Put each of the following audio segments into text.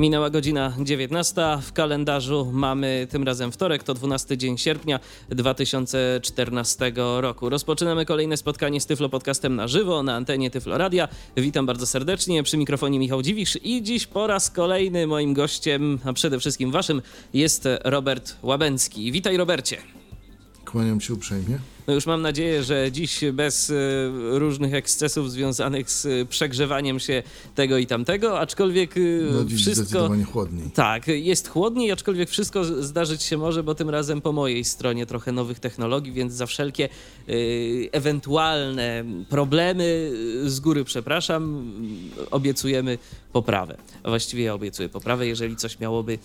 Minęła godzina 19. W kalendarzu mamy tym razem wtorek, to 12 dzień sierpnia 2014 roku. Rozpoczynamy kolejne spotkanie z Tyflo Podcastem na żywo na antenie Tyflo Radia. Witam bardzo serdecznie. Przy mikrofonie Michał Dziwisz i dziś po raz kolejny moim gościem, a przede wszystkim waszym, jest Robert Łabęcki. Witaj Robercie. Kłaniam się uprzejmie. No już mam nadzieję, że dziś bez e, różnych ekscesów związanych z przegrzewaniem się tego i tamtego, aczkolwiek e, no, dziś wszystko... chłodniej. Tak, jest chłodniej, aczkolwiek wszystko zdarzyć się może, bo tym razem po mojej stronie trochę nowych technologii, więc za wszelkie ewentualne problemy z góry przepraszam, obiecujemy poprawę. A właściwie ja obiecuję poprawę, jeżeli coś miałoby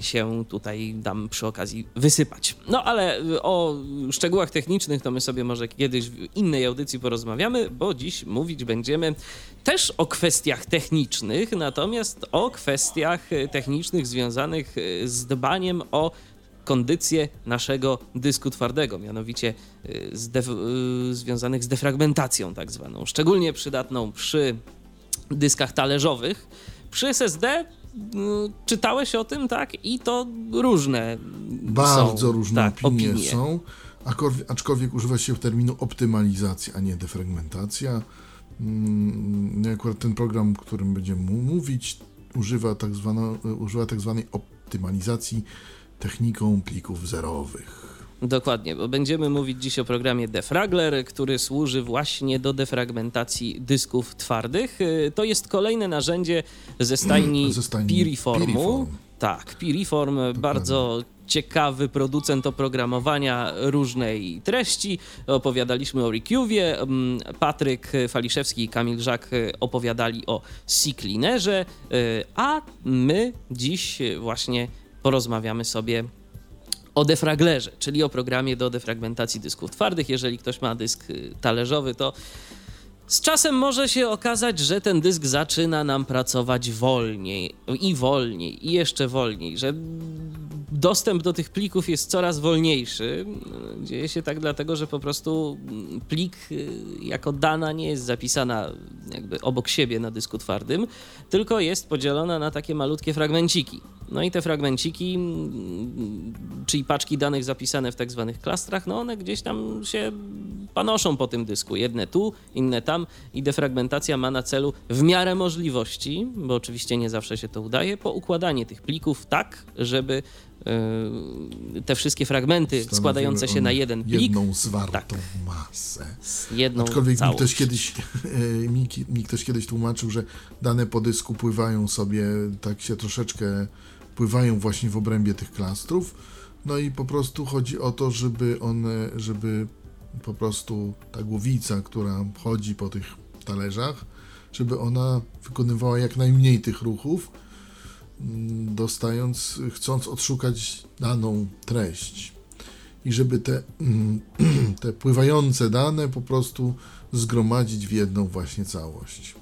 się tutaj dam przy okazji wysypać. No ale o szczegółach technicznych to my sobie może kiedyś w innej audycji porozmawiamy, bo dziś mówić będziemy też o kwestiach technicznych, natomiast o kwestiach technicznych związanych z dbaniem o kondycję naszego dysku twardego, mianowicie z związanych z defragmentacją tak zwaną, szczególnie przydatną przy dyskach talerzowych. Przy SSD czytałeś o tym, tak? I to różne Bardzo są, różne tak, opinie, opinie są aczkolwiek używa się terminu optymalizacja, a nie defragmentacja. Mm, akurat ten program, o którym będziemy mówić, używa tak, używa tak zwanej optymalizacji techniką plików zerowych. Dokładnie, bo będziemy mówić dziś o programie Defragler, który służy właśnie do defragmentacji dysków twardych. To jest kolejne narzędzie ze stajni, ze stajni Piriformu. Piriform. Tak, Piriform, Dokładnie. bardzo ciekawy producent oprogramowania różnej treści. Opowiadaliśmy o Ricuwie, mm, Patryk Faliszewski i Kamil Żak opowiadali o C-Cleanerze, y, a my dziś właśnie porozmawiamy sobie o defraglerze, czyli o programie do defragmentacji dysków twardych. Jeżeli ktoś ma dysk talerzowy, to z czasem może się okazać, że ten dysk zaczyna nam pracować wolniej i wolniej i jeszcze wolniej, że dostęp do tych plików jest coraz wolniejszy. Dzieje się tak dlatego, że po prostu plik y, jako dana nie jest zapisana jakby obok siebie na dysku twardym, tylko jest podzielona na takie malutkie fragmenciki. No i te fragmenciki, czyli paczki danych zapisane w tak zwanych klastrach, no one gdzieś tam się panoszą po tym dysku. Jedne tu, inne tam i defragmentacja ma na celu w miarę możliwości, bo oczywiście nie zawsze się to udaje, poukładanie tych plików tak, żeby E, te wszystkie fragmenty składające się na jeden plik. Jedną zwartą tak. masę. Jedną Aczkolwiek całość. mi ktoś, kiedyś, e, mi, mi ktoś kiedyś tłumaczył, że dane po dysku pływają sobie, tak się troszeczkę pływają właśnie w obrębie tych klastrów. No i po prostu chodzi o to, żeby one, żeby po prostu ta głowica, która chodzi po tych talerzach, żeby ona wykonywała jak najmniej tych ruchów, Mm, dostając, chcąc odszukać daną treść. I żeby te, te pływające dane po prostu zgromadzić w jedną właśnie całość.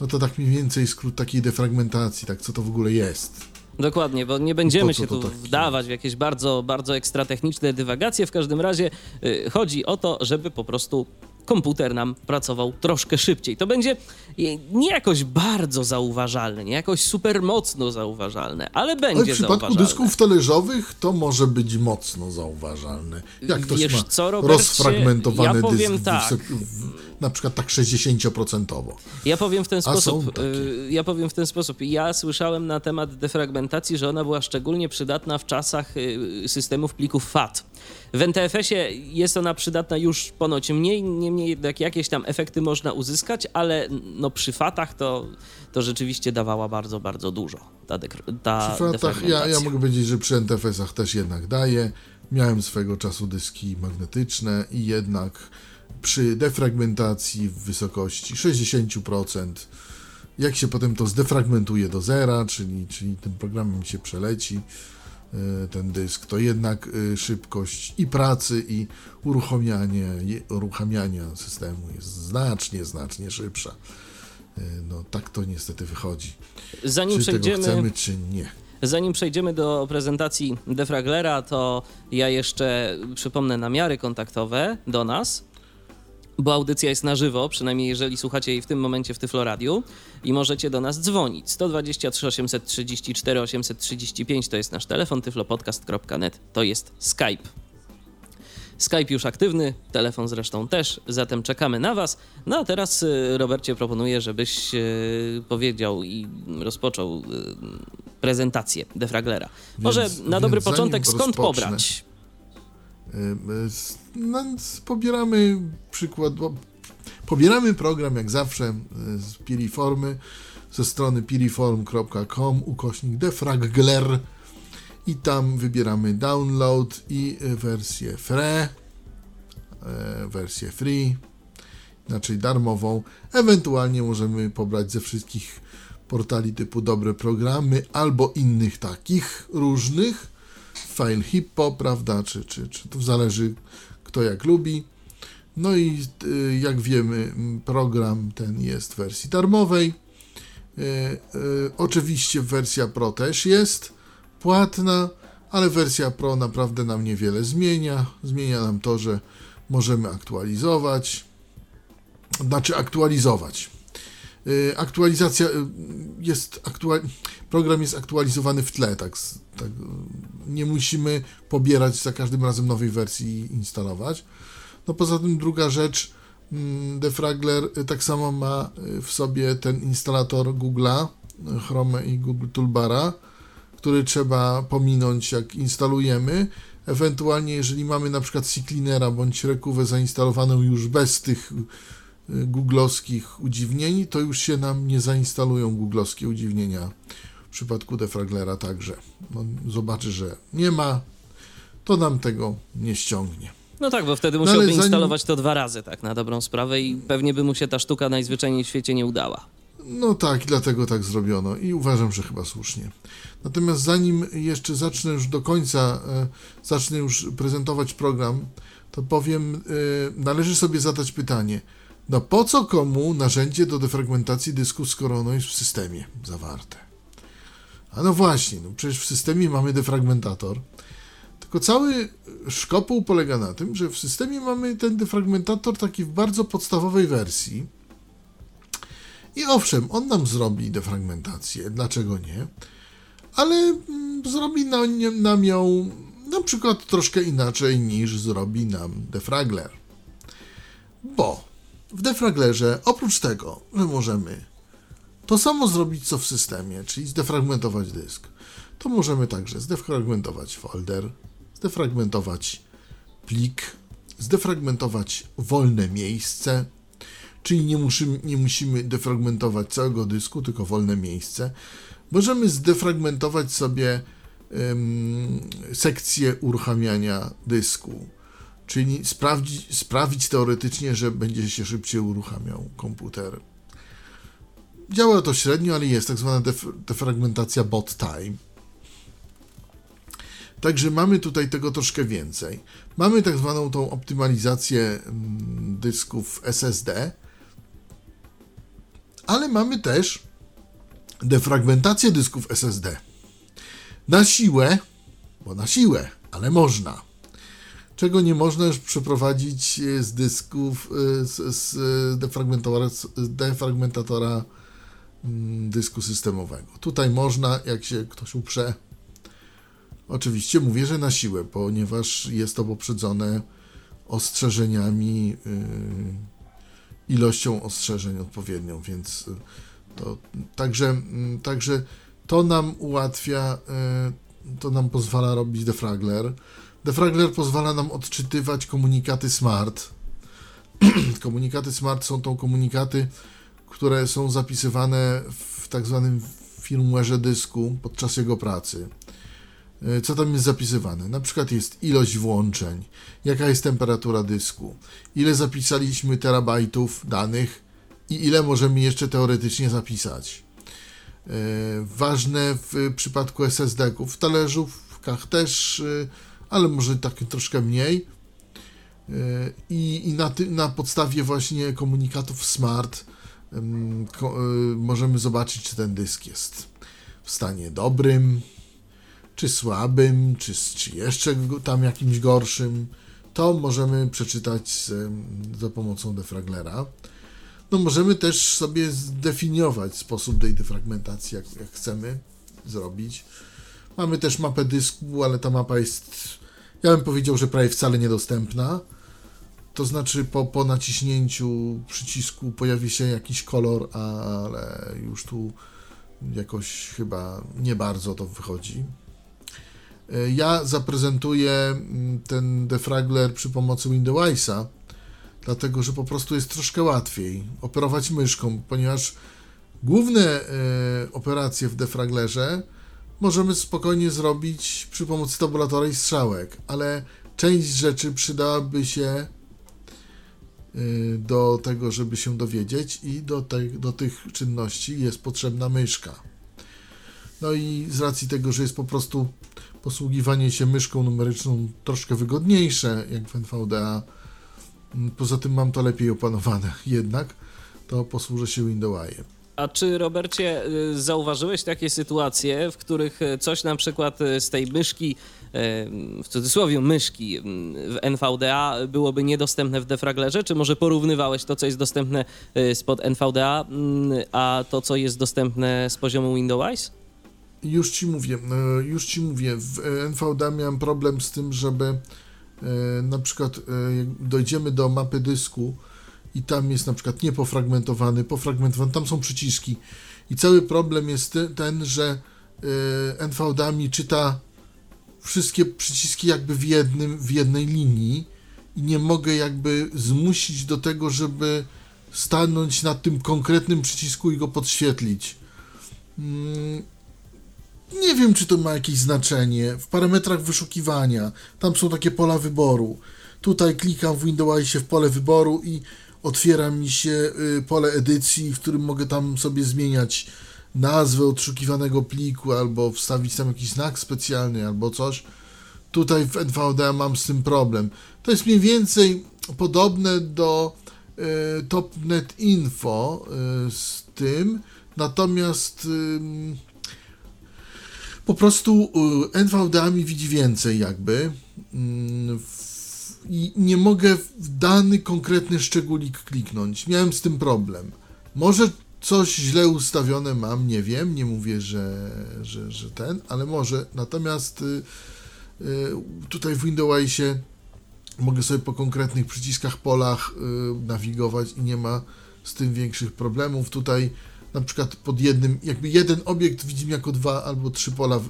No to tak mniej więcej skrót takiej defragmentacji, tak co to w ogóle jest. Dokładnie, bo nie będziemy się tu tak wdawać w jakieś bardzo, bardzo ekstratechniczne dywagacje. W każdym razie y, chodzi o to, żeby po prostu komputer nam pracował troszkę szybciej. To będzie nie jakoś bardzo zauważalne, nie jakoś super mocno zauważalne, ale będzie ale w przypadku dysków talerzowych to może być mocno zauważalne. Jak ktoś Wiesz ma co, Robercie, rozfragmentowany ja powiem dysk, tak. w, w, na przykład tak 60%. Ja powiem w ten sposób. Y, ja powiem w ten sposób. Ja słyszałem na temat defragmentacji, że ona była szczególnie przydatna w czasach y, systemów plików FAT. W NTFS-ie jest ona przydatna już ponoć mniej, niemniej jednak jakieś tam efekty można uzyskać, ale no przy fatach to, to rzeczywiście dawała bardzo, bardzo dużo. Ta, ta przy fatach ja, ja mogę powiedzieć, że przy NTFS-ach też jednak daje. Miałem swego czasu dyski magnetyczne i jednak przy defragmentacji w wysokości 60%, jak się potem to zdefragmentuje do zera, czyli, czyli tym programem się przeleci, E, ten dysk, to jednak e, szybkość i pracy, i uruchamianie, uruchamiania systemu jest znacznie, znacznie szybsza. no tak to niestety wychodzi. Zanim czy przejdziemy... tego chcemy, czy nie. Zanim przejdziemy do prezentacji Defraglera, to ja jeszcze przypomnę namiary kontaktowe do nas, bo audycja jest na żywo, przynajmniej jeżeli słuchacie jej w tym momencie w Tyfloradiu i możecie do nas dzwonić. 123 834 835 to jest nasz telefon, tyflopodcast.net to jest Skype. Skype już aktywny, telefon zresztą też, zatem czekamy na Was. No a teraz, y, Robercie, proponuję, żebyś y, powiedział i rozpoczął y, prezentację Defraglera. Może więc, na dobry początek, skąd rozpocznę, pobrać? No, pobieramy przykład, pobieramy program jak zawsze z Piriformy ze strony piriform.com ukośnik defragler i tam wybieramy download i wersję free, e, wersję free, inaczej darmową. Ewentualnie możemy pobrać ze wszystkich portali typu dobre programy albo innych takich różnych. File hippo, prawda, czy, czy, czy to zależy kto jak lubi. No i e, jak wiemy, program ten jest w wersji darmowej. E, oczywiście wersja Pro też jest płatna, ale wersja Pro naprawdę nam niewiele zmienia. Zmienia nam to, że możemy aktualizować, znaczy aktualizować. Y, aktualizacja y, jest aktual... program jest aktualizowany w tle, tak, tak, nie musimy pobierać za każdym razem nowej wersji i instalować. No poza tym druga rzecz, mm, Defragler y, tak samo ma w sobie ten instalator Google'a, Chrome i Google Toolbara, który trzeba pominąć, jak instalujemy. Ewentualnie, jeżeli mamy na przykład CCleanera bądź Rekuwę zainstalowaną już bez tych googlowskich udziwnień, to już się nam nie zainstalują googlowskie udziwnienia. W przypadku defraglera także. On zobaczy, że nie ma, to nam tego nie ściągnie. No tak, bo wtedy no musiałby no, instalować to dwa razy, tak, na dobrą sprawę i pewnie by mu się ta sztuka najzwyczajniej w świecie nie udała. No tak, dlatego tak zrobiono i uważam, że chyba słusznie. Natomiast zanim jeszcze zacznę już do końca, e, zacznę już prezentować program, to powiem, e, należy sobie zadać pytanie, no po co komu narzędzie do defragmentacji dysku, skoro ono jest w systemie zawarte? A no właśnie, no przecież w systemie mamy defragmentator, tylko cały szkopuł polega na tym, że w systemie mamy ten defragmentator taki w bardzo podstawowej wersji, i owszem, on nam zrobi defragmentację, dlaczego nie? Ale mm, zrobi nam, nam ją na przykład troszkę inaczej niż zrobi nam defragler. Bo w defraglerze oprócz tego, że możemy to samo zrobić co w systemie, czyli zdefragmentować dysk, to możemy także zdefragmentować folder, zdefragmentować plik, zdefragmentować wolne miejsce, czyli nie musimy, nie musimy defragmentować całego dysku, tylko wolne miejsce. Możemy zdefragmentować sobie sekcję uruchamiania dysku, czyli sprawdzić, sprawić teoretycznie, że będzie się szybciej uruchamiał komputer. Działa to średnio, ale jest tak zwana def defragmentacja bot time. Także mamy tutaj tego troszkę więcej. Mamy tak zwaną tą optymalizację dysków SSD, ale mamy też defragmentację dysków SSD. Na siłę, bo na siłę, ale można. Czego nie można już przeprowadzić z dysków, e, z, z defragmentatora, z defragmentatora mm, dysku systemowego. Tutaj można, jak się ktoś uprze. Oczywiście mówię, że na siłę, ponieważ jest to poprzedzone ostrzeżeniami. Yy, ilością ostrzeżeń odpowiednią, więc to także, mm, także to nam ułatwia, to nam pozwala robić defragler. Defragler pozwala nam odczytywać komunikaty smart. komunikaty smart są to komunikaty, które są zapisywane w tak zwanym firmware'ze dysku podczas jego pracy. E, co tam jest zapisywane. Na przykład jest ilość włączeń, jaka jest temperatura dysku, ile zapisaliśmy terabajtów danych i ile możemy jeszcze teoretycznie zapisać. E, ważne w przypadku SSD-ków, w talerzówkach też, e, ale może tak troszkę mniej. I, i na, ty, na podstawie właśnie komunikatów smart możemy zobaczyć, czy ten dysk jest w stanie dobrym, czy słabym, czy, czy jeszcze tam jakimś gorszym. To możemy przeczytać za pomocą defraglera. No możemy też sobie zdefiniować sposób tej defragmentacji, jak, jak chcemy zrobić. Mamy też mapę dysku, ale ta mapa jest, ja bym powiedział, że prawie wcale niedostępna. To znaczy po, po naciśnięciu przycisku pojawi się jakiś kolor, ale już tu jakoś chyba nie bardzo to wychodzi. Ja zaprezentuję mm, ten defragler przy pomocy Windowsa, dlatego że po prostu jest troszkę łatwiej operować myszką, ponieważ główne e, operacje w defraglerze możemy spokojnie zrobić przy pomocy tabulatora i strzałek, ale część rzeczy przydałaby się y, do tego, żeby się dowiedzieć i do, te, do tych czynności jest potrzebna myszka. No i z racji tego, że jest po prostu posługiwanie się myszką numeryczną troszkę wygodniejsze jak w NVDA, mm, poza tym mam to lepiej opanowane jednak, to posłużę się Windowsem. A czy, Robercie, y, zauważyłeś takie sytuacje, w których y, coś na przykład y, z tej myszki, w cudzysłowie myszki w NVDA byłoby niedostępne w defraglerze? Czy może porównywałeś to, co jest dostępne spod NVDA, a to, co jest dostępne z poziomu Windows? Już ci mówię, już ci mówię. W NVDA miałem problem z tym, żeby na przykład dojdziemy do mapy dysku, i tam jest na przykład niepofragmentowany, pofragmentowany, tam są przyciski. I cały problem jest ten, że y, NVDA mi czyta wszystkie przyciski jakby w, jednym, w jednej linii i nie mogę jakby zmusić do tego, żeby stanąć na tym konkretnym przycisku i go podświetlić. Mm, nie wiem, czy to ma jakieś znaczenie. W parametrach wyszukiwania tam są takie pola wyboru. Tutaj klikam w Windowsie w pole wyboru i otwiera mi się y, pole edycji, w którym mogę tam sobie zmieniać nazwę odszukiwanego pliku, albo wstawić tam jakiś znak specjalny, albo coś. Tutaj w NVDA mam z tym problem. To jest mniej więcej podobne do y, TopNet Info y, z tym, natomiast y, po prostu y, NVDA mi widzi więcej jakby. Mm, i nie mogę w dany konkretny szczególik kliknąć. Miałem z tym problem. Może coś źle ustawione mam, nie wiem, nie mówię, że, że, że ten, ale może. Natomiast y, y, tutaj w Windowsie mogę sobie po konkretnych przyciskach, polach y, nawigować i nie ma z tym większych problemów. Tutaj na przykład pod jednym, jakby jeden obiekt widzimy jako dwa albo trzy pola,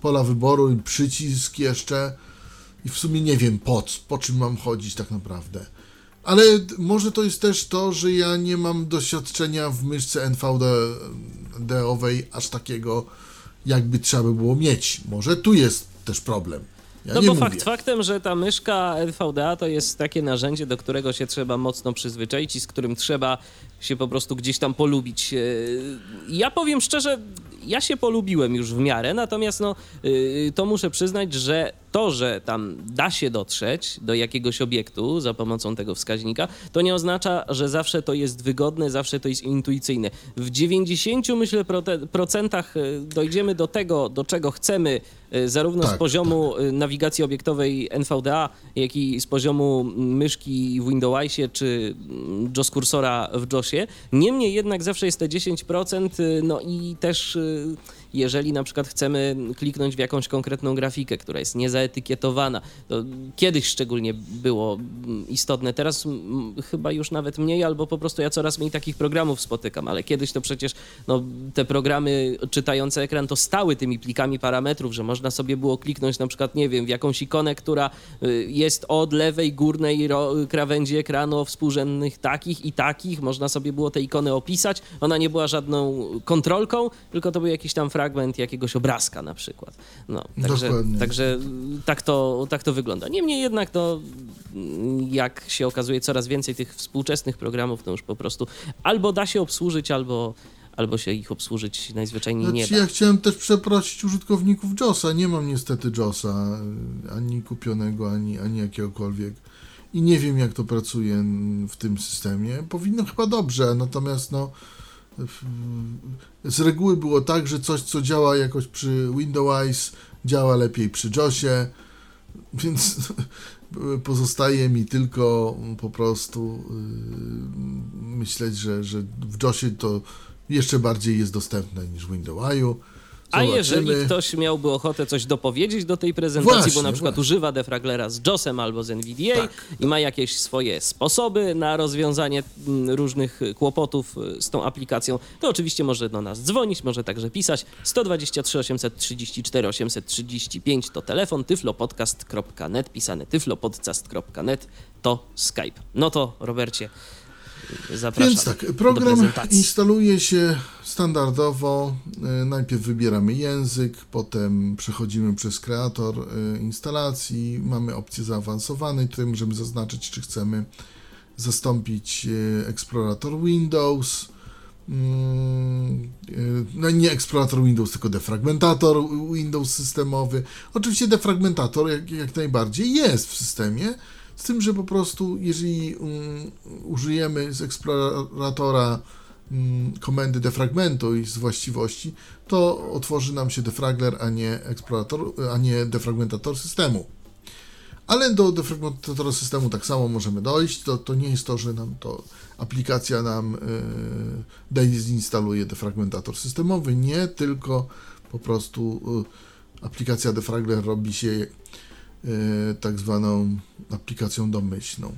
pola wyboru i przycisk jeszcze i w sumie nie wiem po, po czym mam chodzić tak naprawdę. Ale może to jest też to, że ja nie mam doświadczenia w myszce NVD-owej aż takiego, jakby trzeba by było mieć. Może tu jest też problem. Ja no bo mówię. fakt faktem, że ta myszka NVDA to jest takie narzędzie, do którego się trzeba mocno przyzwyczaić i z którym trzeba się po prostu gdzieś tam polubić. E, ja powiem szczerze, ja się polubiłem już w miarę, natomiast no, yy, to muszę przyznać, że to, że tam da się dotrzeć do jakiegoś obiektu za pomocą tego wskaźnika, to nie oznacza, że zawsze to jest wygodne, zawsze to jest intuicyjne. W 90 myślę procentach y, dojdziemy do tego, do czego chcemy, y, zarówno tak, z poziomu tak. Y, nawigacji obiektowej NVDA, jak i z poziomu myszki w Windowsie czy mm, JOS kursora w JOSie. Niemniej jednak zawsze jest te 10%, no i też jeżeli na przykład chcemy kliknąć w jakąś konkretną grafikę, która jest niezaetykietowana, to kiedyś szczególnie było istotne, teraz chyba już nawet mniej, albo po prostu ja coraz mniej takich programów spotykam, ale kiedyś to przecież no, te programy czytające ekran to stały tymi plikami parametrów, że można sobie było kliknąć na przykład, nie wiem, w jakąś ikonę, która y, jest od lewej górnej krawędzi ekranu o współrzędnych takich i takich, można sobie było te ikony opisać, ona nie była żadną kontrolką, tylko to był jakiś tam fragment jakiegoś obrazka na przykład. No, także, także tak, to, tak to wygląda. Niemniej jednak, no, jak się okazuje, coraz więcej tych współczesnych programów, to już po prostu albo da się obsłużyć, albo, albo się ich obsłużyć najzwyczajniej znaczy, nie da. Ja chciałem też przeprosić użytkowników JOSa. Nie mam niestety JOSa ani kupionego, ani, ani jakiegokolwiek. i nie wiem, jak to pracuje w tym systemie. Powinno chyba dobrze, natomiast no, z reguły było tak, że coś, co działa jakoś przy Windows, działa lepiej przy JOSie, więc pozostaje mi tylko po prostu yy, myśleć, że, że w JOSie to jeszcze bardziej jest dostępne niż w Windows. A jeżeli ktoś miałby ochotę coś dopowiedzieć do tej prezentacji, właśnie, bo na przykład właśnie. używa defraglera z JOSem albo z NVDA tak, i ma jakieś swoje sposoby na rozwiązanie mm, różnych kłopotów y, z tą aplikacją, to oczywiście może do nas dzwonić, może także pisać. 123 834 835 to telefon, tyflopodcast.net, pisane tyflopodcast.net to Skype. No to Robercie, Zapraszam Więc tak, program instaluje się standardowo. E, najpierw wybieramy język, potem przechodzimy przez kreator e, instalacji. Mamy opcję zaawansowanej, tutaj możemy zaznaczyć, czy chcemy zastąpić e, eksplorator Windows. Mm, no nie eksplorator Windows, tylko defragmentator Windows systemowy. Oczywiście defragmentator jak, jak najbardziej jest w systemie, z tym, że po prostu, jeżeli um, użyjemy z eksploratora um, komendy defragmentu i z właściwości, to otworzy nam się defragler, a nie eksplorator, a nie defragmentator systemu. Ale do defragmentatora systemu tak samo możemy dojść. To, to nie jest to, że nam to aplikacja nam yy, deinstaluje defragmentator systemowy. Nie, tylko po prostu yy, aplikacja defragler robi się E, tak zwaną aplikacją domyślną.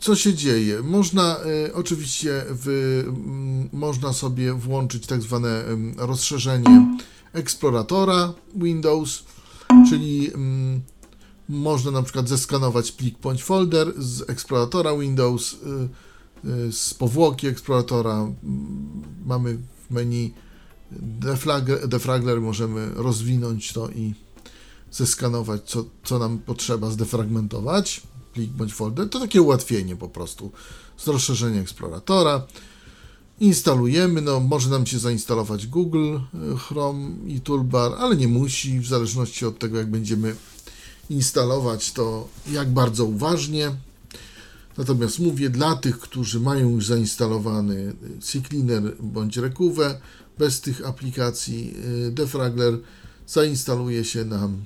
Co się dzieje? Można e, oczywiście w, można sobie włączyć tak zwane rozszerzenie eksploratora Windows, czyli można na przykład zeskanować plik bądź folder z eksploratora Windows, e, z powłoki eksploratora. Mamy w menu defragler, defragler możemy rozwinąć to i zeskanować, co, co nam potrzeba zdefragmentować, plik bądź folder, to takie ułatwienie po prostu z rozszerzenia eksploratora. Instalujemy, no może nam się zainstalować Google e, Chrome i Toolbar, ale nie musi, w zależności od tego jak będziemy instalować to jak bardzo uważnie. Natomiast mówię dla tych, którzy mają już zainstalowany CCleaner bądź Recuve, bez tych aplikacji e, Defragler zainstaluje się nam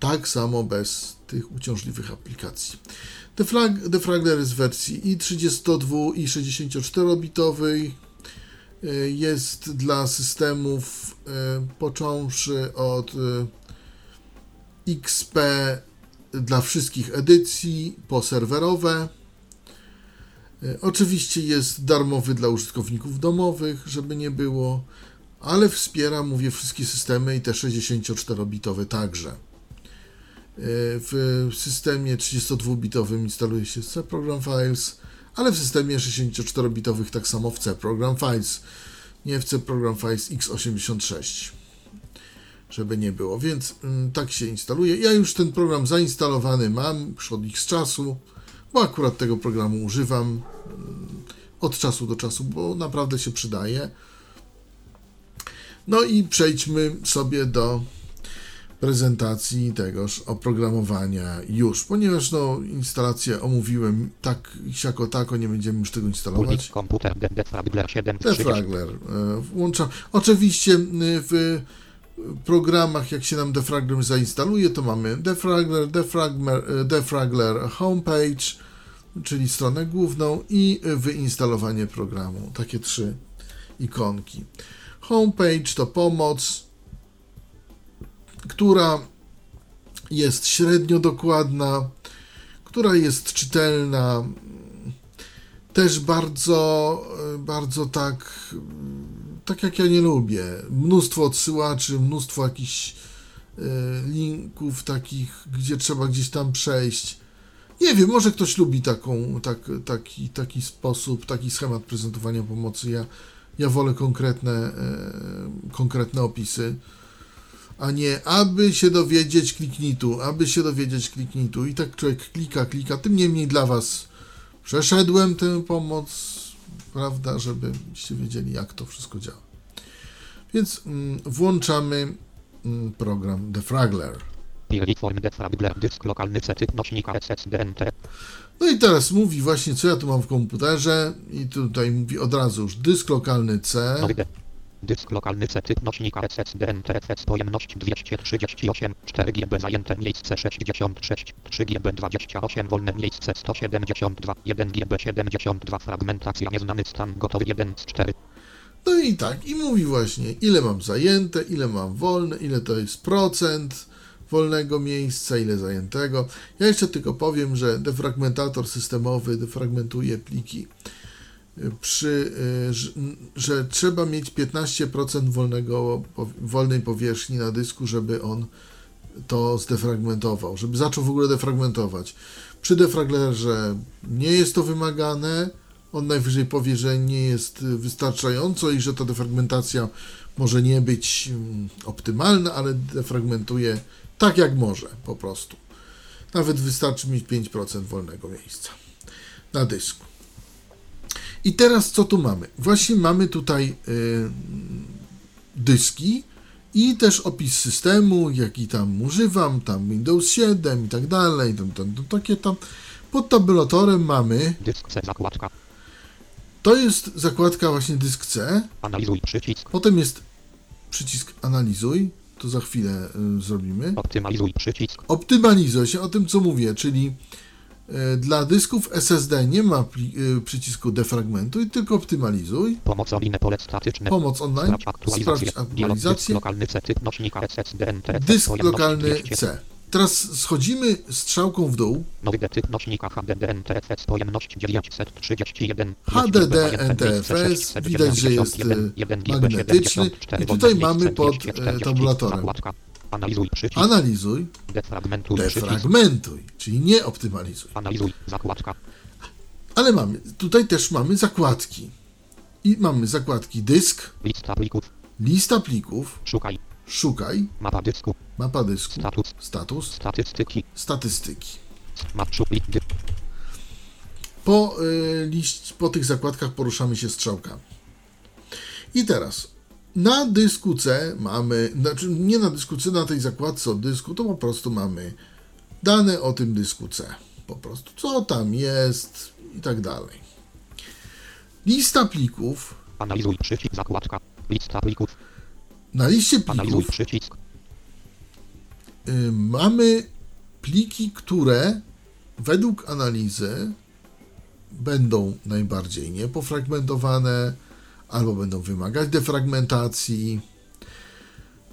tak samo bez tych uciążliwych aplikacji. Defrag, defragler jest w wersji i 32 i 64-bitowej. E, jest dla systemów e, począwszy od e, XP dla wszystkich edycji po serwerowe. Oczywiście jest darmowy dla użytkowników domowych, żeby nie było, ale wspiera, mówię, wszystkie systemy i te 64-bitowe także. W systemie 32-bitowym instaluje się C Program Files, ale w systemie 64-bitowych tak samo w C Program Files, nie w C Program Files x86, żeby nie było. Więc mm, tak się instaluje. Ja już ten program zainstalowany mam już od x czasu, bo akurat tego programu używam mm, od czasu do czasu, bo naprawdę się przydaje. No i przejdźmy sobie do prezentacji tegoż oprogramowania już, ponieważ no instalację omówiłem tak siako tako, nie będziemy już tego instalować. Komputer Defragler 7 Defragler włączam. Oczywiście w programach, jak się nam Defragler zainstaluje, to mamy Defragler, Defragler, Defragler Homepage, czyli stronę główną i wyinstalowanie programu. Takie trzy ikonki. Homepage to pomoc, która jest średnio dokładna, która jest czytelna, też bardzo, bardzo tak, tak jak ja nie lubię. Mnóstwo odsyłaczy, mnóstwo jakichś e, linków takich, gdzie trzeba gdzieś tam przejść. Nie wiem, może ktoś lubi taką, tak, taki, taki sposób, taki schemat prezentowania pomocy. Ja, ja wolę konkretne, e, konkretne opisy a nie aby się dowiedzieć, kliknij tu, aby się dowiedzieć, kliknij tu. I tak człowiek klika, klika. Tym niemniej dla Was przeszedłem tę pomoc, prawda, żebyście wiedzieli, jak to wszystko działa. Więc mm, włączamy mm, program Defragler. No i teraz mówi właśnie, co ja tu mam w komputerze i tutaj mówi od razu już dysk lokalny C. Dysk lokalny typ nośnika SSDNTFS pojemność 238 4 GB zajęte miejsce 66 3 GB 28 wolne miejsce 172 1 GB 72 fragmentacja nieznany stan gotowy 1 z 4 No i tak, i mówi właśnie, ile mam zajęte, ile mam wolne, ile to jest procent wolnego miejsca, ile zajętego. Ja jeszcze tylko powiem, że defragmentator systemowy defragmentuje pliki przy, y, że, trzeba mieć 15% wolnego, wolnej powierzchni na dysku, żeby on to zdefragmentował, żeby zaczął w ogóle defragmentować. Przy defraglerze nie jest to wymagane, on najwyżej powie, że nie jest wystarczająco i że ta defragmentacja może nie być mm, optymalna, ale defragmentuje tak jak może po prostu. Nawet wystarczy mieć 5% wolnego miejsca na dysku. I teraz co tu mamy? Właśnie mamy tutaj y, dyski i też opis systemu, jaki tam używam, tam Windows 7 i tak dalej, tam, tam, tam, takie tam. Pod tabulatorem mamy. Dysk C zakładka. To jest zakładka właśnie dysk C. Analizuj przycisk. Potem jest przycisk analizuj. To za chwilę y, zrobimy. Optymalizuj przycisk. Optymalizuj się o tym, co mówię, czyli E, dla dysków SSD nie ma e, przycisku defragmentuj, tylko optymalizuj. Pomoc online pole statyczne. Pomoc online. Sprawdź aktualizację. Sprawdź lokalny C typ nośnika SSD NT. Dysk lokalny C. Teraz schodzimy strzałką w dół. Nowy typ nośnika HDD NTFS pojemność 931. HDD NTFS widać, że jest magnetyczny i tutaj mamy pod tabulatorem. Analizuj przycisk. Analizuj. Defragmentuj. Defragmentuj, czyli nie optymalizuj. Analizuj. Zakładka. Ale mamy, tutaj też mamy zakładki. I mamy zakładki dysk. Lista plików. Lista plików. Szukaj. Szukaj. Mapa dysku. Mapa dysku. Status. Status. Statystyki. Statystyki. Map. Po, y, liść, po tych zakładkach poruszamy się strzałkami. I teraz na dysku C mamy, znaczy nie na dysku C, na tej zakładce od dysku, to po prostu mamy dane o tym dysku C. Po prostu co tam jest i tak dalej. Lista plików. Analizuj przycisk zakładka. Lista plików. Na liście plików. Y, mamy pliki, które według analizy będą najbardziej niepofragmentowane, albo będą wymagać defragmentacji,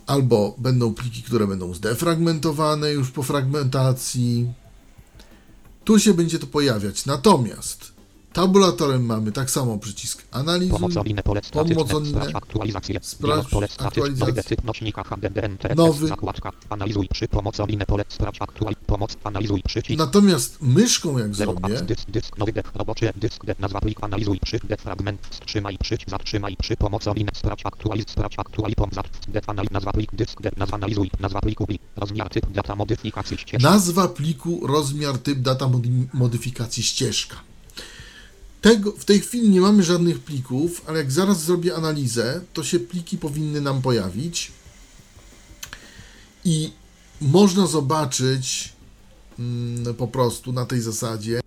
albo będą pliki, które będą zdefragmentowane już po fragmentacji. Tu się będzie to pojawiać. Natomiast Tabulatorem mamy tak samo przycisk analizuj, pomocolinę, pole pomocolinę, sprawdź aktualizację, sprawdź pole aktualizację, typ nośnika HDDNT, nowy, zakładka, analizuj przy pomocolinę, pole sprawdź pomoc, analizuj przycisk. Natomiast myszką jak zrobię, dysk, dysk, nowy roboczy, dysk, nazwa plik, analizuj przy, defragment, wstrzymaj, przyć, zatrzymaj, przy pomocolinę, sprawdź aktualiz, sprawdź aktuali, pom, zat, def, analiz, nazwa plik, dysk, nazwa analizuj, nazwa pliku, plik, rozmiar, typ, data modyfikacji, ścieżka. Nazwa pliku, rozmiar, typ, data modyfikacji, ścieżka. Tego, w tej chwili nie mamy żadnych plików, ale jak zaraz zrobię analizę, to się pliki powinny nam pojawić i można zobaczyć mm, po prostu na tej zasadzie,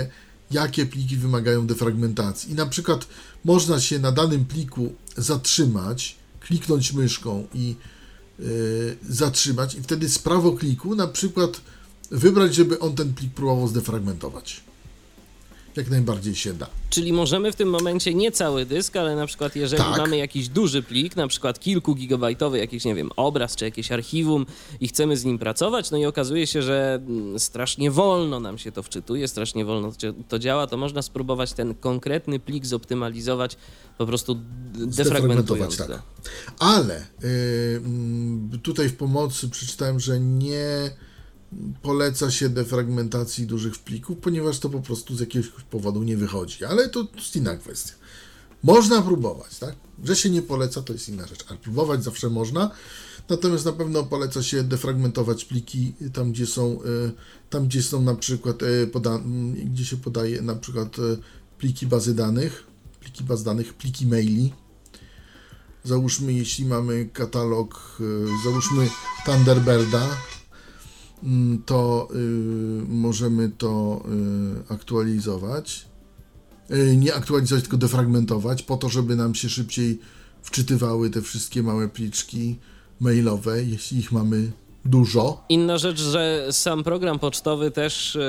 jakie pliki wymagają defragmentacji. I na przykład można się na danym pliku zatrzymać, kliknąć myszką i yy, zatrzymać, i wtedy z prawokliku na przykład wybrać, żeby on ten plik próbował zdefragmentować jak najbardziej się da. Czyli możemy w tym momencie nie cały dysk, ale na przykład jeżeli tak. mamy jakiś duży plik, na przykład kilku gigabajtowy jakiś, nie wiem, obraz czy jakieś archiwum i chcemy z nim pracować, no i okazuje się, że mm, strasznie wolno nam się to wczytuje, strasznie wolno to działa, to można spróbować ten konkretny plik zoptymalizować, po prostu defragmentować. Tak. Ale yy, tutaj w pomocy przeczytałem, że nie poleca się defragmentacji dużych plików, ponieważ to po prostu z jakiegoś powodu nie wychodzi. Ale to jest inna kwestia. Można próbować, tak? Że się nie poleca, to jest inna rzecz, ale próbować zawsze można. Natomiast na pewno poleca się defragmentować pliki tam, gdzie są, e, tam, gdzie są na przykład, e, poda, gdzie się podaje na przykład e, pliki bazy danych, pliki baz danych, pliki maili. Załóżmy, jeśli mamy katalog, załóżmy Thunderbirda, to możemy to aktualizować. nie aktualizować, tylko defragmentować, po to, żeby nam się szybciej wczytywały te wszystkie małe pliczki mailowe, jeśli ich mamy dużo. Inna rzecz, że sam program pocztowy też e,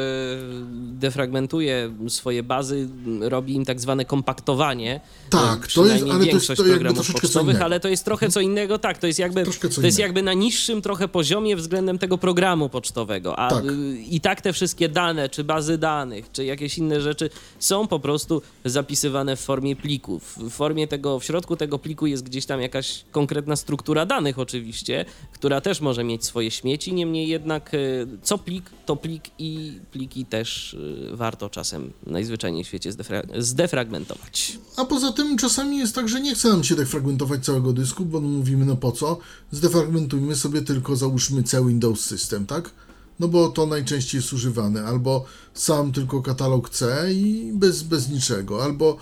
defragmentuje swoje bazy, robi im tak zwane kompaktowanie. Tak, to jest, ale to jest to troszeczkę pocztowych, ale to jest trochę co innego, tak, to jest jakby, to jest jakby na niższym trochę poziomie względem tego programu pocztowego, a tak. i tak te wszystkie dane, czy bazy danych, czy jakieś inne rzeczy są po prostu zapisywane w formie plików. W formie tego, w środku tego pliku jest gdzieś tam jakaś konkretna struktura danych oczywiście, która też może mieć swoje swoje śmieci, niemniej jednak e, co plik, to plik i pliki też e, warto czasem najzwyczajniej w świecie zdefra zdefragmentować. A poza tym czasami jest tak, że nie chce nam się defragmentować całego dysku, bo mówimy no po co, zdefragmentujmy sobie tylko załóżmy cały Windows System, tak? No bo to najczęściej jest używane, albo sam tylko katalog C i bez, bez niczego, albo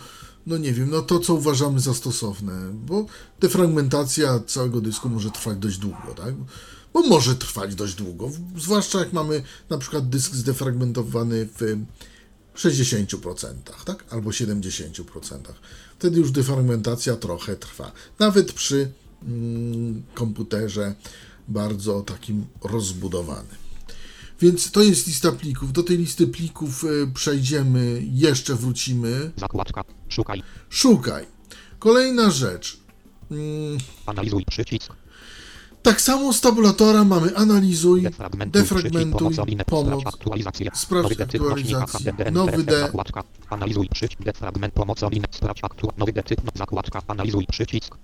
no nie wiem, no to co uważamy za stosowne, bo defragmentacja całego dysku może trwać dość długo, tak? Bo może trwać dość długo, zwłaszcza jak mamy na przykład dysk zdefragmentowany w 60%, tak? Albo 70%. Wtedy już defragmentacja trochę trwa. Nawet przy mm, komputerze bardzo takim rozbudowanym. Więc to jest lista plików. Do tej listy plików y, przejdziemy, jeszcze wrócimy. Zakładka, szukaj. Szukaj. Kolejna rzecz. Mm. Analizuj przycisk. Tak samo z tabulatora mamy analizuj, defragmentuj, pomoc, sprawdź aktualizację, nowy D. Analizuj przycisk, defragment pomocowy, sprawdź aktualizację, nowy D, zakładka, analizuj przycisk.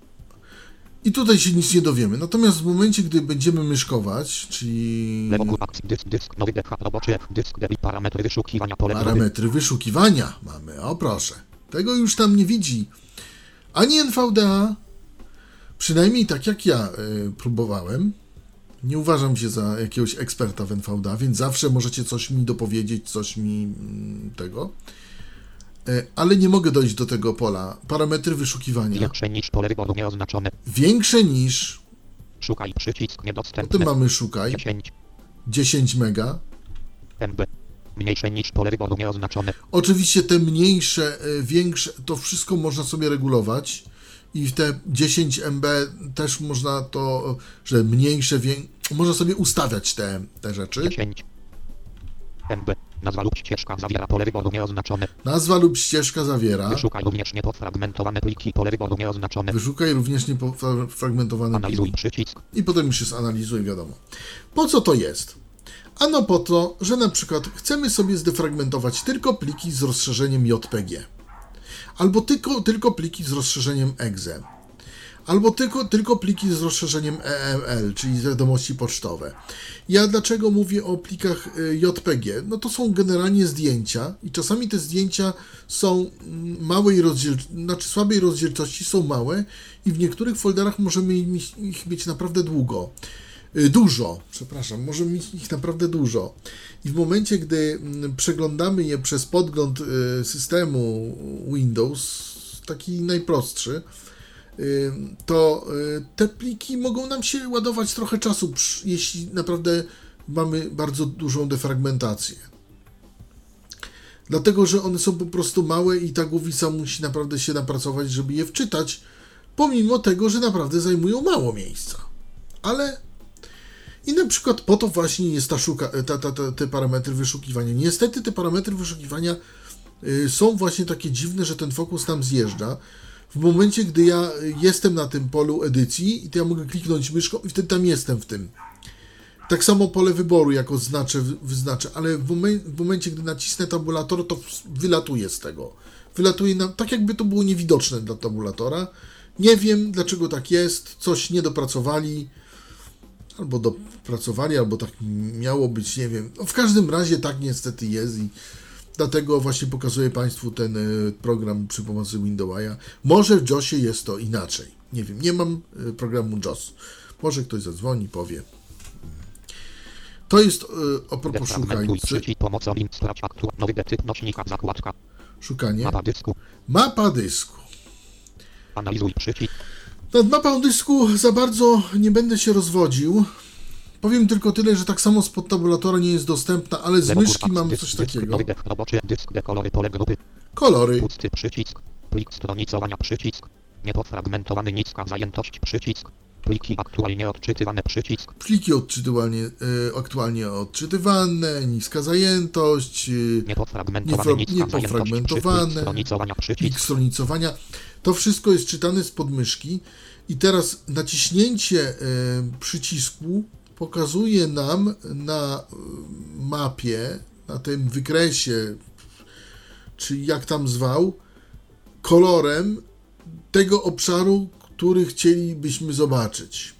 I tutaj się nic nie dowiemy. Natomiast w momencie, gdy będziemy myszkować, czyli... Parametry wyszukiwania mamy, o proszę. Tego już tam nie widzi ani NVDA, Przynajmniej tak jak ja y, próbowałem. Nie uważam się za jakiegoś eksperta w NVDA, więc zawsze możecie coś mi dopowiedzieć, coś mi mm, tego. Y, ale nie mogę dojść do tego pola. Parametry wyszukiwania. Większe niż pole wyboru nieoznaczone. Większe niż. Szukaj przycisk niedostępny. Potem mamy szukaj. 10. 10 mega. MB. Mniejsze niż pole wyboru nieoznaczone. Oczywiście te mniejsze, większe, to wszystko można sobie regulować i w te 10 MB też można to, że mniejsze, wię... można sobie ustawiać te, te rzeczy. 10 MB. Nazwa lub ścieżka zawiera pole wyboru nieoznaczone. Nazwa lub ścieżka zawiera. Wyszukaj również niepofragmentowane pliki, pole wyboru nieoznaczone. Wyszukaj również niepofragmentowane Analizuj pliki. przycisk. I potem już jest analizuj, wiadomo. Po co to jest? Ano po to, że na przykład chcemy sobie zdefragmentować tylko pliki z rozszerzeniem JPG albo tylko, tylko pliki z rozszerzeniem exe, albo tylko, tylko pliki z rozszerzeniem EML, czyli wiadomości pocztowe. Ja dlaczego mówię o plikach y, JPG? No to są generalnie zdjęcia i czasami te zdjęcia są mm, małej rozdzielczości, znaczy słabej rozdzielczości, są małe i w niektórych folderach możemy ich mieć naprawdę długo. Y, dużo, przepraszam, możemy mieć ich naprawdę dużo. I w momencie, gdy mm, przeglądamy je przez podgląd y, systemu Windows, taki najprostszy, y, to te pliki mogą nam się ładować trochę czasu, jeśli naprawdę mamy bardzo dużą defragmentację. Dlatego, że one są po prostu małe i ta głowica musi naprawdę się napracować, żeby je wczytać, pomimo tego, że naprawdę zajmują mało miejsca. Ale i na przykład po to właśnie jest ta szuka, ta, ta, ta, te parametry wyszukiwania. Niestety te parametry wyszukiwania y, są właśnie takie dziwne, że ten fokus tam zjeżdża. W momencie, gdy ja jestem na tym polu edycji, i to ja mogę kliknąć myszką i wtedy tam jestem w tym. Tak samo pole wyboru, jako znaczę, wyznaczę, ale w, momen, w momencie, gdy nacisnę tabulator, to wylatuje z tego. Wylatuje nam, tak jakby to było niewidoczne dla tabulatora. Nie wiem, dlaczego tak jest, coś nie dopracowali albo dopracowali, albo tak miało być, nie wiem. No w każdym razie tak niestety jest i dlatego właśnie pokazuję Państwu ten e, program przy pomocy Windowsa. Może w JOSie jest to inaczej. Nie wiem, nie mam e, programu JOS. Może ktoś zadzwoni, powie. To jest a propos szukający. Szukanie. Mapa dysku. Mapa dysku. Analizuj przycisk. Nad mapą dysku za bardzo nie będę się rozwodził. powiem tylko tyle, że tak samo spod tabulatora nie jest dostępna, ale z myszki mamy coś takiego. Kolory. Pusty przycisk. Plik stronicowania przycisk. Niepofragmentowany niska zajętość przycisk. Pliki aktualnie odczytywane przycisk. Pliki odczytywanie, e, aktualnie odczytywane, niska zajętość, e, Niepofragmentowane niska zajętość niepofragmentowane, przycisk. Stronicowania plik przycisk. stronicowania. To wszystko jest czytane z podmyszki i teraz naciśnięcie e, przycisku pokazuje nam na e, mapie, na tym wykresie, czy jak tam zwał, kolorem tego obszaru, który chcielibyśmy zobaczyć.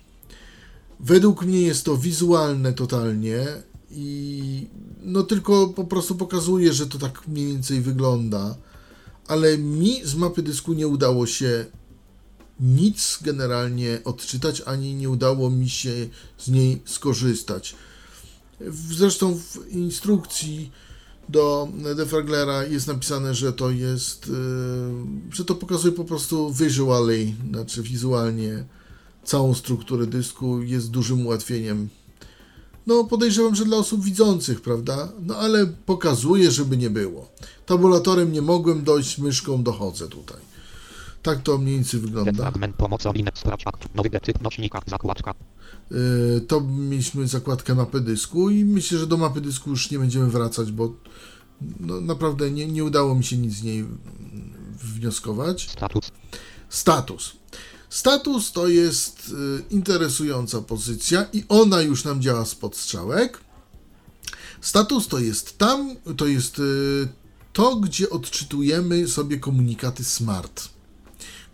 Według mnie jest to wizualne totalnie i no tylko po prostu pokazuje, że to tak mniej więcej wygląda, ale mi z mapy dysku nie udało się nic generalnie odczytać, ani nie udało mi się z niej skorzystać. Zresztą w instrukcji do defraglera jest napisane, że to jest, yy, że to pokazuje po prostu visually, znaczy wizualnie całą strukturę dysku, jest dużym ułatwieniem. No, podejrzewam, że dla osób widzących, prawda? No, ale pokazuje, żeby nie było. Tabulatorem nie mogłem dojść, myszką dochodzę tutaj. Tak to mniej więcej wygląda. Fragment pomocowy. Sprawdź akt. Nowy typ nośnika. Zakładka. Yy, to mieliśmy zakładkę mapy dysku i myślę, że do mapy dysku już nie będziemy wracać, bo no, naprawdę nie, nie udało mi się nic z niej wnioskować. Status. Status. Status to jest y, interesująca pozycja i ona już nam działa spod strzałek. Status to jest tam, to jest y, to, gdzie odczytujemy sobie komunikaty smart.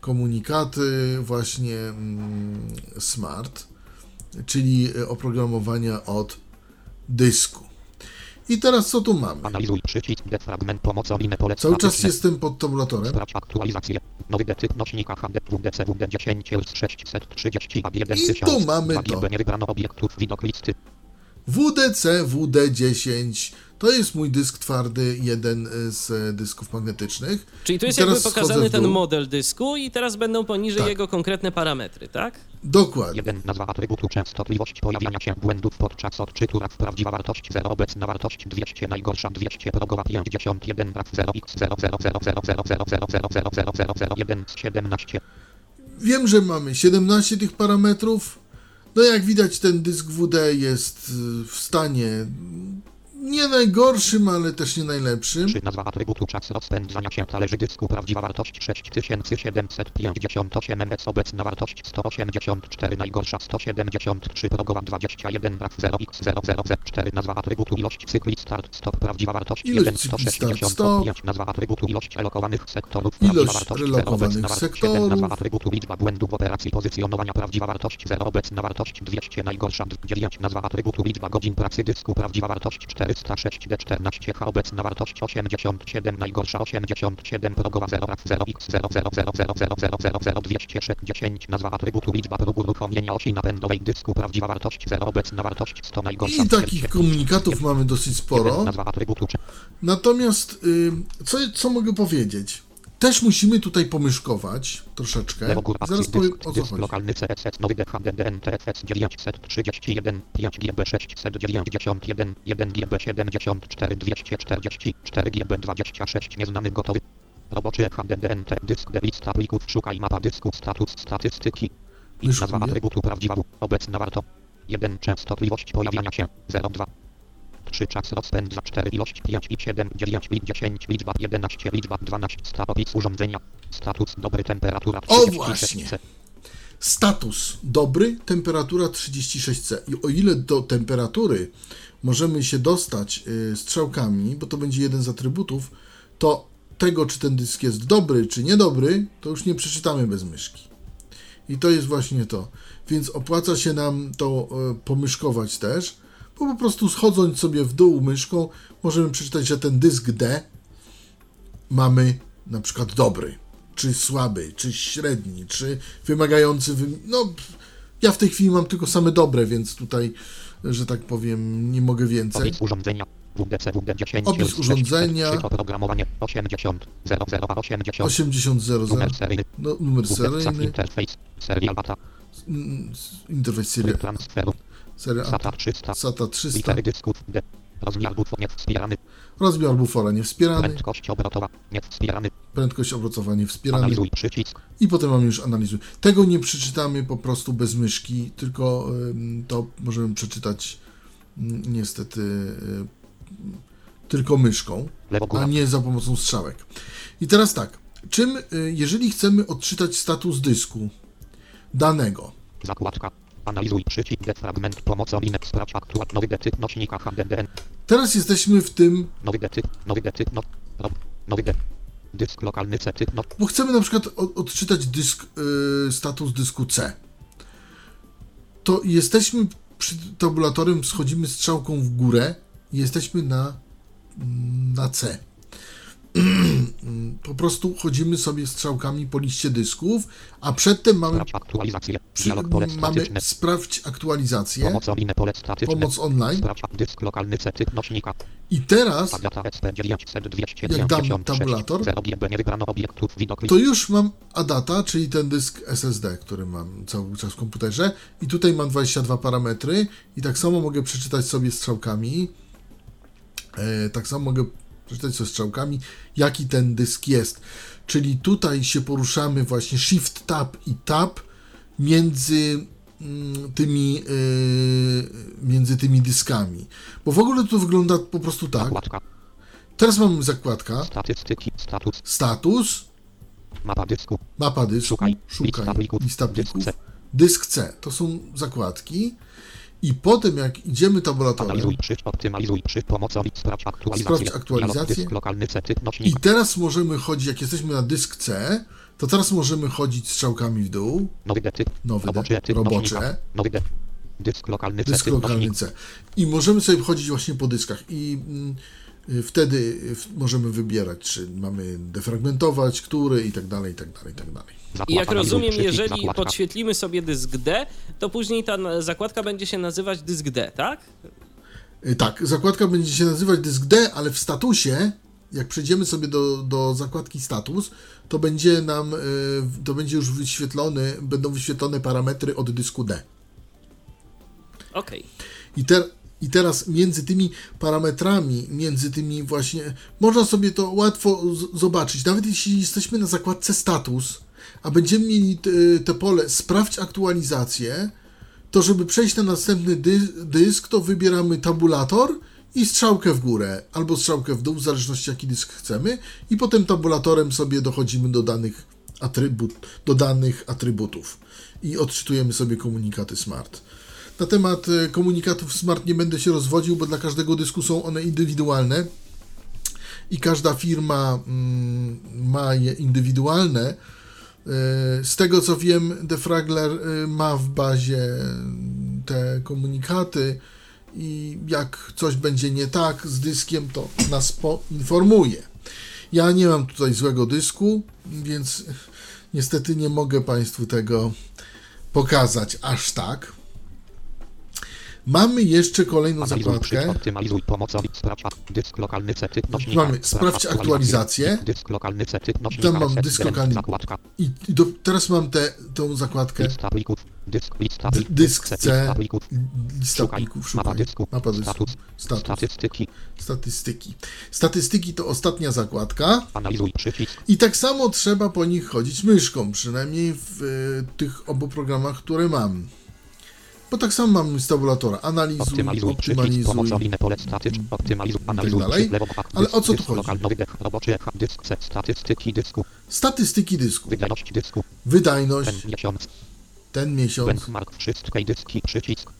Komunikaty właśnie mm, smart, czyli y, oprogramowania od dysku. I teraz co tu mamy? Analizuj przycisk. Defragment pomocowy. Pole Cały czas jestem pod tabulatorem. Sprawdź aktualizację. Nowy typ nośnika HD WDC WD10 630 AB 1000 I tu mamy to. Nie wybrano obiektów widok listy. WDC WD10 to jest mój dysk twardy, jeden z dysków magnetycznych. Czyli tu jest teraz jakby pokazany ten model dysku i teraz będą poniżej Tak. jego konkretne parametry, tak? Dokładnie. 1. Nazwa atrybutu częstotliwość pojawiania się błędów podczas odczytu RAW prawdziwa wartość 0 obecna wartość 200 najgorsza 200 progowa 51 RAW 0 x 0 0 0 0 0 0 0 0 0 0 0 0 1 z 17 Wiem, że mamy 17 tych parametrów. No jak widać ten dysk WD jest y, w stanie nie najgorszym, ale też nie najlepszym. 3. Nazwa atrybutu czas rozpędzania się talerzy dysku? Prawdziwa wartość 6758 ms obecna wartość 184 najgorsza 173 progowa 21 RAW 0 x 0 0 0 4 nazwa atrybutu ilość cykli start stop. Prawdziwa wartość Ilość 1 cykli start, 165 nazwa atrybutu ilość alokowanych sektorów. Prawdziwa Ilość wartość 0 relokowanych obecna wartość sektorów. 7 nazwa atrybutu liczba błędów operacji pozycjonowania. Prawdziwa wartość 0 obecna wartość 200 najgorsza 9 nazwa atrybutu liczba godzin pracy dysku. Prawdziwa wartość 406 D14 H obecna wartość 87 najgorsza 87 progowa 0 RAW 0 x 0 0 0 0 0 0 0 0 210 nazwa atrybutu liczba prób uruchomienia osi napędowej dysku prawdziwa wartość 0 obecna wartość 100 najgorsza I takich komunikatów mamy dosyć sporo. Natomiast y, co, co mogę powiedzieć? Też musimy tutaj pomyszkować troszeczkę. lewo góra Zaraz akcji powiem dysk, o co dysk chodzi. lokalny CSS nowy DHD DNTFS 931 5 GB 691 1 GB 74 240 4 GB 26 nieznany gotowy. Roboczy HDDNT dysk lista plików szukaj mapa dysku status statystyki. I nazwa atrybutu prawdziwa obecna warto. 1 częstotliwość pojawiania się 02 3 czas rozpędza 4 ilość 5 i 7 9 i 10 liczba 11 liczba 12 stat opis urządzenia status dobry temperatura O 36 właśnie. C. Status dobry, temperatura 36C. I o ile do temperatury możemy się dostać y, strzałkami, bo to będzie jeden z atrybutów, to tego, czy ten dysk jest dobry, czy niedobry, to już nie przeczytamy bez myszki. I to jest właśnie to. Więc opłaca się nam to y, pomyszkować też, bo po prostu schodząc sobie w dół myszką, możemy przeczytać, że ten dysk D mamy na przykład dobry, czy słaby, czy średni, czy wymagający. Wy... No, ja w tej chwili mam tylko same dobre, więc tutaj, że tak powiem, nie mogę więcej. Opis urządzenia WDC WD10 Opis urządzenia. oprogramowanie 80 00 80 8000, numer seryjny no, numer seryjny, interface serial data mm, interfejs serial. Seria SATA 300. SATA 300. Litery dysków D. Rozmiar bufo niewspierany. Rozmiar bufora niewspierany. Prędkość obrotowa niewspierany. Prędkość obrotowa niewspierany. Analizuj przycisk. I potem mamy już analizuj. Tego nie przeczytamy po prostu bez myszki, tylko to możemy przeczytać niestety y, tylko myszką, a nie za pomocą strzałek. I teraz tak, czym, y, jeżeli chcemy odczytać status dysku danego, Zakładka. Analizuj przycisk defragment pomocą linek sprawdź aktual nowy detyk nośnika HDDN. teraz jesteśmy w tym, Nowy detyk, nowy detyk, no, nowy detyk. Dysk lokalny cetyk, no, bo chcemy na przykład od, odczytać dysk, y, status dysku C. To jesteśmy przy tabulatorem, schodzimy strzałką w górę i jesteśmy na, mm, na C. Po prostu chodzimy sobie strzałkami po liście dysków, a przedtem mamy, aktualizację. przy, mamy sprawdź aktualizację, pomoc online. Sprawdź dysk lokalny nośnika. i teraz Agata SP 900 Jak dam tabulator, 0 GB nie wybrano obiektów widok to już mam ADATA, czyli ten dysk SSD, który mam cały czas w komputerze. I tutaj mam 22 parametry. I tak samo mogę przeczytać sobie strzałkami. E, tak samo mogę przeczytać sobie strzałkami jaki ten dysk jest czyli tutaj się poruszamy właśnie Shift Tab i Tab między mm, tymi e, między tymi dyskami bo w ogóle to wygląda po prostu tak Zakładka. teraz mamy zakładka Statystyki. Status. status Mapa dysku. Mapa dysku, Szukaj. szukaj, Lista plików. Dysk C. dysk C, to są zakładki i potem jak idziemy tabulatorem Analizuj przycisk. Optymalizuj przycisk. Pomocą sprawdź aktualizację. Sprawdź aktualizację. Dialog lokalny cetyk i teraz możemy chodzić, jak jesteśmy na dysk C, to teraz możemy chodzić strzałkami w dół, Nowy detyk. nowy Roboczy de, robocze. Nowy detyk. Dysk lokalny dysk cetyk lokalny. C i możemy sobie chodzić właśnie po dyskach i mm, y, wtedy w- możemy wybierać, czy mamy defragmentować, który i tak dalej, i tak dalej, i tak dalej. I jak rozumiem, jeżeli Zakładka. podświetlimy sobie dysk D, to później ta zakładka będzie się nazywać dysk D, tak? Y, Tak, zakładka będzie się nazywać dysk D, ale w statusie, jak przejdziemy sobie do, do zakładki status, to będzie nam, y, to będzie już wyświetlony, będą wyświetlone parametry od dysku D. Okej. I, ter, I teraz między tymi parametrami, między tymi właśnie, można sobie to łatwo z- zobaczyć. Nawet jeśli jesteśmy na zakładce status, a będziemy mieli te, pole sprawdź aktualizację, to żeby przejść na następny dy, dysk, to wybieramy tabulator i strzałkę w górę, albo strzałkę w dół, w zależności jaki dysk chcemy, i potem tabulatorem sobie dochodzimy do danych, atrybut, do danych atrybutów i odczytujemy sobie komunikaty smart. Na temat e, komunikatów smart nie będę się rozwodził, bo dla każdego dysku są one indywidualne i każda firma mm, ma je indywidualne. E, Z tego co wiem, Defragler e, ma w bazie te komunikaty i jak coś będzie nie tak z dyskiem, to nas poinformuje. Ja nie mam tutaj złego dysku, więc niestety nie mogę Państwu tego pokazać aż tak. Mamy jeszcze kolejną zakładkę. Mamy sprawdź aktualizację. Tam mam dysk lokalny. I, do, teraz mam tę tą zakładkę. Dysk, lista dysk C, Lista plików. Szukaj. Mapa dysku. Status. Statystyki. Statystyki. Statystyki to ostatnia zakładka. Analizuj przycisk. I tak samo trzeba po nich chodzić myszką, przynajmniej w e, tych obu programach, które mam. Bo tak samo mam z tabulatora. Analizuj, Optymalizuj optymalizuj. Pomocą linę pole statyczne. Optymalizuj. Analizuj dalej. przycisk. Lewo pak. Ale o co tu chodzi? Roboczy. Dysk. Statystyki dysku. Statystyki dysku. Wydajność dysku. Wydajność, Ten miesiąc. ten miesiąc, Benchmark. Wszystkie dyski. Przycisk.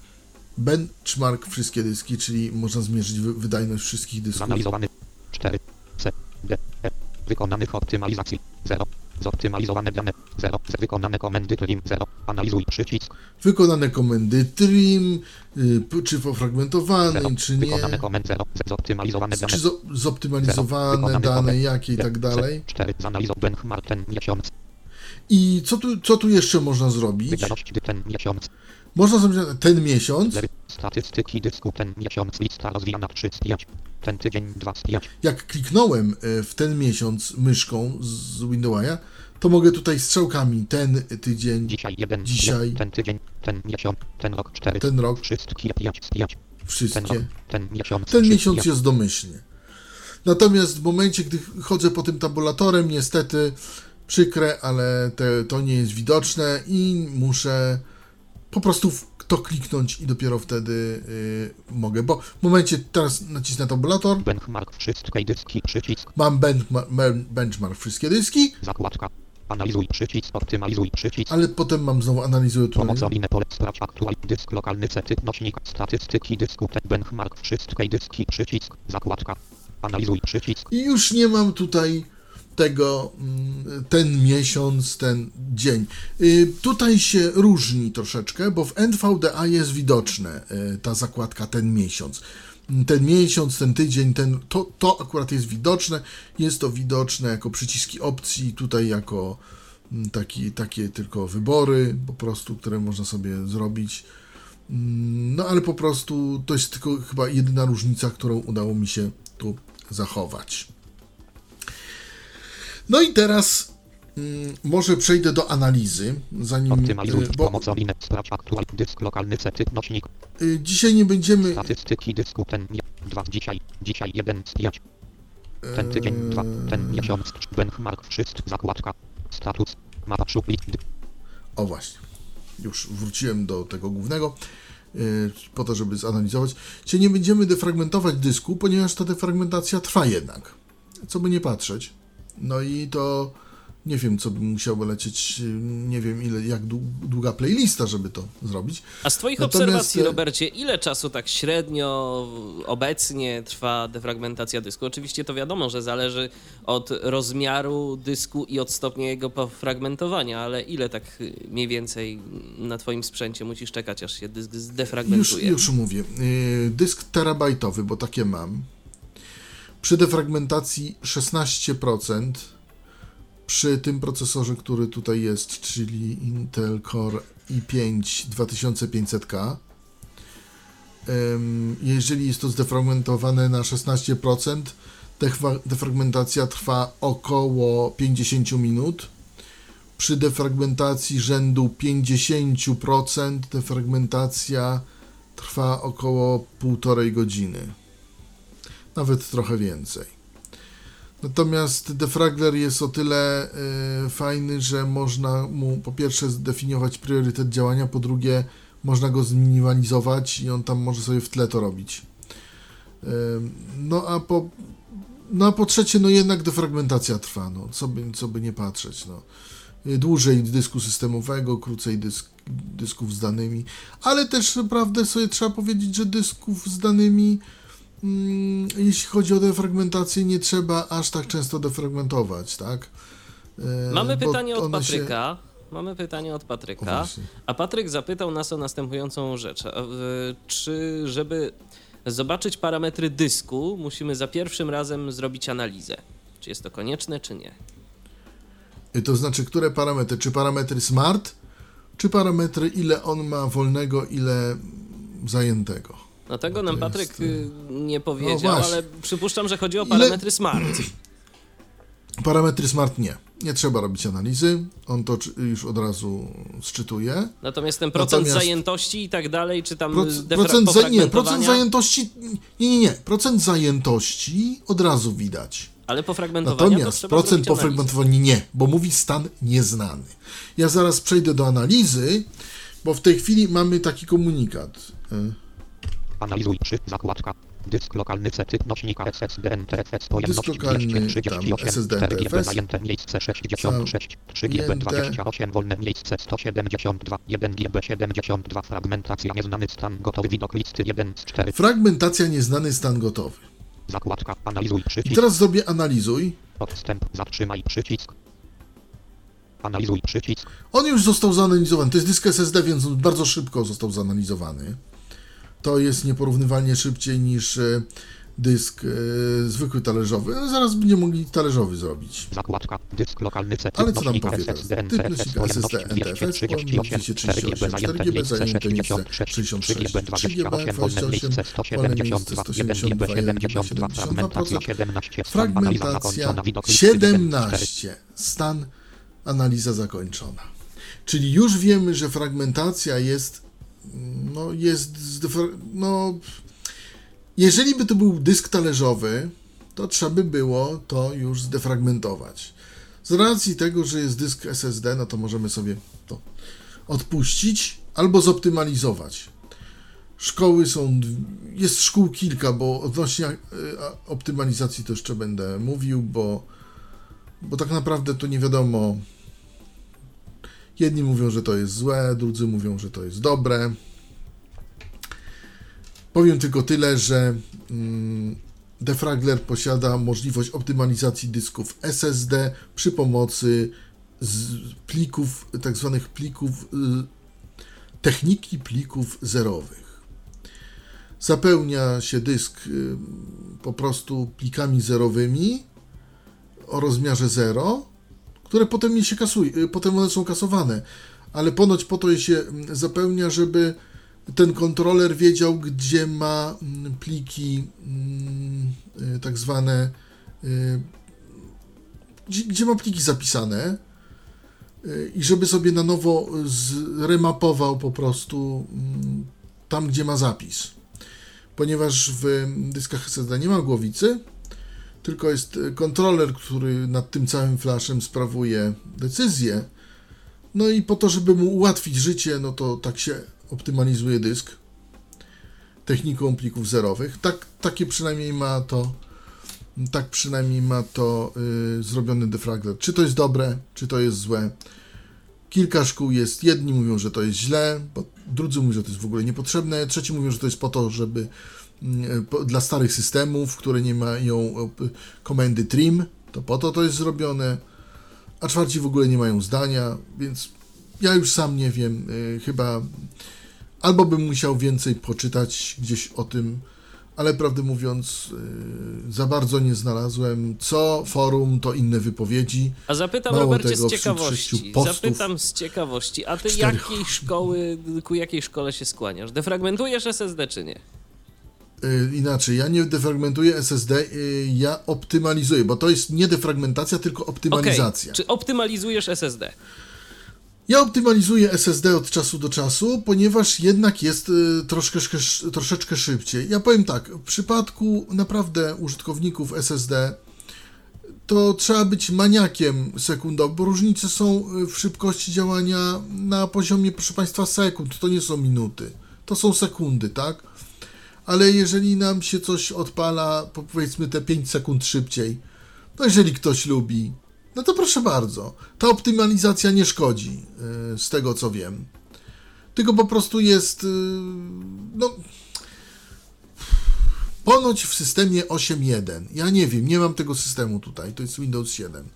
benchmark wszystkie dyski, czyli można zmierzyć wy- wydajność wszystkich dysków. Zanalizowany 4 C D E wykonanych optymalizacji 0 zoptymalizowane dane. 0 z wykonane komendy trim. 0 analizuj przycisk. Wykonane komendy trim, y, czy 0 pofragmentowany, czy nie, wykonane komend 0 z zoptymalizowane dane. czy zo- zoptymalizowane dane, jakie i tak dalej. 4 zanalizow benchmark ten miesiąc. I co tu, co tu jeszcze można zrobić? ten miesiąc. Można zrobić ten miesiąc, 0 statystyki dysku. Ten miesiąc. Lista rozwijana. 3 z 5 ten tydzień 2 z 5 jak kliknąłem y, w ten miesiąc myszką z Windowsa, to mogę tutaj strzałkami ten tydzień, Dzisiaj jeden. Dzisiaj. Ten tydzień. Ten miesiąc. Ten rok cztery. ten rok, Wszystkie pięć. Pięć. Ten rok. wszystkie. Ten miesiąc. Ten miesiąc jest domyślnie. Natomiast w momencie, gdy chodzę po tym tabulatorem, niestety przykre, ale te, to nie jest widoczne i muszę po prostu to kliknąć i dopiero wtedy y, mogę. Bo w momencie teraz nacisnę tabulator, Benchmark. Wszystkie dyski. Przycisk. mam benchmark, benchmark wszystkie dyski, Zakładka. Analizuj przycisk. Optymalizuj przycisk. ale potem mam znowu analizuję tu. Pomocowe pole sprawdź aktual dysk lokalny sety nośnik statystyki dysku ten benchmark wszystkie dyski przycisk zakładka analizuj przycisk I już nie mam tutaj tego, mm, ten miesiąc, ten dzień. Y, Tutaj się różni troszeczkę, bo w NVDA jest widoczne y, ta zakładka ten miesiąc. Ten miesiąc, ten tydzień, ten, to, to akurat jest widoczne. Jest to widoczne jako przyciski opcji, tutaj jako mm, taki, takie tylko wybory, po prostu, które można sobie zrobić. Mm, No ale po prostu to jest tylko chyba jedyna różnica, którą udało mi się tu zachować. No i teraz mm, może przejdę do analizy, zanim. optymalizuj y, Bo pomocowe sprawdź aktual dysk lokalny sety nośnik y, dzisiaj nie będziemy. statystyki dysku ten dwa dzisiaj dzisiaj jeden pięć ten tydzień dwa ten miesiąc benchmark wszystko zakładka status mapa szuplit O właśnie, już wróciłem do tego głównego, y, po to, żeby zanalizować. Dzisiaj nie będziemy defragmentować dysku, ponieważ ta defragmentacja trwa jednak. Co by nie patrzeć. No i to nie wiem, co by musiało lecieć, y, nie wiem ile, jak dłu- długa playlista, żeby to zrobić. A z Twoich Natomiast, obserwacji, e, Robercie, ile czasu tak średnio obecnie trwa defragmentacja dysku? Oczywiście to wiadomo, że zależy od rozmiaru dysku i od stopnia jego pofragmentowania, ale ile tak y, mniej więcej na Twoim sprzęcie musisz czekać, aż się dysk Już, zdefragmentuje? już mówię. Yy, Dysk terabajtowy, bo takie mam. Przy defragmentacji 16%. Przy tym procesorze, który tutaj jest, czyli Intel Core i5 2500K. Ym, Jeżeli jest to zdefragmentowane na 16%, defra- defragmentacja trwa około 50 minut. Przy defragmentacji rzędu 50% defragmentacja trwa około półtorej godziny. Nawet trochę więcej. Natomiast defragler jest o tyle y, fajny, że można mu po pierwsze zdefiniować priorytet działania, po drugie można go zminimalizować i on tam może sobie w tle to robić. Ym, no a po, no a po trzecie, no jednak defragmentacja trwa, no co by, co by nie patrzeć, no. Y, Dłużej dysku systemowego, krócej dysk, dysków z danymi, ale też naprawdę sobie trzeba powiedzieć, że dysków z danymi, jeśli chodzi o defragmentację, nie trzeba aż tak często defragmentować, tak? Y, Mamy bo pytanie od one się- Patryka. Mamy pytanie od Patryka. A Patryk zapytał nas o następującą rzecz. W- Czy żeby zobaczyć parametry dysku, musimy za pierwszym razem zrobić analizę? Czy jest to konieczne, czy nie? Y, To znaczy, które parametry? Czy parametry smart, czy parametry, ile on ma wolnego, ile zajętego? No tego nam Patryk jest, y, nie no powiedział, właśnie. ale przypuszczam, że chodzi o Ile- parametry smart. Parametry smart nie. Nie trzeba robić analizy, on to już od razu sczytuje. Natomiast ten procent Natomiast- zajętości i tak dalej, czy tam Proc- procent, za, nie, procent zajętości. Nie, nie, nie. Procent zajętości od razu widać. ale pofragmentowania to Natomiast procent pofragmentowania nie, bo mówi stan nieznany. Ja zaraz przejdę do analizy, bo w tej chwili mamy taki komunikat. Analizuj przy zakładka dysk lokalny sety nośnika SSD NTFS pojemność Dysk lokalny, 238 tam SSD 4 GB NTFS. zajęte miejsce 66 3 GB Zajęte. 28 wolne miejsce 172 1 GB 72 fragmentacja nieznany stan gotowy widok listy 1 z 4 Fragmentacja nieznany stan gotowy. zakładka analizuj I przycisk teraz zrobię analizuj. odstęp zatrzymaj przycisk analizuj przycisk On już został zanalizowany. To jest dysk SSD, więc on bardzo szybko został zanalizowany. To jest nieporównywalnie szybciej niż e, dysk e, zwykły talerzowy. No, zaraz będziemy mogli talerzowy zrobić. zakładka dysk lokalny sety Ale co nam powie teraz? Typ nośnika SSD NTFS, 238 4 GB 4 zajęte miejsce zajęte miejsce 66 3 GB 3 GB 28 wolne miejsce 172 1 GB 72 fragmentacja 17 stan analiza Fragmentacja zakończona widok listy 1 z 4 17. Stan analiza zakończona. Czyli już wiemy, że fragmentacja jest, no jest, no, jeżeli by to był dysk talerzowy, to trzeba by było to już zdefragmentować. Z racji tego, że jest dysk SSD, no to możemy sobie to odpuścić albo zoptymalizować. Szkoły są, jest szkół kilka, bo odnośnie e, optymalizacji to jeszcze będę mówił, bo, bo tak naprawdę to nie wiadomo. Jedni mówią, że to jest złe, drudzy mówią, że to jest dobre. Powiem tylko tyle, że mm, Defragler posiada możliwość optymalizacji dysków SSD przy pomocy plików, tak zwanych plików, y, techniki plików zerowych. Zapełnia się dysk y, po prostu plikami zerowymi o rozmiarze 0, które potem nie się kasuje, y, potem one są kasowane, ale ponoć po to je się mm, zapełnia, żeby ten kontroler wiedział, gdzie ma mm, pliki mm, y, tak zwane, y, gdzie, gdzie ma pliki zapisane i żeby sobie na nowo zremapował po prostu tam, gdzie ma zapis. Ponieważ w dyskach SSD nie ma głowicy, tylko jest kontroler, który nad tym całym flashem sprawuje decyzję. No i po to, żeby mu ułatwić życie, no to tak się optymalizuje dysk techniką plików zerowych. Tak, takie przynajmniej ma to tak przynajmniej ma to yy, zrobiony defragler. Czy to jest dobre, czy to jest złe. Kilka szkół jest, jedni mówią, że to jest źle, drudzy mówią, że to jest w ogóle niepotrzebne, trzeci mówią, że to jest po to, żeby dla starych systemów, które nie mają yy, komendy trim, to po to to jest zrobione, a czwarci w ogóle nie mają zdania, więc ja już sam nie wiem, yy, chyba Albo bym musiał więcej poczytać gdzieś o tym, ale prawdę mówiąc, yy, za bardzo nie znalazłem. Co forum, to inne wypowiedzi. A zapytam Mało Robercie tego, z ciekawości. Zapytam z ciekawości. A ty cztery... jakiej szkoły, ku jakiej szkole się skłaniasz? Defragmentujesz SSD czy nie? Yy, inaczej, ja nie defragmentuję SSD, yy, ja optymalizuję, bo to jest nie defragmentacja, tylko optymalizacja. Okay. Czy optymalizujesz SSD? Ja optymalizuję SSD od czasu do czasu, ponieważ jednak jest y, troszkę, troszeczkę szybciej. Ja powiem tak, w przypadku naprawdę użytkowników SSD to trzeba być maniakiem sekundowym, bo różnice są y, w szybkości działania na poziomie, proszę Państwa, sekund. To nie są minuty, to są sekundy, tak? Ale jeżeli nam się coś odpala, powiedzmy te 5 sekund szybciej, no jeżeli ktoś lubi, no to proszę bardzo. Ta optymalizacja nie szkodzi, y, z tego co wiem. Tylko po prostu jest. Y, no. Ponoć w systemie 8.1. Ja nie wiem, nie mam tego systemu tutaj. To jest Windows 7.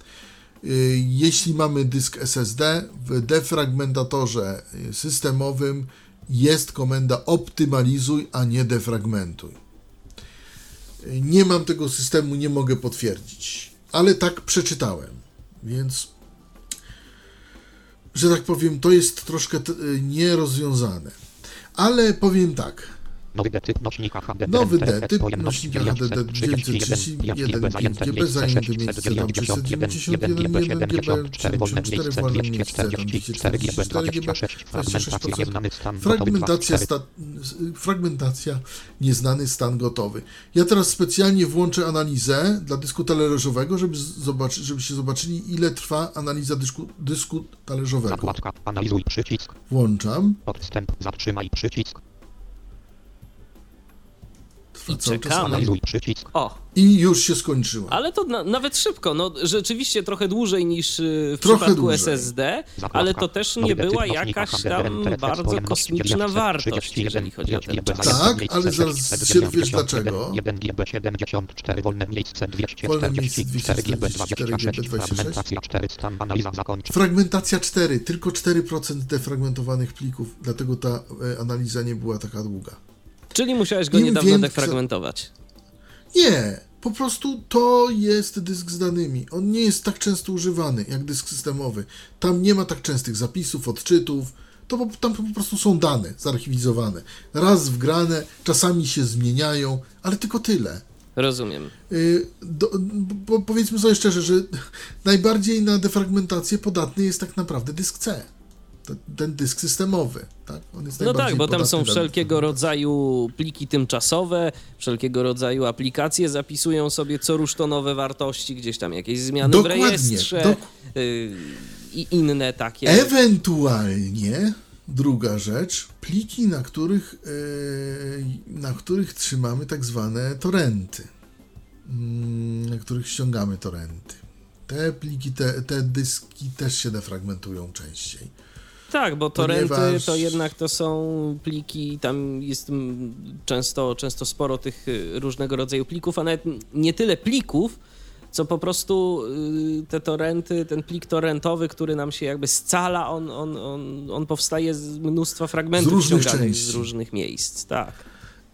Y, jeśli mamy dysk SSD, w defragmentatorze systemowym jest komenda optymalizuj, a nie defragmentuj. Nie mam tego systemu, nie mogę potwierdzić, ale tak przeczytałem. Więc, że tak powiem, to jest troszkę nierozwiązane. Ale powiem tak, Nowy D typ nośnika HDD. Nowy D typ nośnika HDD 931 5GB zajęty miejsce tam 391 1 GB 4 wolne miejsce 244 GB 26%. Fragmentacja, sta, fragmentacja nieznany stan gotowy. Ja teraz specjalnie włączę analizę dla dysku talerzowego, żeby zobaczyć, żebyście zobaczyli ile trwa analiza dysku, dysku talerzowego. Włączam. Podstęp, zatrzymaj przycisk. I czekamy. O. I już się skończyło. Ale to na, nawet szybko, no rzeczywiście trochę dłużej niż y, w trochę przypadku dłużej. SSD, ale to też nie była jakaś tam bardzo kosmiczna wartość, jeżeli chodzi o ten czas. Tak, ale zaraz się dowiesz dlaczego. 1 GB 74, wolne miejsce 244 GB 26, fragmentacja 4, stan analiza zakończona. Fragmentacja 4, tylko 4% defragmentowanych plików, dlatego ta e, analiza nie była taka długa. Czyli musiałeś go Im niedawno więcej... defragmentować. Nie, po prostu to jest dysk z danymi. On nie jest tak często używany jak dysk systemowy. Tam nie ma tak częstych zapisów, odczytów. To po, tam po prostu są dane zarchiwizowane. Raz wgrane, czasami się zmieniają, ale tylko tyle. Rozumiem. Y, do, bo powiedzmy sobie szczerze, że najbardziej na defragmentację podatny jest tak naprawdę dysk C. Ten dysk systemowy, tak? no tak, bo tam są wszelkiego rodzaju pliki tymczasowe, wszelkiego rodzaju aplikacje zapisują sobie co rusz to nowe wartości, gdzieś tam jakieś zmiany Dokładnie, w rejestrze dok y, i inne takie. Ewentualnie druga rzecz, pliki, na których, yy, na których trzymamy tak zwane torenty, yy, na których ściągamy torenty. Te pliki, te, te dyski też się defragmentują częściej. Tak, bo torenty Ponieważ... to jednak to są pliki, tam jest często, często sporo tych y, różnego rodzaju plików, a nawet nie tyle plików, co po prostu y, te torenty, ten plik torrentowy, który nam się jakby scala, on, on, on, on powstaje z mnóstwa fragmentów z różnych części. z różnych miejsc, tak.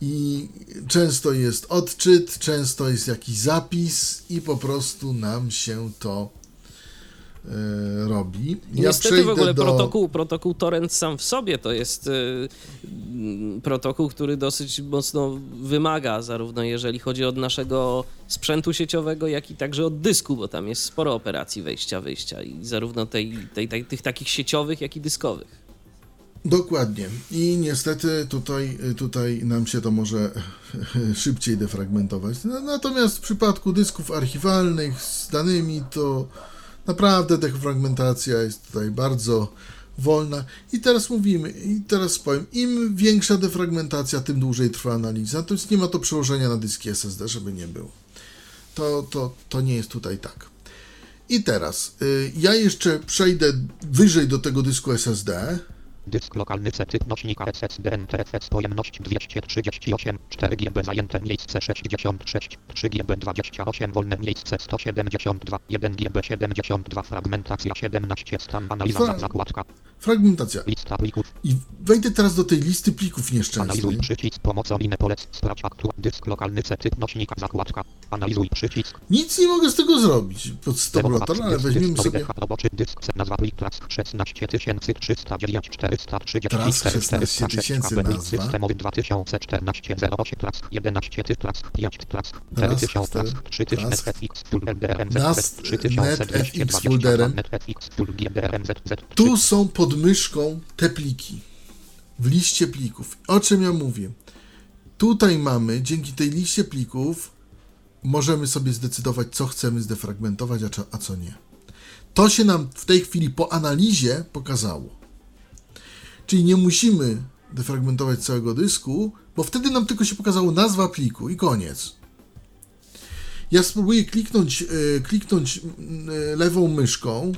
I często jest odczyt, często jest jakiś zapis i po prostu nam się to robi. Ja Niestety w ogóle do... protokół, protokół torrent sam w sobie to jest e, protokół, który dosyć mocno wymaga, zarówno jeżeli chodzi od naszego sprzętu sieciowego, jak i także od dysku, bo tam jest sporo operacji wejścia, wyjścia i zarówno tej, tej, tej, tych takich sieciowych, jak i dyskowych. Dokładnie. I niestety tutaj, tutaj nam się to może szybciej defragmentować. Natomiast w przypadku dysków archiwalnych z danymi to Naprawdę defragmentacja jest tutaj bardzo wolna. I teraz mówimy, i teraz powiem, im większa defragmentacja, tym dłużej trwa analiza. Natomiast nie ma to przełożenia na dyski SSD, żeby nie było. To, to, to nie jest tutaj tak. I teraz, y, ja jeszcze przejdę wyżej do tego dysku SSD. Dysk lokalny C typ nośnika SSD NTFS pojemność 238 4 GB zajęte miejsce 66 3 GB 28 wolne miejsce 172 1 GB 72 fragmentacja 17 stan analiza Fra zakładka Fragmentacja. Lista plików. I wejdę teraz do tej listy plików nieszczęsnych. Analizuj przycisk pomocą inne polec. Sprawdź aktualny dysk lokalny C typ nośnika zakładka. Analizuj przycisk. Nic nie mogę z tego zrobić pod stabilizator, ale weźmiemy sobie... Roboczy dysk nazwa plik trask 16309 430 Trask 16000 nazwa. Systemowy 2014 08 trask 11 ty trask 5 trask 4000 trask 3000 FX full LDRM Z 3220 NetFX full GDRM Z Tu są pod myszką te pliki w liście plików. O czym ja mówię? Tutaj mamy, dzięki tej liście plików, możemy sobie zdecydować, co chcemy zdefragmentować, a co nie. To się nam w tej chwili po analizie pokazało. Czyli nie musimy defragmentować całego dysku, bo wtedy nam tylko się pokazało nazwa pliku i koniec. Ja spróbuję kliknąć, e, kliknąć e, lewą myszką.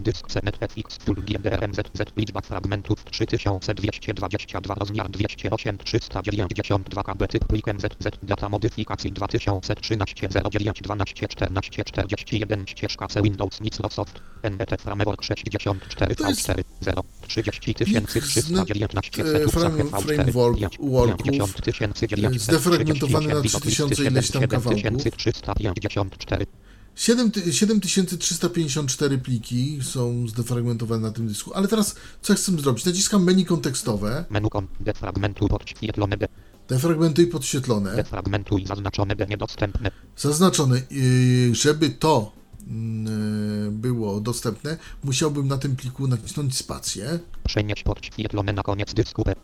Dysk CNFX full GDRMZ liczba fragmentów 3222 rozmiar 208 392 KB typ plik MZZ data modyfikacji 2013 09 12 14 41 ścieżka C Windows Microsoft NET Framework 64 V4 0 30 319 framework zdefragmentowany na 3000 ileś tam kawałków 5354 7354 pliki są zdefragmentowane na tym dysku, ale teraz co chcę zrobić? Naciskam menu kontekstowe. Menu defragmentuj podświetlone. Defragmentuj podświetlone. Defragmentuj zaznaczone niedostępne. Zaznaczone. Żeby to było dostępne, musiałbym na tym pliku nacisnąć spację. Przenieść podświetlone na koniec dysku B.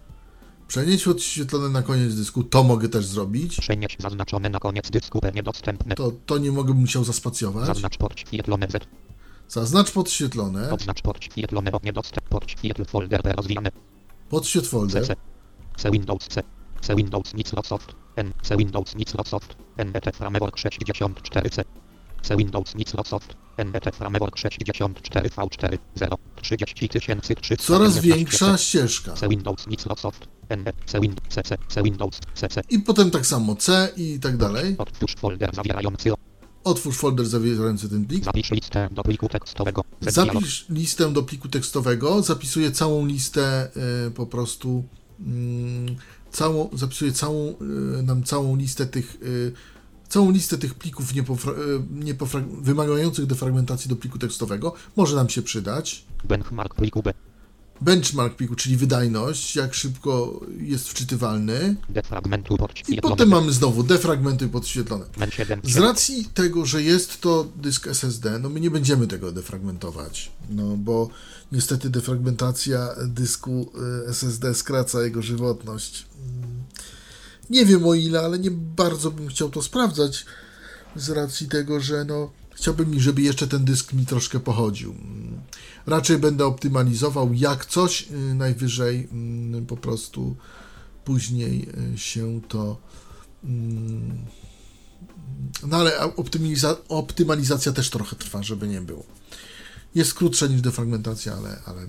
Przenieść odświetlone na koniec dysku, to mogę też zrobić. Przenieść zaznaczone na koniec dysku, niedostępne. To, to nie mogę, musiał zaspacjować. Zaznacz podświetlone Z. Zaznacz podświetlone. Oznacz podświetlone, niedostęp, podświetl folder rozwijane. Podświetl folder. C, C Windows C. C Windows Microsoft. N. C Windows Microsoft. NET Framework 64C. C Windows Microsoft. NET Framework 64 V4 0 30 300 Coraz większa ścieżka. C Windows Microsoft. C Windows C, C, Windows C, C. I potem tak samo C i tak dalej. Otwórz folder zawierający Otwórz folder zawierający ten plik. Zapisz listę do pliku tekstowego. Zapisz listę do pliku tekstowego. Zapisuję całą listę y, po prostu. Y, całą, zapisuję całą, y, nam całą listę tych y, całą listę tych plików wymagających defragmentacji do pliku tekstowego. Może nam się przydać. Benchmark pliku B. benchmark pliku, czyli wydajność, jak szybko jest wczytywalny. Defragmentuj I potem mamy znowu defragmentuj podświetlone. Men 7, Z racji tego, że jest to dysk SSD, no my nie będziemy tego defragmentować, no bo niestety defragmentacja dysku y, SSD skraca jego żywotność. Nie wiem o ile, ale nie bardzo bym chciał to sprawdzać z racji tego, że no chciałbym, żeby jeszcze ten dysk mi troszkę pochodził. Mm, Raczej będę optymalizował jak coś, y, najwyżej mm, po prostu później y, się to mm, no ale optymiza- optymalizacja też trochę trwa, żeby nie było. Jest krótsza niż defragmentacja, ale. ale...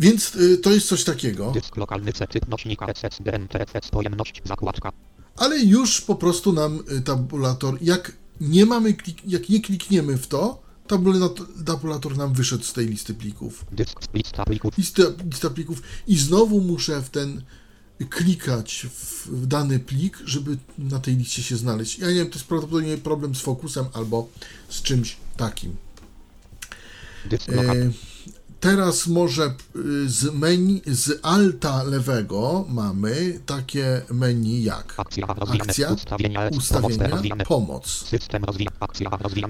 Więc y, to jest coś takiego, Dysk lokalny C nośnika pojemność zakładka. ale już po prostu nam y, tabulator, jak nie mamy, klik- jak nie klikniemy w to, tabulator, nam wyszedł z tej listy plików. Dysk lista plików. Lista, lista plików i znowu muszę w ten klikać w, dany plik, żeby na tej liście się znaleźć. Ja nie wiem, to jest prawdopodobnie problem z fokusem albo z czymś takim. Dysk. E, teraz może y, z menu, z alta lewego mamy takie menu jak Akcja Ustawienia. Ustawienia, pomoc. System.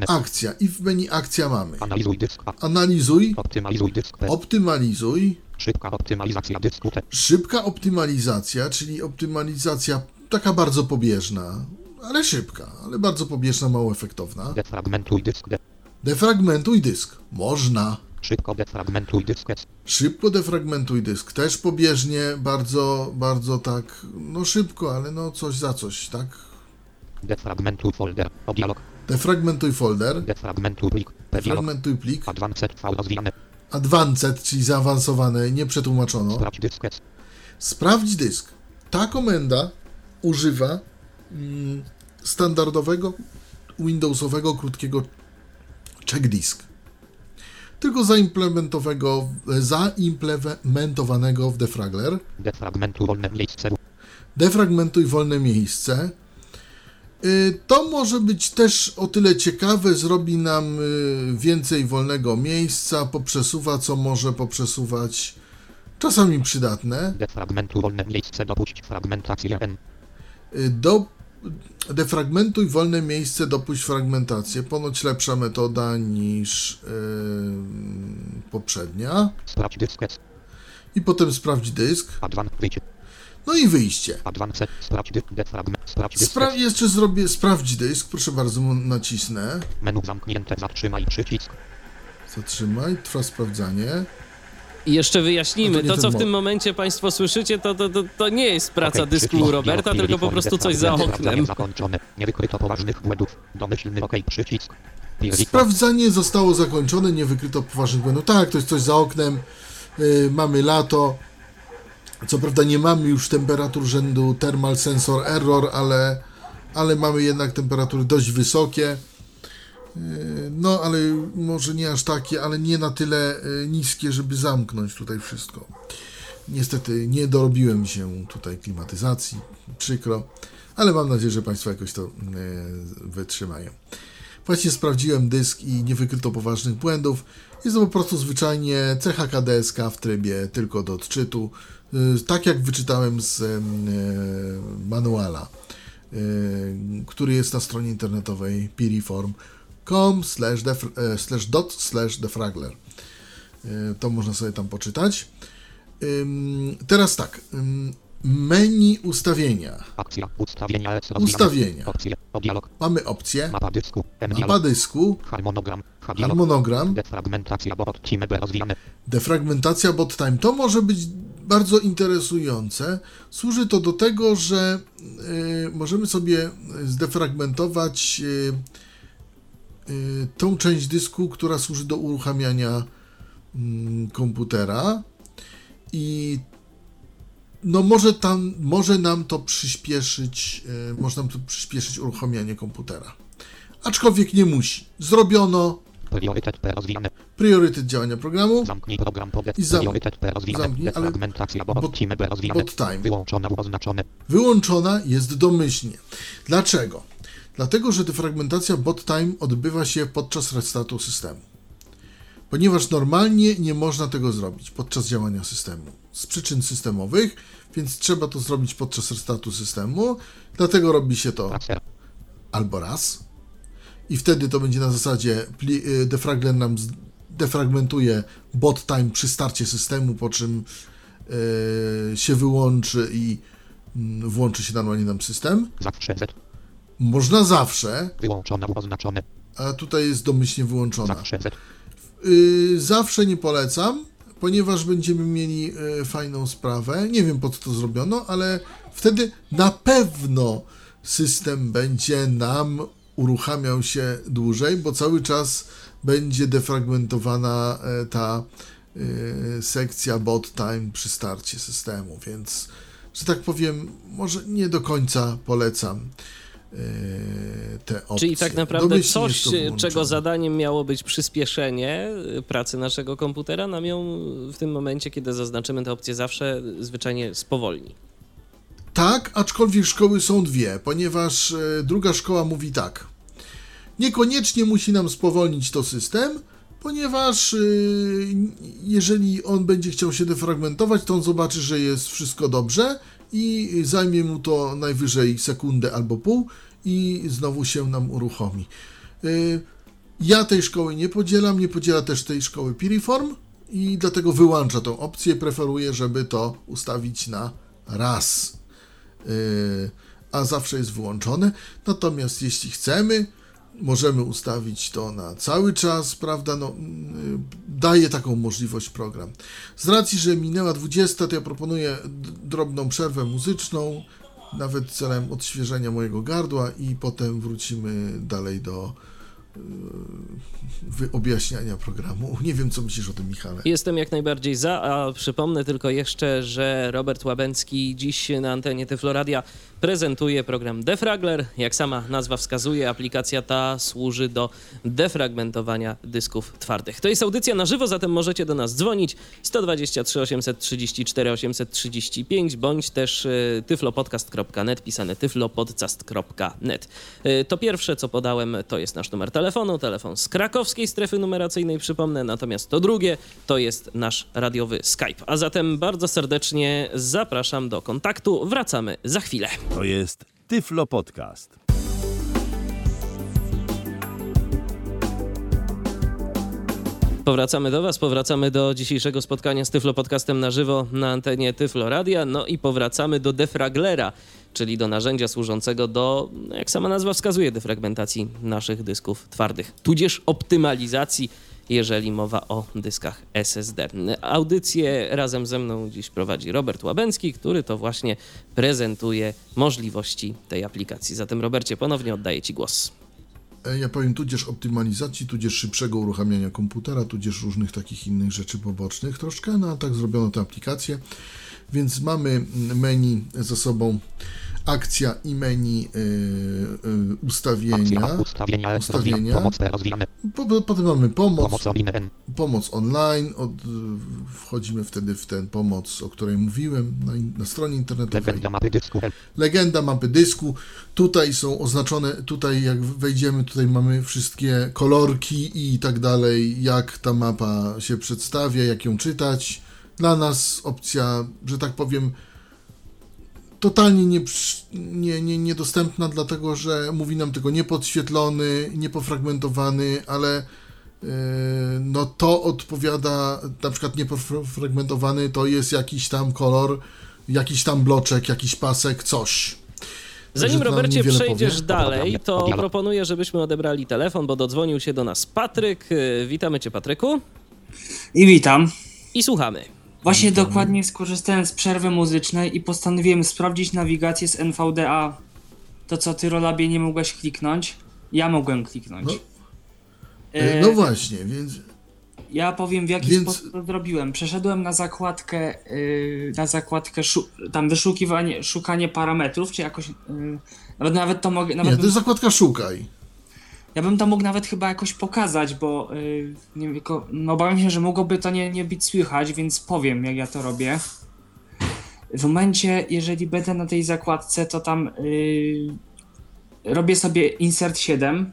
Akcja i w menu akcja mamy Analizuj dysk analizuj, Optymalizuj dysk optymalizuj, Szybka optymalizacja dysku szybka optymalizacja, czyli optymalizacja taka bardzo pobieżna, ale szybka, ale bardzo pobieżna, mało efektowna. Defragmentuj dysk. Defragmentuj dysk. Można. Szybko defragmentuj dysk S. Szybko defragmentuj dysk. Też pobieżnie, bardzo, bardzo tak, no szybko, ale no coś za coś, tak? Defragmentuj folder. O dialog. Defragmentuj folder. Defragmentuj plik. Defragmentuj plik. Advanced V rozwijane. Advanced, czyli zaawansowane, nie przetłumaczono. Sprawdź dysk S. Sprawdź dysk. Ta komenda używa mm, standardowego Windowsowego krótkiego check disk. Tylko zaimplementowego, zaimplementowanego w defragler. Defragmentuj wolne miejsce. Defragmentuj wolne miejsce. Y, To może być też o tyle ciekawe, zrobi nam y, więcej wolnego miejsca, poprzesuwa co może poprzesuwać, czasami przydatne. Defragmentuj wolne miejsce. Dopuść fragmentację N. Do, defragmentuj wolne miejsce, dopuść fragmentację. Ponoć lepsza metoda niż yy, poprzednia. Sprawdź dysk. I potem sprawdź dysk. No i wyjście. Sprawdź jeszcze zrobię sprawdź dysk. Proszę bardzo, nacisnę. Menu zamknięte. Zatrzymaj przycisk. Zatrzymaj, trwa sprawdzanie. I jeszcze No wyjaśnijmy, to co w tym momencie Państwo słyszycie, to, to, to, to nie jest praca Okej, dysku przycisk. Roberta, tylko po prostu coś za oknem. Nie wykryto poważnych błędów. Domyślny OK. Przycisk. Sprawdzanie zostało zakończone, nie wykryto poważnych błędów. Tak, to jest coś za oknem. Yy, mamy lato. Co prawda nie mamy już temperatur rzędu thermal sensor error, ale, ale mamy jednak temperatury dość wysokie. Yy, No, ale może nie aż takie, ale nie na tyle yy, niskie, żeby zamknąć tutaj wszystko. Niestety nie dorobiłem się tutaj klimatyzacji, przykro, ale mam nadzieję, że Państwo jakoś to yy, wytrzymają. Właśnie sprawdziłem dysk i nie wykryto poważnych błędów. Jest to po prostu zwyczajnie CHKDSK w trybie tylko do odczytu, tak jak wyczytałem z e, manuala, który jest na stronie internetowej piriform.com slash def- e, slash dot slash defragler. Y, To można sobie tam poczytać. Teraz tak, menu ustawienia. Akcja. Ustawienia rozwijane. Ustawienia. Opcje. Mamy opcję Mapa dysku. Mapa dysku, Harmonogram. Harmonogram, Defragmentacja. Bo od Team B rozwijane. defragmentacja bot time. To może być bardzo interesujące. Służy to do tego, że y, możemy sobie zdefragmentować y, tą część dysku, która służy do uruchamiania mm, komputera i no może tam, może nam to przyspieszyć, y, może nam to przyspieszyć uruchamianie komputera. Aczkolwiek nie musi. Zrobiono Priorytet P rozwijane. priorytet działania programu. Zamknij program I zam- Priorytet P rozwijane. zamknij, ale- Defragmentacja. Bo bot- Team B rozwijane. bot time. Wyłączone. Oznaczone. wyłączona jest domyślnie. Dlaczego? Dlatego, że defragmentacja bot time odbywa się podczas restartu systemu. ponieważ normalnie nie można tego zrobić podczas działania systemu z przyczyn systemowych, więc trzeba to zrobić podczas restartu systemu, dlatego robi się to albo raz i wtedy to będzie na zasadzie y, defragler nam defragmentuje bot time przy starcie systemu, po czym yy, się wyłączy i yy, włączy się normalnie nam system. Zawsze Z. Można zawsze. Wyłączona oznaczone. A tutaj jest domyślnie wyłączona. Zawsze. Yy, zawsze nie polecam, ponieważ będziemy mieli yy, fajną sprawę. Nie wiem po co to zrobiono, ale wtedy na pewno system będzie nam uruchamiał się dłużej, bo cały czas będzie defragmentowana e, ta e, sekcja bot time przy starcie systemu, więc, że tak powiem, może nie do końca polecam te opcje. Czyli tak naprawdę coś, czego zadaniem miało być przyspieszenie pracy naszego komputera, nam ją w tym momencie, kiedy zaznaczymy tę opcję zawsze, zwyczajnie spowolni. Tak, aczkolwiek szkoły są dwie, ponieważ druga szkoła mówi tak. Niekoniecznie musi nam spowolnić to system, ponieważ jeżeli on będzie chciał się defragmentować, to on zobaczy, że jest wszystko dobrze i zajmie mu to najwyżej sekundę albo pół i znowu się nam uruchomi. Yy, ja tej szkoły nie podzielam, nie podziela też tej szkoły Piriform i dlatego wyłącza tą opcję. Preferuję, żeby to ustawić na raz, yy, a zawsze jest wyłączone. Natomiast jeśli chcemy, możemy ustawić to na cały czas, prawda? No, mm, daje taką możliwość program. Z racji, że minęła 20, to ja proponuję drobną przerwę muzyczną, nawet celem odświeżenia mojego gardła i potem wrócimy dalej do wyobjaśniania programu. Nie wiem, co myślisz o tym, Michale. Jestem jak najbardziej za, a przypomnę tylko jeszcze, że Robert Łabęcki dziś na antenie Tyfloradia prezentuje program Defragler. Jak sama nazwa wskazuje, aplikacja ta służy do defragmentowania dysków twardych. To jest audycja na żywo, zatem możecie do nas dzwonić 123 834 835 bądź też e, tyflopodcast.net, pisane tyflopodcast.net. E, to pierwsze, co podałem, to jest nasz numer telefonu, telefon z krakowskiej strefy numeracyjnej, przypomnę, natomiast to drugie to jest nasz radiowy Skype. A zatem bardzo serdecznie zapraszam do kontaktu. Wracamy za chwilę. To jest Tyflo Podcast. Powracamy do Was, powracamy do dzisiejszego spotkania z Tyflo Podcastem na żywo na antenie Tyflo Radia, no i powracamy do defraglera, czyli do narzędzia służącego do, no jak sama nazwa wskazuje, defragmentacji naszych dysków twardych, tudzież optymalizacji jeżeli mowa o dyskach SSD. Audycję razem ze mną dziś prowadzi Robert Łabęcki, który to właśnie prezentuje możliwości tej aplikacji. Zatem Robercie, ponownie oddaję Ci głos. E, ja powiem tudzież optymalizacji, tudzież szybszego uruchamiania komputera, tudzież różnych takich innych rzeczy pobocznych troszkę, no a tak zrobiono tę aplikację. Więc mamy menu za sobą akcja i menu y, y, ustawienia. Akcja, ustawienia, ustawienia. Pomoc po, potem mamy pomoc, pomoc online. Od, wchodzimy wtedy w ten pomoc, o której mówiłem na, na stronie internetowej. Legenda mapy dysku. Legenda mapy dysku. Tutaj są oznaczone, tutaj jak wejdziemy, tutaj mamy wszystkie kolorki i tak dalej, jak ta mapa się przedstawia, jak ją czytać. Dla nas opcja, że tak powiem, totalnie nie, nie, nie, niedostępna, dlatego że mówi nam tylko niepodświetlony, niepofragmentowany, ale yy, no to odpowiada, na przykład niepofragmentowany to jest jakiś tam kolor, jakiś tam bloczek, jakiś pasek, coś. Zanim Robercie przejdziesz powie. dalej, to proponuję, żebyśmy odebrali telefon, bo dodzwonił się do nas Patryk. Y, witamy cię, Patryku. I witam. I słuchamy. Właśnie dokładnie skorzystałem z przerwy muzycznej i postanowiłem sprawdzić nawigację z NVDA. To co ty, Rolabie, nie mogłeś kliknąć? Ja mogłem kliknąć. No, e, no właśnie, więc... Ja powiem w jaki więc... sposób to zrobiłem. Przeszedłem na zakładkę, yy, na zakładkę tam wyszukiwanie, szukanie parametrów, czy jakoś... Yy, nawet, nawet to mogę... Nawet nie, to jest zakładka szukaj. Ja bym to mógł nawet chyba jakoś pokazać, bo yy, nie wiem, no obawiam się, że mogłoby to nie, nie być słychać, więc powiem jak ja to robię. W momencie, jeżeli będę na tej zakładce, to tam yy, robię sobie insert 7,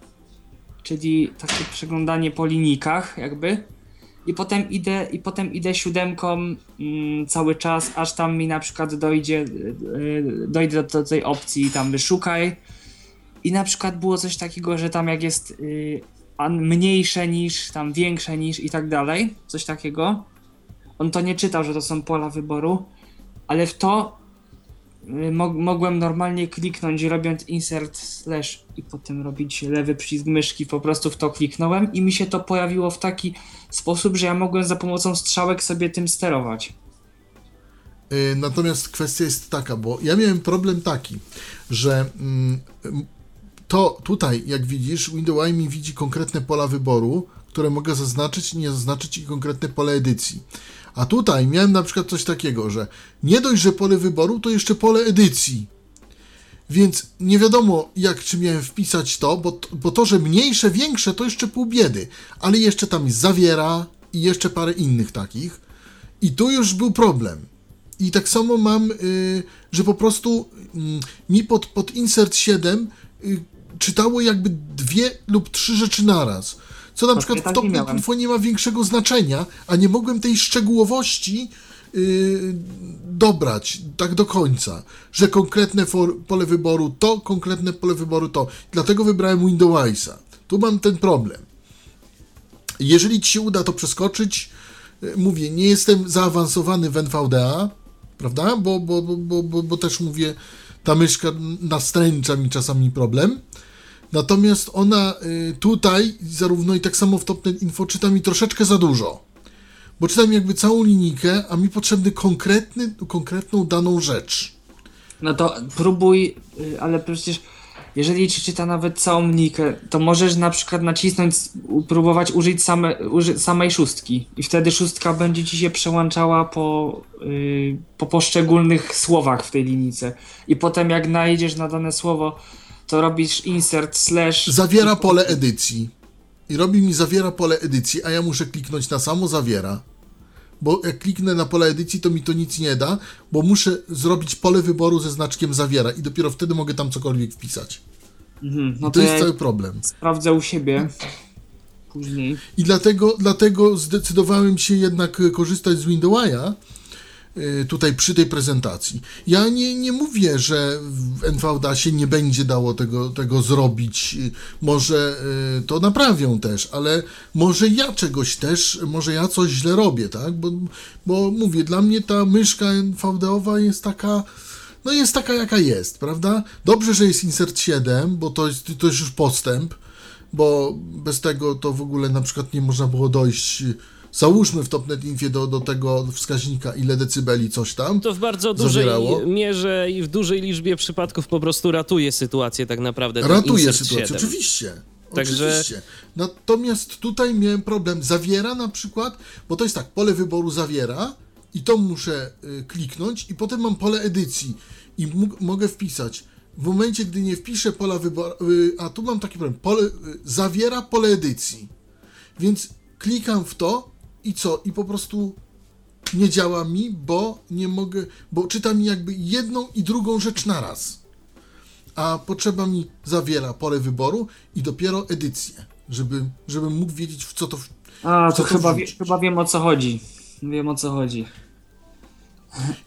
czyli takie przeglądanie po linijkach jakby i potem idę, i potem idę siódemką mm, cały czas, aż tam mi na przykład dojdzie, yy, dojdę do, do, tej opcji tam wyszukaj i na przykład było coś takiego, że tam jak jest yy, mniejsze niż, tam większe niż i tak dalej, coś takiego, on to nie czytał, że to są pola wyboru, ale w to y, mogłem normalnie kliknąć robiąc insert slash i potem robić lewy przycisk myszki, po prostu w to kliknąłem i mi się to pojawiło w taki sposób, że ja mogłem za pomocą strzałek sobie tym sterować. Y, natomiast kwestia jest taka, bo ja miałem problem taki, że mm, to tutaj, jak widzisz, Windows mi widzi konkretne pola wyboru, które mogę zaznaczyć i nie zaznaczyć i konkretne pole edycji. A tutaj miałem na przykład coś takiego, że nie dość, że pole wyboru, to jeszcze pole edycji. Więc nie wiadomo, jak czy miałem wpisać to, bo, bo to, że mniejsze, większe, to jeszcze pół biedy. Ale jeszcze tam zawiera i jeszcze parę innych takich. I tu już był problem. I tak samo mam, y, że po prostu y, mi pod, pod insert 7 y, czytało jakby dwie lub trzy rzeczy naraz. Co na przykład w tak Top Info nie ma większego znaczenia, a nie mogłem tej szczegółowości yy, dobrać tak do końca, że konkretne for, pole wyboru to, konkretne pole wyboru to. Dlatego wybrałem Windowsa. Tu mam ten problem. Jeżeli ci się uda to przeskoczyć, yy, mówię, nie jestem zaawansowany w NVDA, prawda? Bo, bo, bo, bo, bo też mówię, ta myszka nastręcza mi czasami problem. Natomiast ona y, tutaj, zarówno i tak samo w Topnet Info, czyta mi troszeczkę za dużo. Bo czytam jakby całą linijkę, a mi potrzebny konkretny, konkretną daną rzecz. No to próbuj, y, ale przecież jeżeli ci czyta nawet całą linijkę, to możesz na przykład nacisnąć, próbować użyć same, uży, samej szóstki i wtedy szóstka będzie ci się przełączała po, yy, po poszczególnych słowach w tej linijce. I potem jak najdziesz na dane słowo, to robisz insert slash. Zawiera pole edycji. I robi mi zawiera pole edycji, a ja muszę kliknąć na samo zawiera. Bo jak kliknę na pole edycji, to mi to nic nie da, bo muszę zrobić pole wyboru ze znaczkiem zawiera i dopiero wtedy mogę tam cokolwiek wpisać. Mhm, no to, to jest cały problem. Sprawdzę u siebie później. I dlatego, dlatego zdecydowałem się jednak korzystać z Windowsa, tutaj przy tej prezentacji. Ja nie, nie mówię, że w NVDA się nie będzie dało tego, tego zrobić. Może y, to naprawią też, ale może ja czegoś też, może ja coś źle robię, tak? Bo, bo mówię, dla mnie ta myszka NVDA-owa jest taka no jest taka jaka jest, prawda? Dobrze, że jest insert 7, bo to jest, to jest już postęp, bo bez tego to w ogóle na przykład nie można było dojść załóżmy w Topnet Infie do, do tego wskaźnika, ile decybeli coś tam. To w bardzo dużej zawierało. mierze i w dużej liczbie przypadków po prostu ratuje sytuację tak naprawdę. Ratuje sytuację, 7. oczywiście. Także... Oczywiście. Natomiast tutaj miałem problem. Zawiera na przykład, bo to jest tak, pole wyboru zawiera i to muszę y, kliknąć i potem mam pole edycji i mogę wpisać. W momencie, gdy nie wpiszę pola wyboru, y, a tu mam taki problem, pole, y, zawiera pole edycji. Więc klikam w to i co? I po prostu nie działa mi, bo nie mogę, bo czyta mi jakby jedną i drugą rzecz naraz. A potrzeba mi zawiera pole wyboru i dopiero edycję, żeby, żebym mógł wiedzieć, w co to. W, A, to, to chyba, wie, chyba wiem o co chodzi. Wiem o co chodzi.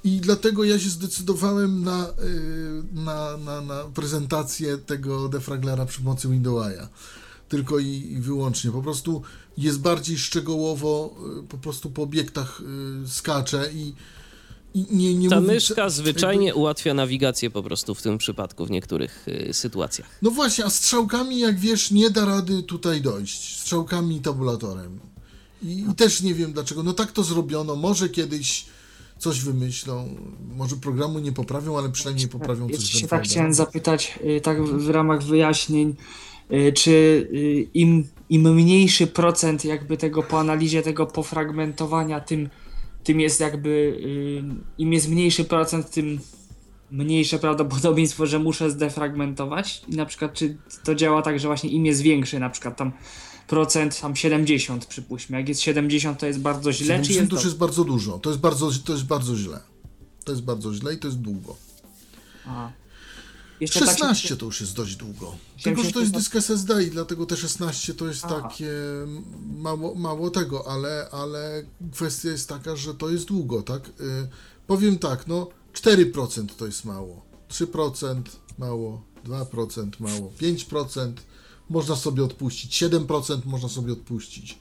I dlatego ja się zdecydowałem na, y, na, na, na prezentację tego defraglera przy pomocy Windowsa tylko i, i, wyłącznie. Po prostu jest bardziej szczegółowo, y, po prostu po obiektach y, skacze i, i nie, nie Ta mówi, myszka zwyczajnie jakby... ułatwia nawigację po prostu w tym przypadku w niektórych y, sytuacjach. No właśnie, a strzałkami, jak wiesz, nie da rady tutaj dojść. Strzałkami i tabulatorem. I, I też nie wiem dlaczego. No tak to zrobiono. Może kiedyś coś wymyślą. Może programu nie poprawią, ale przynajmniej poprawią ja coś. Ja się tak chciałem zapytać, tak w ramach wyjaśnień, Y, czy y, im, im mniejszy procent jakby tego po analizie tego pofragmentowania, tym, tym jest jakby, y, im jest mniejszy procent, tym mniejsze prawdopodobieństwo, że muszę zdefragmentować i na przykład czy to działa tak, że właśnie im jest większy, na przykład tam procent, tam 70 przypuśćmy, jak jest 70 to jest bardzo źle, 70 czy jest już jest bardzo dużo, to jest bardzo, to jest bardzo źle, to jest bardzo źle i to jest długo. Aha. Jeszcze tak się- 16 to już jest dość długo. Tylko, że to jest dysk SSD i dlatego te 16 to jest Aha. takie mało, mało tego, ale, ale kwestia jest taka, że to jest długo, tak? Y, powiem tak, no 4% to jest mało, 3% mało, 2% mało, 5% można sobie odpuścić, 7% można sobie odpuścić.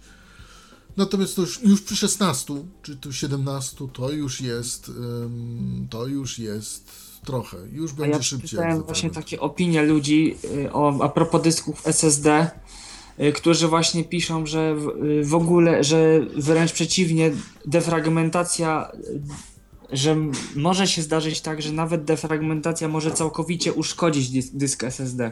Natomiast to już, już przy 16 czy tu 17 to już jest ym, to już jest trochę, już będzie ja szybciej. przeczytałem jak właśnie takie opinie ludzi y, o, a propos dysków SSD, y, którzy właśnie piszą, że w, y, w ogóle, że wręcz przeciwnie, defragmentacja, że może się zdarzyć tak, że nawet defragmentacja może całkowicie uszkodzić dysk, dysk SSD.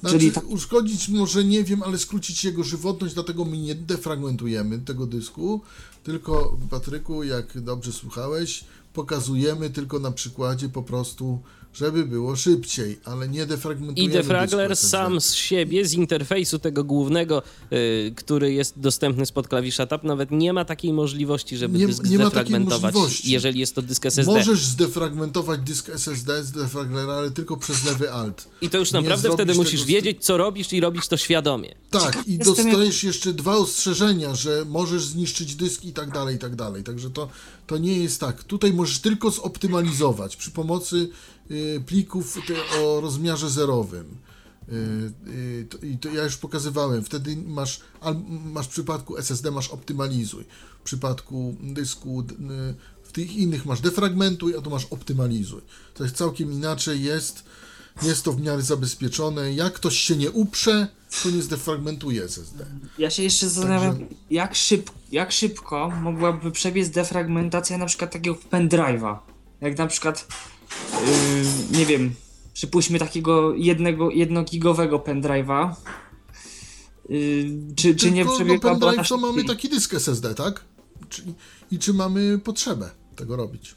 Znaczy, Czyli tak- uszkodzić może nie wiem, ale skrócić jego żywotność, dlatego my nie defragmentujemy tego dysku, tylko Patryku, jak dobrze słuchałeś, pokazujemy tylko na przykładzie po prostu, żeby było szybciej, ale nie I defragmentujemy defragler dysku SSD. sam z siebie, z interfejsu tego głównego, y, który jest dostępny spod klawisza Tab, nawet nie ma takiej możliwości, żeby Nie- dysk nie ma takiej zdefragmentować, możliwości. jeżeli jest to dysk SSD. Możesz zdefragmentować dysk SSD z defraglera, ale tylko przez lewy alt. I to już naprawdę wtedy musisz wiedzieć, co robisz i robić to świadomie. Tak, i dostajesz jeszcze dwa ostrzeżenia, że możesz zniszczyć dysk i tak dalej, i tak dalej. Także to, to nie jest tak. Tutaj możesz tylko zoptymalizować przy pomocy plików te, o rozmiarze zerowym. Y, y, I to ja już pokazywałem. Wtedy masz, masz w przypadku SSD masz optymalizuj. W przypadku dysku y, w tych innych masz defragmentuj, a tu masz optymalizuj. To jest całkiem inaczej jest. Jest to w miarę zabezpieczone. Jak ktoś się nie uprze, to nie zdefragmentuje SSD. Ja się jeszcze zastanawiam, jak, szyb, jak szybko mogłaby przebiec defragmentacja na przykład takiego pendrive'a. Jak na przykład, yy, nie wiem, przypuśćmy takiego jednego, jednogigowego pendrive'a. Yy, czy, czy nie Tylko, no, pendrive to mamy taki dysk SSD, tak? Czy, I czy mamy potrzebę tego robić?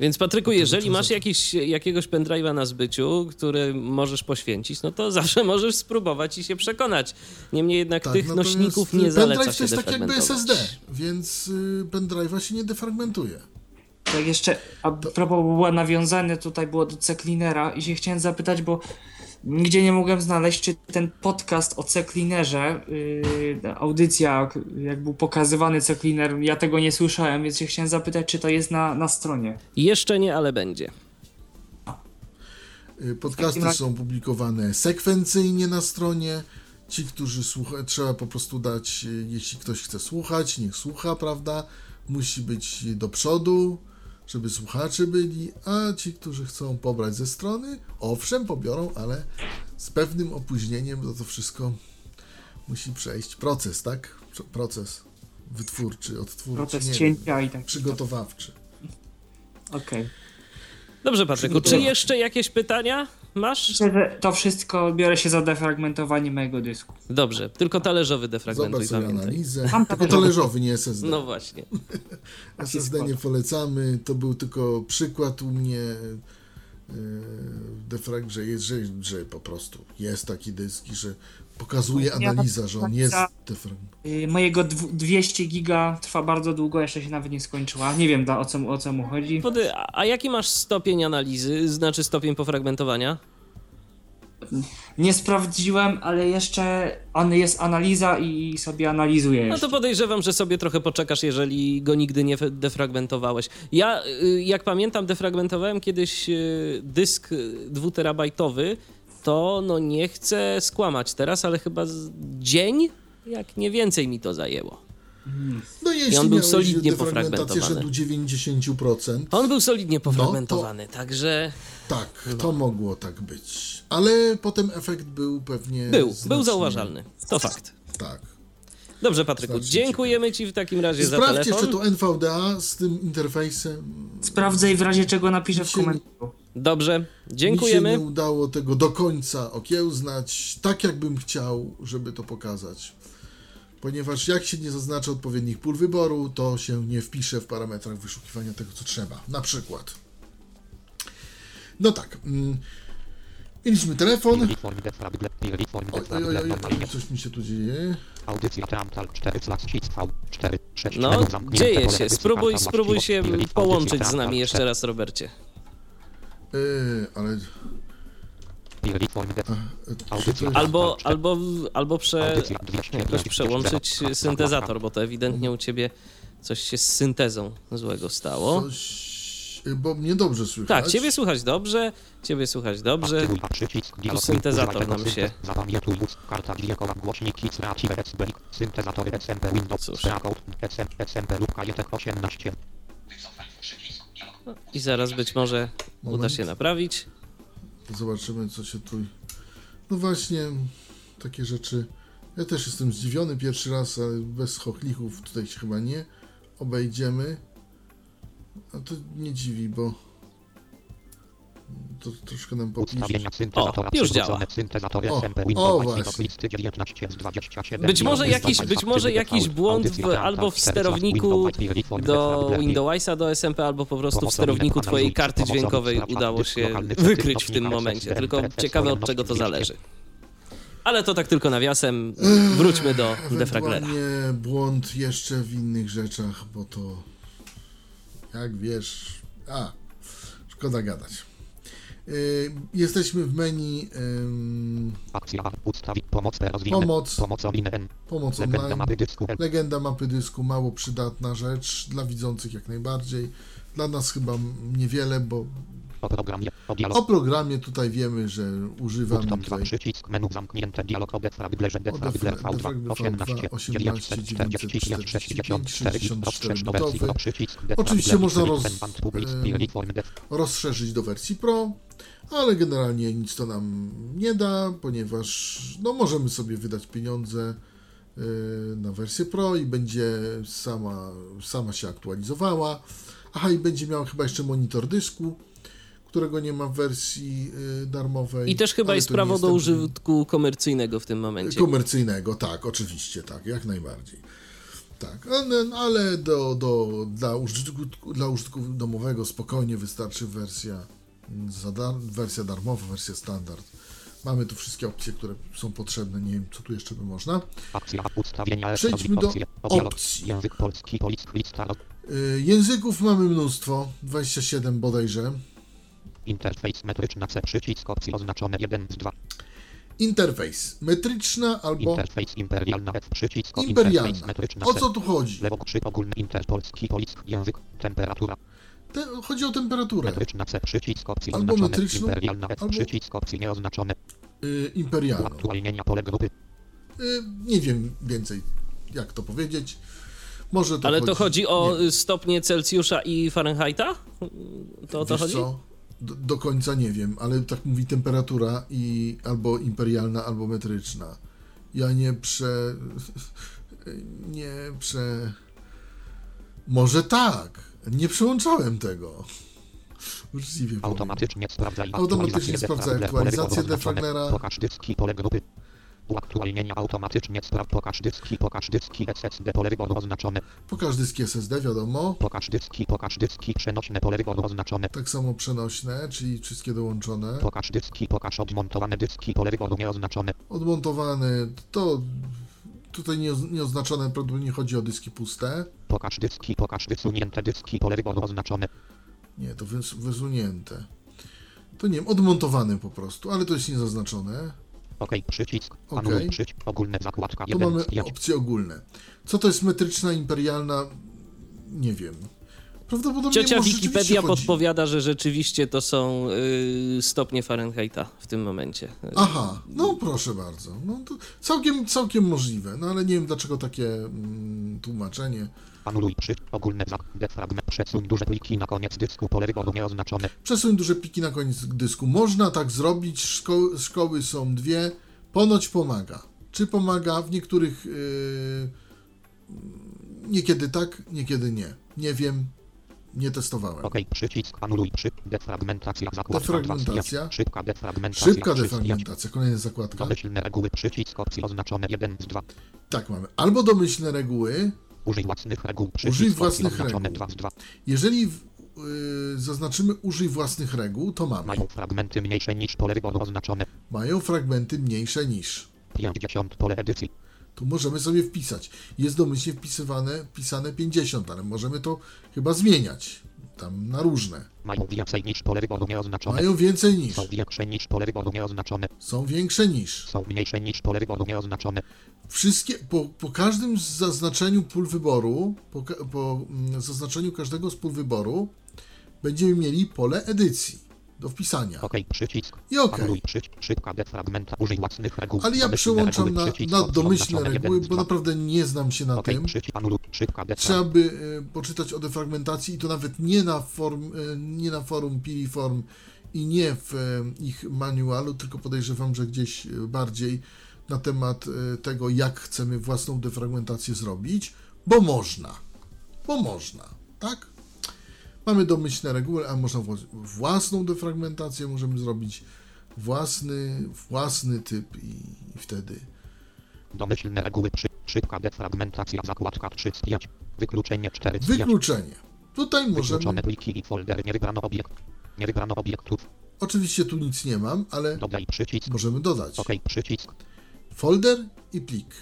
Więc Patryku, jeżeli masz jakiś, jakiegoś pendrive'a na zbyciu, który możesz poświęcić, no to zawsze możesz spróbować i się przekonać. Niemniej jednak Tak, tych nośników nie zaleca pendrive się to jest tak jakby. SSD, więc y, pendrive'a się nie defragmentuje. Tak jeszcze, a propos było nawiązane tutaj było do C-Cleanera i się chciałem zapytać, bo nigdzie nie mogłem znaleźć, czy ten podcast o C-Cleanerze, yy, audycja, jak był pokazywany C-Cleaner, ja tego nie słyszałem, więc się chciałem zapytać, czy to jest na, na stronie. Jeszcze nie, ale będzie. Y, Podcasty razie- są publikowane sekwencyjnie na stronie. Ci, którzy słuchają, trzeba po prostu dać, y, jeśli ktoś chce słuchać, niech słucha, prawda? Musi być do przodu, żeby słuchacze byli, a ci, którzy chcą pobrać ze strony, owszem, pobiorą, ale z pewnym opóźnieniem, bo to wszystko musi przejść proces, tak? Proces wytwórczy, odtwórczy, Proces nie cięcia i tak. przygotowawczy. Okej. Dobrze, Patryku, czy jeszcze jakieś pytania masz? Myślę, że to wszystko biorę się za defragmentowanie mojego dysku. Dobrze, tylko talerzowy Zobacz defragmentuj, sobie pamiętaj. analizę. Tylko talerzowy. nie SSD. No właśnie. SSD nie polecamy, to był tylko przykład u mnie e, defrag, że jest, że, że po prostu jest taki dysk że pokazuje analiza, że on jest defrag. Yy, mojego dwu- 200 giga trwa bardzo długo, jeszcze się nawet nie skończyła. Nie wiem da, o, co, mu- o co mu chodzi. Wody, a a jaki masz stopień analizy, znaczy stopień pofragmentowania? Nie sprawdziłem, ale jeszcze on jest analiza i sobie analizuje No jeszcze. to podejrzewam, że sobie trochę poczekasz, jeżeli go nigdy nie defragmentowałeś. Ja, y, jak pamiętam, defragmentowałem kiedyś y, dysk y, dwuterabajtowy, to no nie chcę skłamać teraz, ale chyba z dzień, jak nie więcej mi to zajęło. No jeśli on był solidnie pofragmentowany. rzędu 90%, On był No solidnie pofragmentowany, także tak, No. to mogło tak być. Ale potem efekt był pewnie był, był znacznie- zauważalny. To fakt. Tak. Dobrze, Patryku, Znacznie dziękujemy Ci w takim razie za Sprawdź telefon. jeszcze to NVDA z tym interfejsem. Sprawdzę i w razie czego napiszę w komentarzu. Dobrze, Mi się dziękujemy. nie udało tego do końca okiełznać, tak jakbym chciał, żeby to pokazać. Ponieważ jak się nie zaznaczy odpowiednich pól wyboru, to się nie wpisze w parametrach wyszukiwania tego, co trzeba. Na przykład. No tak. mm, Mieliśmy telefon. Oj, oj, oj, coś mi się tu dzieje. Audycja Teamtal 4 slash V 4 6 No, dzieje się. Spróbuj, spróbuj się połączyć z nami jeszcze raz, Robercie. Yy, ale Audycja. Albo, albo, albo prze, Audycja 200, jakoś przełączyć syntezator, bo to ewidentnie u ciebie coś się z syntezą złego stało. Coś, bo mnie dobrze słychać. Tak, ciebie słychać dobrze, ciebie słychać dobrze. Dialog. syntezator nam się- syntez- I zaraz być może uda Moment. się naprawić. Zobaczymy, co się tu. No właśnie, takie rzeczy. Ja też jestem zdziwiony pierwszy raz, ale bez chochlichów tutaj się chyba nie obejdziemy. A to nie dziwi, bo to troszkę nam. Ustawienia syntezatora O, już działa. O, SMP o, Windows właśnie. listy 19 z 27. Być może jakiś, być może jakiś błąd w, albo w sterowniku do Windowsa, do SMP, albo po prostu w sterowniku twojej karty dźwiękowej udało się wykryć w tym momencie. Tylko ciekawe od czego to zależy. Ale to tak tylko nawiasem. Wróćmy do defraglera. Błąd jeszcze w innych rzeczach, bo to jak wiesz. A, szkoda gadać. Y, Jesteśmy w menu ym, Akcja A. Ustawić pomoc. Pomoc. Pomocowy N. pomoc Legenda online. mapy dysku. Legenda mapy dysku, mało przydatna rzecz, dla widzących jak najbardziej. Dla nas chyba niewiele, bo O programie. O programie tutaj wiemy, że 2 tutaj przycisk menu zamknięte dialog o defraglerze defragler defra- V2 defragler 18 V2, 18, 945 65 4 64 do wersji bitowy. Pro przycisk Oczywiście można roz- rozszerzyć do wersji Pro, ale generalnie nic to nam nie da, ponieważ no, możemy sobie wydać pieniądze yy, na wersję Pro i będzie sama, sama się aktualizowała. Aha, i będzie miał chyba jeszcze monitor dysku, którego nie ma w wersji yy, darmowej. I też chyba jest prawo jest do ten- użytku komercyjnego w tym momencie. Komercyjnego, tak, oczywiście, tak, jak najbardziej. Tak, ale, do, do, dla, użytku, dla użytku domowego spokojnie wystarczy wersja, mm, dar, wersja darmowa, wersja standard. Mamy tu wszystkie opcje, które są potrzebne. Nie wiem, co tu jeszcze by można. Akcja ustawienia Przejdźmy do opcji. Język polski, polic, lista, log. Y, języków mamy mnóstwo, 27 bodajże. Interfejs metryczna C przycisk opcji oznaczone 1 z 2. Interfejs metryczna albo Interfejs imperialna F przycisk o imperialna. metryczna O co tu chodzi? Lewo krzyk ogólny interpolski polic język temperatura Te, chodzi o temperaturę. metryczna C przycisk opcji Albo oznaczone metryczną, imperialna F albo- przycisk opcji nieoznaczone Y, imperialną. uaktualnienia pole grupy Y, Nie wiem więcej, jak to powiedzieć. Może to Ale chodzi, to chodzi o nie, stopnie Celsjusza i Fahrenheita? To o to wiesz chodzi? co? Do, do końca nie wiem, ale tak mówi temperatura i albo imperialna, albo metryczna. Ja nie prze... Nie prze... Może tak. Nie przełączałem tego. Uczciwie powiem. automatycznie Automatycznie aktualizację sprawdzaj defragler, pole aktualizację defraglera. pokaż dyski pole grupy uaktualnienia automatycznie spraw pokaż dyski pokaż dyski SSD pole wyboru oznaczone Pokaż dyski SSD, wiadomo. pokaż dyski pokaż dyski przenośne pole wyboru oznaczone Tak samo przenośne, czyli wszystkie dołączone. pokaż dyski pokaż odmontowane dyski pole wyboru nieoznaczone Odmontowane, to tutaj nie, nieoznaczone, prawdopodobnie chodzi o dyski puste. pokaż dyski pokaż wysunięte dyski pole wyboru oznaczone Nie, to wys, wysunięte. To nie wiem, odmontowane po prostu, ale to jest niezaznaczone. OK przycisk Okej. anuluj przycisk ogólne zakładka Tu 1 mamy z 5 opcje ogólne. Co to jest metryczna, imperialna? Nie wiem. Prawdopodobnie Ciocia Wikipedia podpowiada, że rzeczywiście to są y, stopnie Fahrenheita w tym momencie. Aha, no proszę bardzo. No to całkiem, całkiem możliwe, no ale nie wiem dlaczego takie mm, tłumaczenie. Anuluj przycisk ogólne zak defragment przesuń duże pliki na koniec dysku pole wyboru nieoznaczone Przesuń duże pliki na koniec dysku. Można tak zrobić. Szko- szkoły są dwie. Ponoć pomaga. Czy pomaga? W niektórych. Yy, niekiedy tak, niekiedy nie. Nie wiem. Nie testowałem. OK przycisk anuluj przycisk defragmentacja zakładka Defragmentacja. 2 szybka defragmentacja Szybka defragmentacja. Kolejna zakładka. Domyślne reguły przycisk opcji oznaczone 1 z 2 Tak mamy. Albo domyślne reguły. Użyj własnych reguł Użyj własnych reguł. 2 z 2 Jeżeli w, yy, zaznaczymy użyj własnych reguł, to mamy. mają fragmenty mniejsze niż pole wyboru oznaczone Mają fragmenty mniejsze niż. 50 pole edycji Tu możemy sobie wpisać. Jest domyślnie wpisywane, wpisane 50, ale możemy to chyba zmieniać. Tam na różne. Mają więcej niż pole wyboru nieoznaczone. Mają więcej niż. Są większe niż pole wyboru nieoznaczone. Są większe niż. Są mniejsze niż pole wyboru nieoznaczone. Wszystkie, po, po każdym zaznaczeniu pól wyboru, po, po mm, zaznaczeniu każdego z pól wyboru, będziemy mieli pole edycji do wpisania. OK, przycisk. I OK. Szybka defragmenta. Użyj reguł. Ale ja przełączam na, na domyślne reguły, bo naprawdę nie znam się na tym. Trzeba by e, poczytać o defragmentacji i to nawet nie na, form, e, nie na forum Piriform i nie w e, ich manualu, tylko podejrzewam, że gdzieś bardziej na temat tego, jak chcemy własną defragmentację zrobić, bo można. Bo można, tak? Mamy domyślne reguły, a można wła- własną defragmentację możemy zrobić własny, własny typ i, i wtedy Domyślne reguły. Przy, szybka defragmentacja. Zakładka 3 z 5. Wykluczenie 4 z 5. wykluczenie. Tutaj możemy Wykluczone pliki i folder. Nie wybrano obiekt. Nie wybrano obiektów. Oczywiście tu nic nie mam, ale Dodaj przycisk. możemy dodać. OK, przycisk. Folder i plik.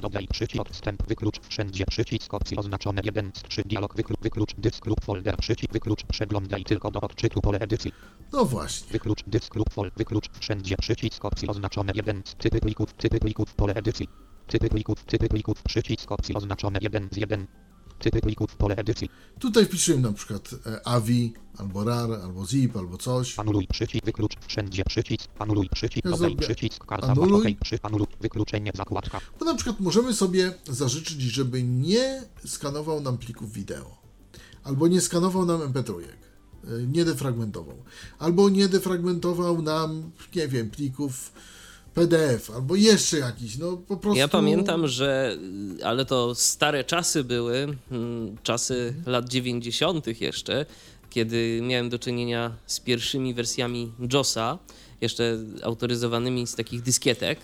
Dodaj przycisk odstęp, wyklucz wszędzie przycisk opcji oznaczone 1 z 3 dialog wyklucz, wyklucz dysk lub folder przycisk wyklucz przeglądaj tylko do odczytu pole edycji. No właśnie. wyklucz dysk lub fol wyklucz wszędzie przycisk opcji oznaczone 1 z typy plików typy plików pole edycji. Typy plików typy plików przycisk opcji oznaczone 1 z 1 typy plików pole edycji Tutaj wpisujemy na przykład e, AVI, albo RAR, albo ZIP, albo coś. anuluj przycisk wyklucz wszędzie przycisk anuluj przycisk Ja zrobię przycisk karta anuluj. OK przy anuluj wykluczenie zakładka Bo na przykład możemy sobie zażyczyć, żeby nie skanował nam plików wideo. Albo nie skanował nam MP3. e, Nie defragmentował. Albo nie defragmentował nam, nie wiem, plików PDF, albo jeszcze jakiś, no po prostu... Ja pamiętam, że, ale to stare czasy były, mm, czasy lat 90. jeszcze, kiedy miałem do czynienia z pierwszymi wersjami JOSa, jeszcze autoryzowanymi z takich dyskietek.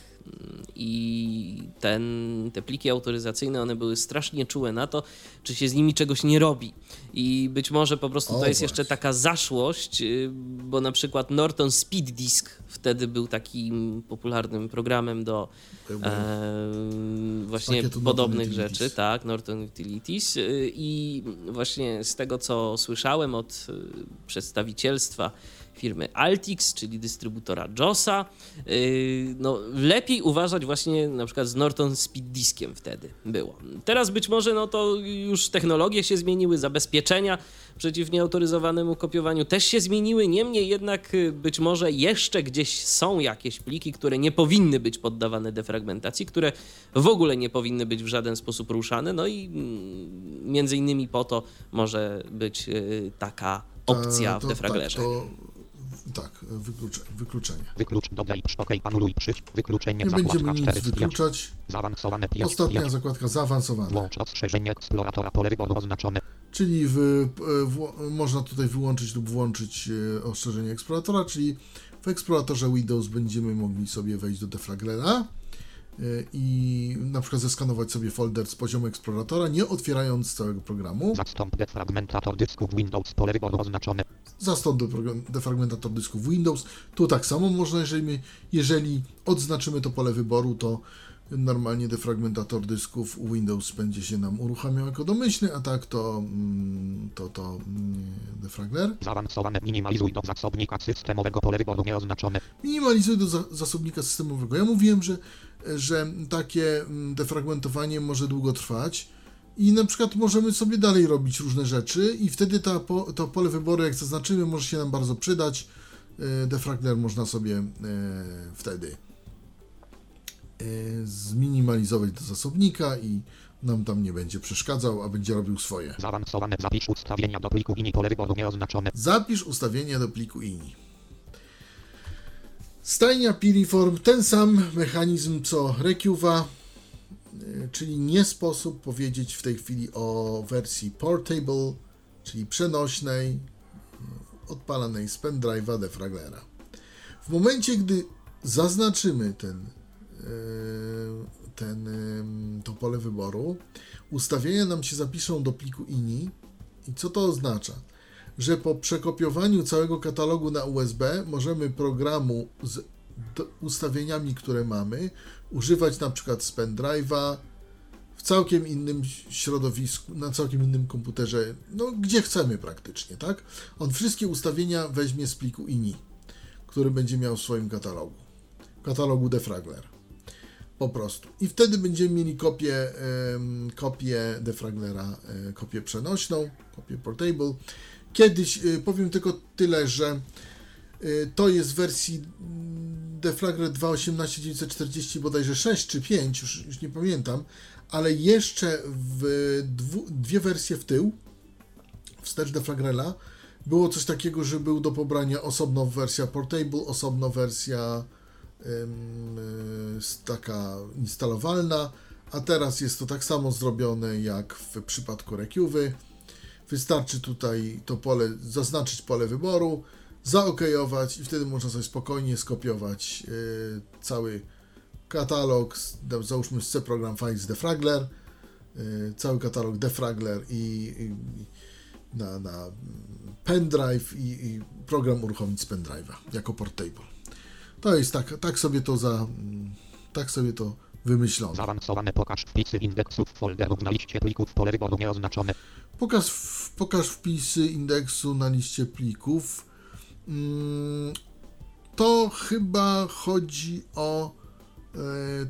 I ten, te pliki autoryzacyjne, one były strasznie czułe na to, czy się z nimi czegoś nie robi. I być może po prostu O, to jest jeszcze właśnie. taka zaszłość, y, bo na przykład Norton Speed Disk wtedy był takim popularnym programem do e, właśnie podobnych rzeczy, tak, Norton Utilities. y, I właśnie z tego, co słyszałem od y, przedstawicielstwa firmy Altix, czyli dystrybutora JOSa, y, no lepiej uważać właśnie na przykład z Norton Speed Diskiem wtedy było. Teraz być może no to już technologie się zmieniły, zabezpieczenia przeciw nieautoryzowanemu kopiowaniu też się zmieniły, niemniej jednak y, być może jeszcze gdzieś są jakieś pliki, które nie powinny być poddawane defragmentacji, które w ogóle nie powinny być w żaden sposób ruszane, no i mm, między innymi po to może być y, taka opcja E, w to- defraglerze. Tak, to, tak wyklucze, wykluczenie. wyklucz dodaj OK anuluj przycisk wykluczenie Nie będziemy nic 4 z 5 wykluczać. zaawansowane 5 Ostatnia zakładka zaawansowana. Włącz ostrzeżenie eksploratora pole wyboru oznaczone. Czyli w, e, w, można tutaj wyłączyć lub włączyć e, ostrzeżenie eksploratora, czyli w eksploratorze Windows będziemy mogli sobie wejść do deflaglera e, i na przykład zeskanować sobie folder z poziomu eksploratora, nie otwierając całego programu. Zastąp defragmentator dysków Windows pole wyboru oznaczone. Zastąp defragmentator dysków Windows. Tu tak samo można, jeżeli, jeżeli odznaczymy to pole wyboru, to normalnie defragmentator dysków Windows będzie się nam uruchamiał jako domyślny, a tak to mm, to, to mm, defragler. Zaawansowane minimalizuj do zasobnika systemowego pole wyboru nieoznaczone. Minimalizuj do za zasobnika systemowego. Ja mówiłem, że, że takie mm, defragmentowanie może długo trwać i na przykład możemy sobie dalej robić różne rzeczy i wtedy ta, to pole wyboru, jak zaznaczymy, może się nam bardzo przydać. E, Defragler można sobie e, wtedy e, zminimalizować do zasobnika i nam tam nie będzie przeszkadzał, a będzie robił swoje. Zaawansowane zapisz ustawienia do pliku INI pole wyboru nieoznaczone. Zapisz ustawienia do pliku INI. Stajnia Piriform, ten sam mechanizm co Recuva, y, czyli nie sposób powiedzieć w tej chwili o wersji portable, czyli przenośnej, odpalanej z pendrive'a defraglera. W momencie, gdy zaznaczymy ten, y, ten, y, to pole wyboru, ustawienia nam się zapiszą do pliku INI. I co to oznacza? Że po przekopiowaniu całego katalogu na USB możemy programu z ustawieniami, które mamy, używać na przykład z pendrive'a w całkiem innym środowisku, na całkiem innym komputerze, no gdzie chcemy praktycznie, tak? On wszystkie ustawienia weźmie z pliku INI, który będzie miał w swoim katalogu, katalogu defragler. Po prostu. I wtedy będziemy mieli kopię, kopię defraglera, e, kopię przenośną, kopię portable. Kiedyś, e, powiem tylko tyle, że e, to jest w wersji Defragler 2.18.940 bodajże 6 czy 5, już, już nie pamiętam, ale jeszcze w dwu, dwie wersje w tył, wstecz Defragrela, było coś takiego, że był do pobrania osobno wersja portable, osobno wersja taka instalowalna, a teraz jest to tak samo zrobione jak w przypadku Recuwy. Wystarczy tutaj to pole, zaznaczyć pole wyboru, zaokejować i wtedy można sobie spokojnie skopiować yy, cały katalog, załóżmy C program Files Defragler, yy, cały katalog Defragler i, i na, na pendrive i, i program uruchomić z pendrive'a jako portable. To jest tak, tak sobie to za, tak sobie to wymyślono. Zaawansowane pokaż wpisy indeksów folderów na liście plików pole wyboru nieoznaczone. Pokaż, pokaż wpisy indeksu na liście plików. Mm, to chyba chodzi o e,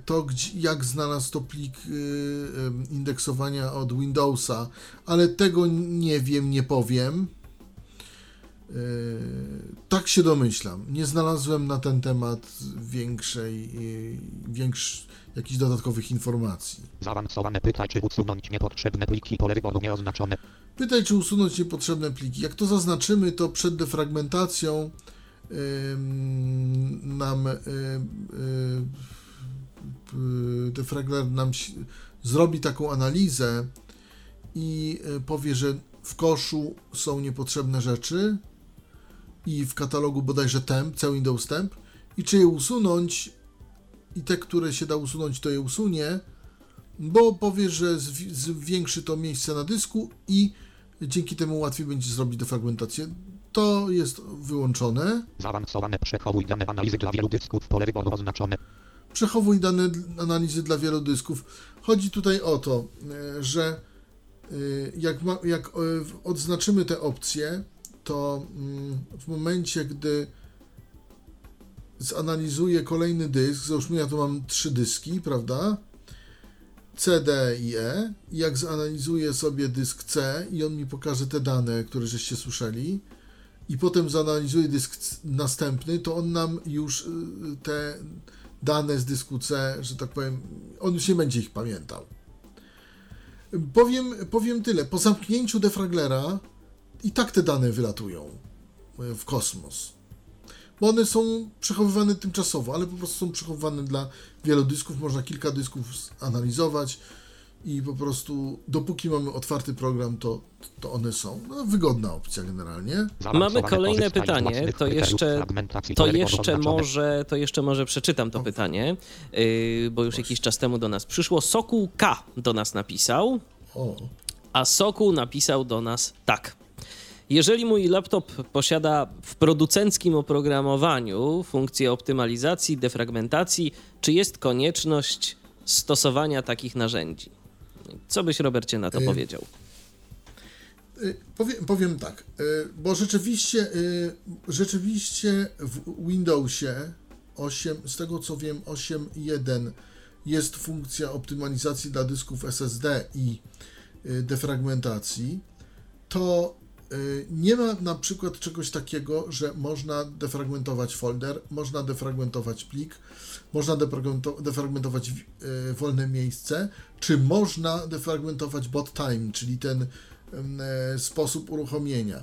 to, jak znalazł to plik e, indeksowania od Windowsa, ale tego nie wiem, nie powiem. Tak się domyślam. Nie znalazłem na ten temat większej, większ, jakichś dodatkowych informacji. Zaawansowane pytaj, czy usunąć niepotrzebne pliki pole wyboru nieoznaczone. Pytaj, czy usunąć niepotrzebne pliki. Jak to zaznaczymy, to przed defragmentacją yy, nam yy, yy, defragler nam zrobi taką analizę i powie, że w koszu są niepotrzebne rzeczy, i w katalogu bodajże temp, cały Windows temp i czy je usunąć i te, które się da usunąć, to je usunie, bo powie, że zwiększy to miejsce na dysku i dzięki temu łatwiej będzie zrobić defragmentację. To jest wyłączone. Zaawansowane przechowuj dane analizy dla wielu dysków, pole wyboru oznaczone. Przechowuj dane analizy dla wielu dysków. Chodzi tutaj o to, e, że e, jak, ma, jak e, odznaczymy te opcje, to mm, w momencie, gdy zanalizuję kolejny dysk, załóżmy ja tu mam trzy dyski, prawda? C, D i E. Jak zanalizuję sobie dysk C i on mi pokaże te dane, które żeście słyszeli, i potem zanalizuję dysk następny, to on nam już y, te dane z dysku C, że tak powiem, on już nie będzie ich pamiętał. Powiem, powiem tyle. Po zamknięciu defraglera i tak te dane wylatują e, w kosmos. Bo one są przechowywane tymczasowo, ale po prostu są przechowywane dla wielu dysków. Można kilka dysków analizować i po prostu dopóki mamy otwarty program, to, to one są. No, wygodna opcja generalnie. Mamy kolejne pytanie. To jeszcze, to jeszcze może, to jeszcze może przeczytam to pytanie, yy, bo już jakiś czas temu do nas przyszło. Sokół K do nas napisał. O. A Sokół napisał do nas tak. Jeżeli mój laptop posiada w producenckim oprogramowaniu funkcję optymalizacji, defragmentacji, czy jest konieczność stosowania takich narzędzi? Co byś, Robercie, na to y powiedział? Y powiem, powiem, tak, y bo rzeczywiście, rzeczywiście w Windowsie 8, z tego co wiem, 8.1 jest funkcja optymalizacji dla dysków SSD i defragmentacji, to nie ma na przykład czegoś takiego, że można defragmentować folder, można defragmentować plik, można defragmentować y, wolne miejsce, czy można defragmentować bot time, czyli ten e, sposób uruchomienia.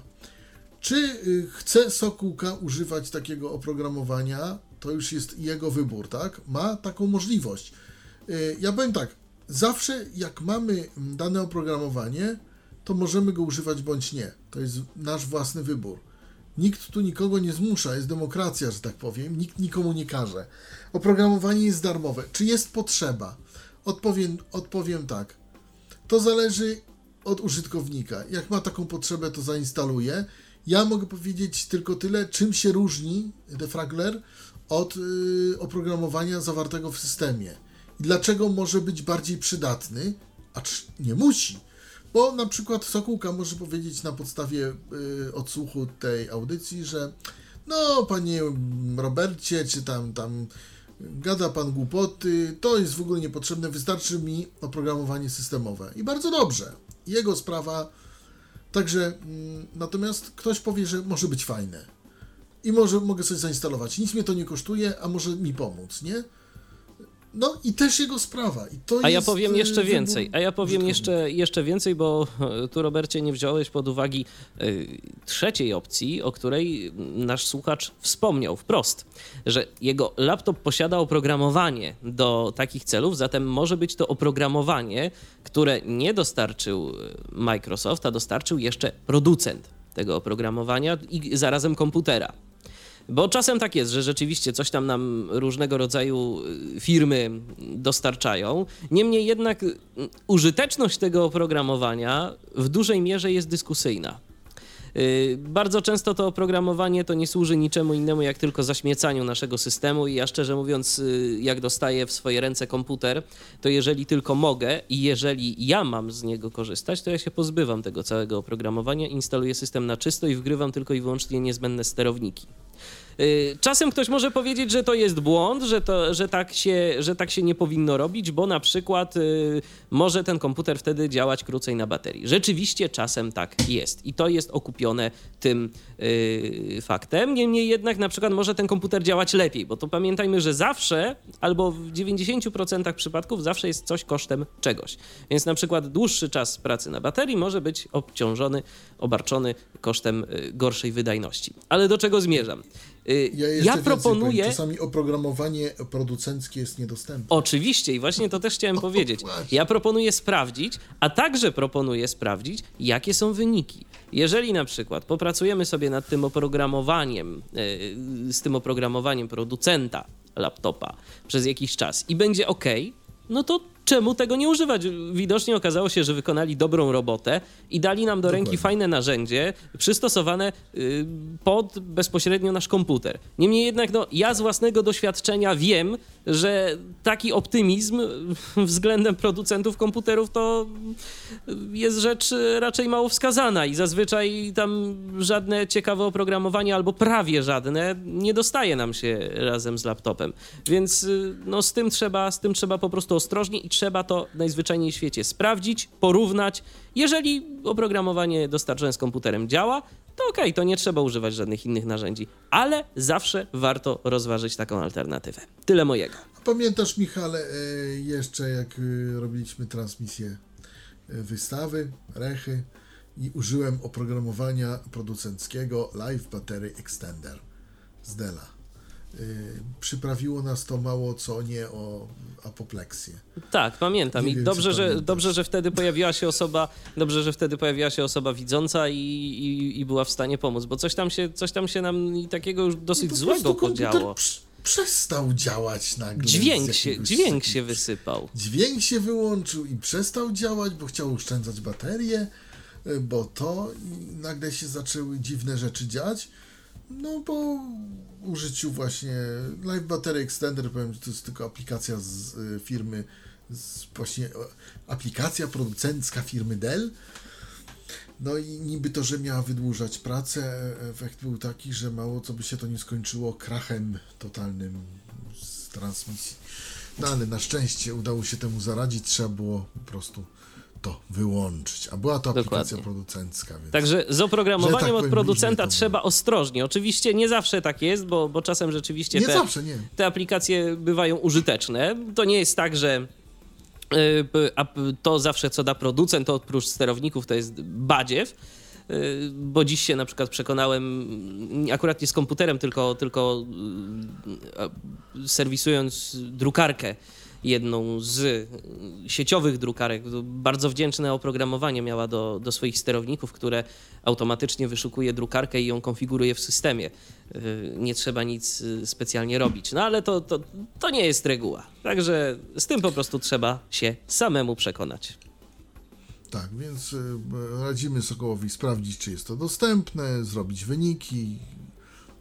Czy y, chce Sokółka używać takiego oprogramowania, to już jest jego wybór, tak? Ma taką możliwość. Ja powiem tak, zawsze jak mamy dane oprogramowanie, to możemy go używać bądź nie. To jest nasz własny wybór. Nikt tu nikogo nie zmusza, jest demokracja, że tak powiem, nikt nikomu nie każe. Oprogramowanie jest darmowe. Czy jest potrzeba? Odpowiem, odpowiem tak. To zależy od użytkownika. Jak ma taką potrzebę, to zainstaluje. Ja mogę powiedzieć tylko tyle, czym się różni defragler od y, oprogramowania zawartego w systemie. I dlaczego może być bardziej przydatny, acz nie musi. Bo na przykład Sokółka może powiedzieć na podstawie y, odsłuchu tej audycji, że no, panie Robercie, czy tam, tam gada pan głupoty, to jest w ogóle niepotrzebne, wystarczy mi oprogramowanie systemowe. I bardzo dobrze. Jego sprawa. Także mm, natomiast ktoś powie, że może być fajne. I może mogę sobie zainstalować. Nic mnie to nie kosztuje, a może mi pomóc, nie? No i też jego sprawa. I to a jest ja powiem jeszcze więcej. A ja powiem jeszcze, jeszcze więcej, bo e, tu, Robercie, nie wziąłeś pod uwagę y, trzeciej opcji, o której nasz słuchacz wspomniał wprost, że jego laptop posiada oprogramowanie do takich celów, zatem może być to oprogramowanie, które nie dostarczył e, Microsoft, a dostarczył jeszcze producent tego oprogramowania i zarazem komputera. Bo czasem tak jest, że rzeczywiście coś tam nam różnego rodzaju y, firmy dostarczają. Niemniej jednak y, użyteczność tego oprogramowania w dużej mierze jest dyskusyjna. Y, bardzo często to oprogramowanie to nie służy niczemu innemu, jak tylko zaśmiecaniu naszego systemu i ja szczerze mówiąc, jak dostaję w swoje ręce komputer, to jeżeli tylko mogę i jeżeli ja mam z niego korzystać, to ja się pozbywam tego całego oprogramowania, instaluję system na czysto i wgrywam tylko i wyłącznie niezbędne sterowniki. Y, czasem ktoś może powiedzieć, że to jest błąd, że, to, że, tak, się, że tak się nie powinno robić, bo na przykład y, może ten komputer wtedy działać krócej na baterii. Rzeczywiście czasem tak jest i to jest okupione tym y, faktem. Niemniej jednak na przykład może ten komputer działać lepiej, bo to pamiętajmy, że zawsze albo w 90% przypadków zawsze jest coś kosztem czegoś. Więc na przykład dłuższy czas pracy na baterii może być obciążony, obarczony kosztem gorszej wydajności. Ale do czego zmierzam? Y, ja, ja proponuję. Powiem, czasami oprogramowanie producenckie jest niedostępne. Oczywiście, i właśnie to też chciałem o, powiedzieć. Właśnie. Ja proponuję sprawdzić, a także proponuję sprawdzić, jakie są wyniki. Jeżeli na przykład popracujemy sobie nad tym oprogramowaniem, y, z tym oprogramowaniem producenta laptopa przez jakiś czas i będzie ok, no to czemu tego nie używać? Widocznie okazało się, że wykonali dobrą robotę i dali nam do Dokładnie. ręki fajne narzędzie przystosowane y, pod bezpośrednio nasz komputer. Niemniej jednak, no, ja z własnego doświadczenia wiem, że taki optymizm względem producentów komputerów to jest rzecz raczej mało wskazana i zazwyczaj tam żadne ciekawe oprogramowanie albo prawie żadne nie dostaje nam się razem z laptopem. Więc y, no, z, tym trzeba, z tym trzeba po prostu ostrożnie i trzeba to najzwyczajniej w świecie sprawdzić, porównać. Jeżeli oprogramowanie dostarczone z komputerem działa, to okej, okay, to nie trzeba używać żadnych innych narzędzi, ale zawsze warto rozważyć taką alternatywę. Tyle mojego. Pamiętasz, Michale, e, jeszcze jak e, robiliśmy transmisję e, wystawy, rechy i użyłem oprogramowania producenckiego Live Battery Extender z Della. Przyprawiło nas to mało co nie o apopleksję. Tak, pamiętam. I dobrze, że, dobrze, że wtedy pojawiła się osoba, dobrze, że wtedy pojawiła się osoba widząca i, i, i była w stanie pomóc, bo coś tam się, coś tam się nam takiego już dosyć no złego podziało. Przestał działać nagle. Dźwięk się, dźwięk się wysypał. Dźwięk się wyłączył i przestał działać, bo chciał oszczędzać baterię, bo to i nagle się zaczęły dziwne rzeczy dziać. No bo użyciu właśnie Live Battery Extender, powiem, że to jest tylko aplikacja z y, firmy, z właśnie aplikacja producencka firmy Dell. No i niby to, że miała wydłużać pracę, e, efekt był taki, że mało co by się to nie skończyło krachem totalnym z transmisji. No ale na szczęście udało się temu zaradzić, trzeba było po prostu to wyłączyć. A była to aplikacja Dokładnie. producencka. Więc, Także z oprogramowaniem tak od producenta trzeba ostrożnie. Oczywiście nie zawsze tak jest, bo, bo czasem rzeczywiście te, zawsze, te aplikacje bywają użyteczne. To nie jest tak, że y, to zawsze co da producent, to oprócz sterowników to jest badziew y, bo dziś się na przykład przekonałem, akurat nie z komputerem, tylko, tylko y, serwisując drukarkę jedną z sieciowych drukarek. Bardzo wdzięczne oprogramowanie miała do, do swoich sterowników, które automatycznie wyszukuje drukarkę i ją konfiguruje w systemie. Y, nie trzeba nic y, specjalnie robić. No ale to, to, to nie jest reguła. Także z tym po prostu trzeba się samemu przekonać. Tak, więc y, radzimy Sokołowi sprawdzić, czy jest to dostępne, zrobić wyniki,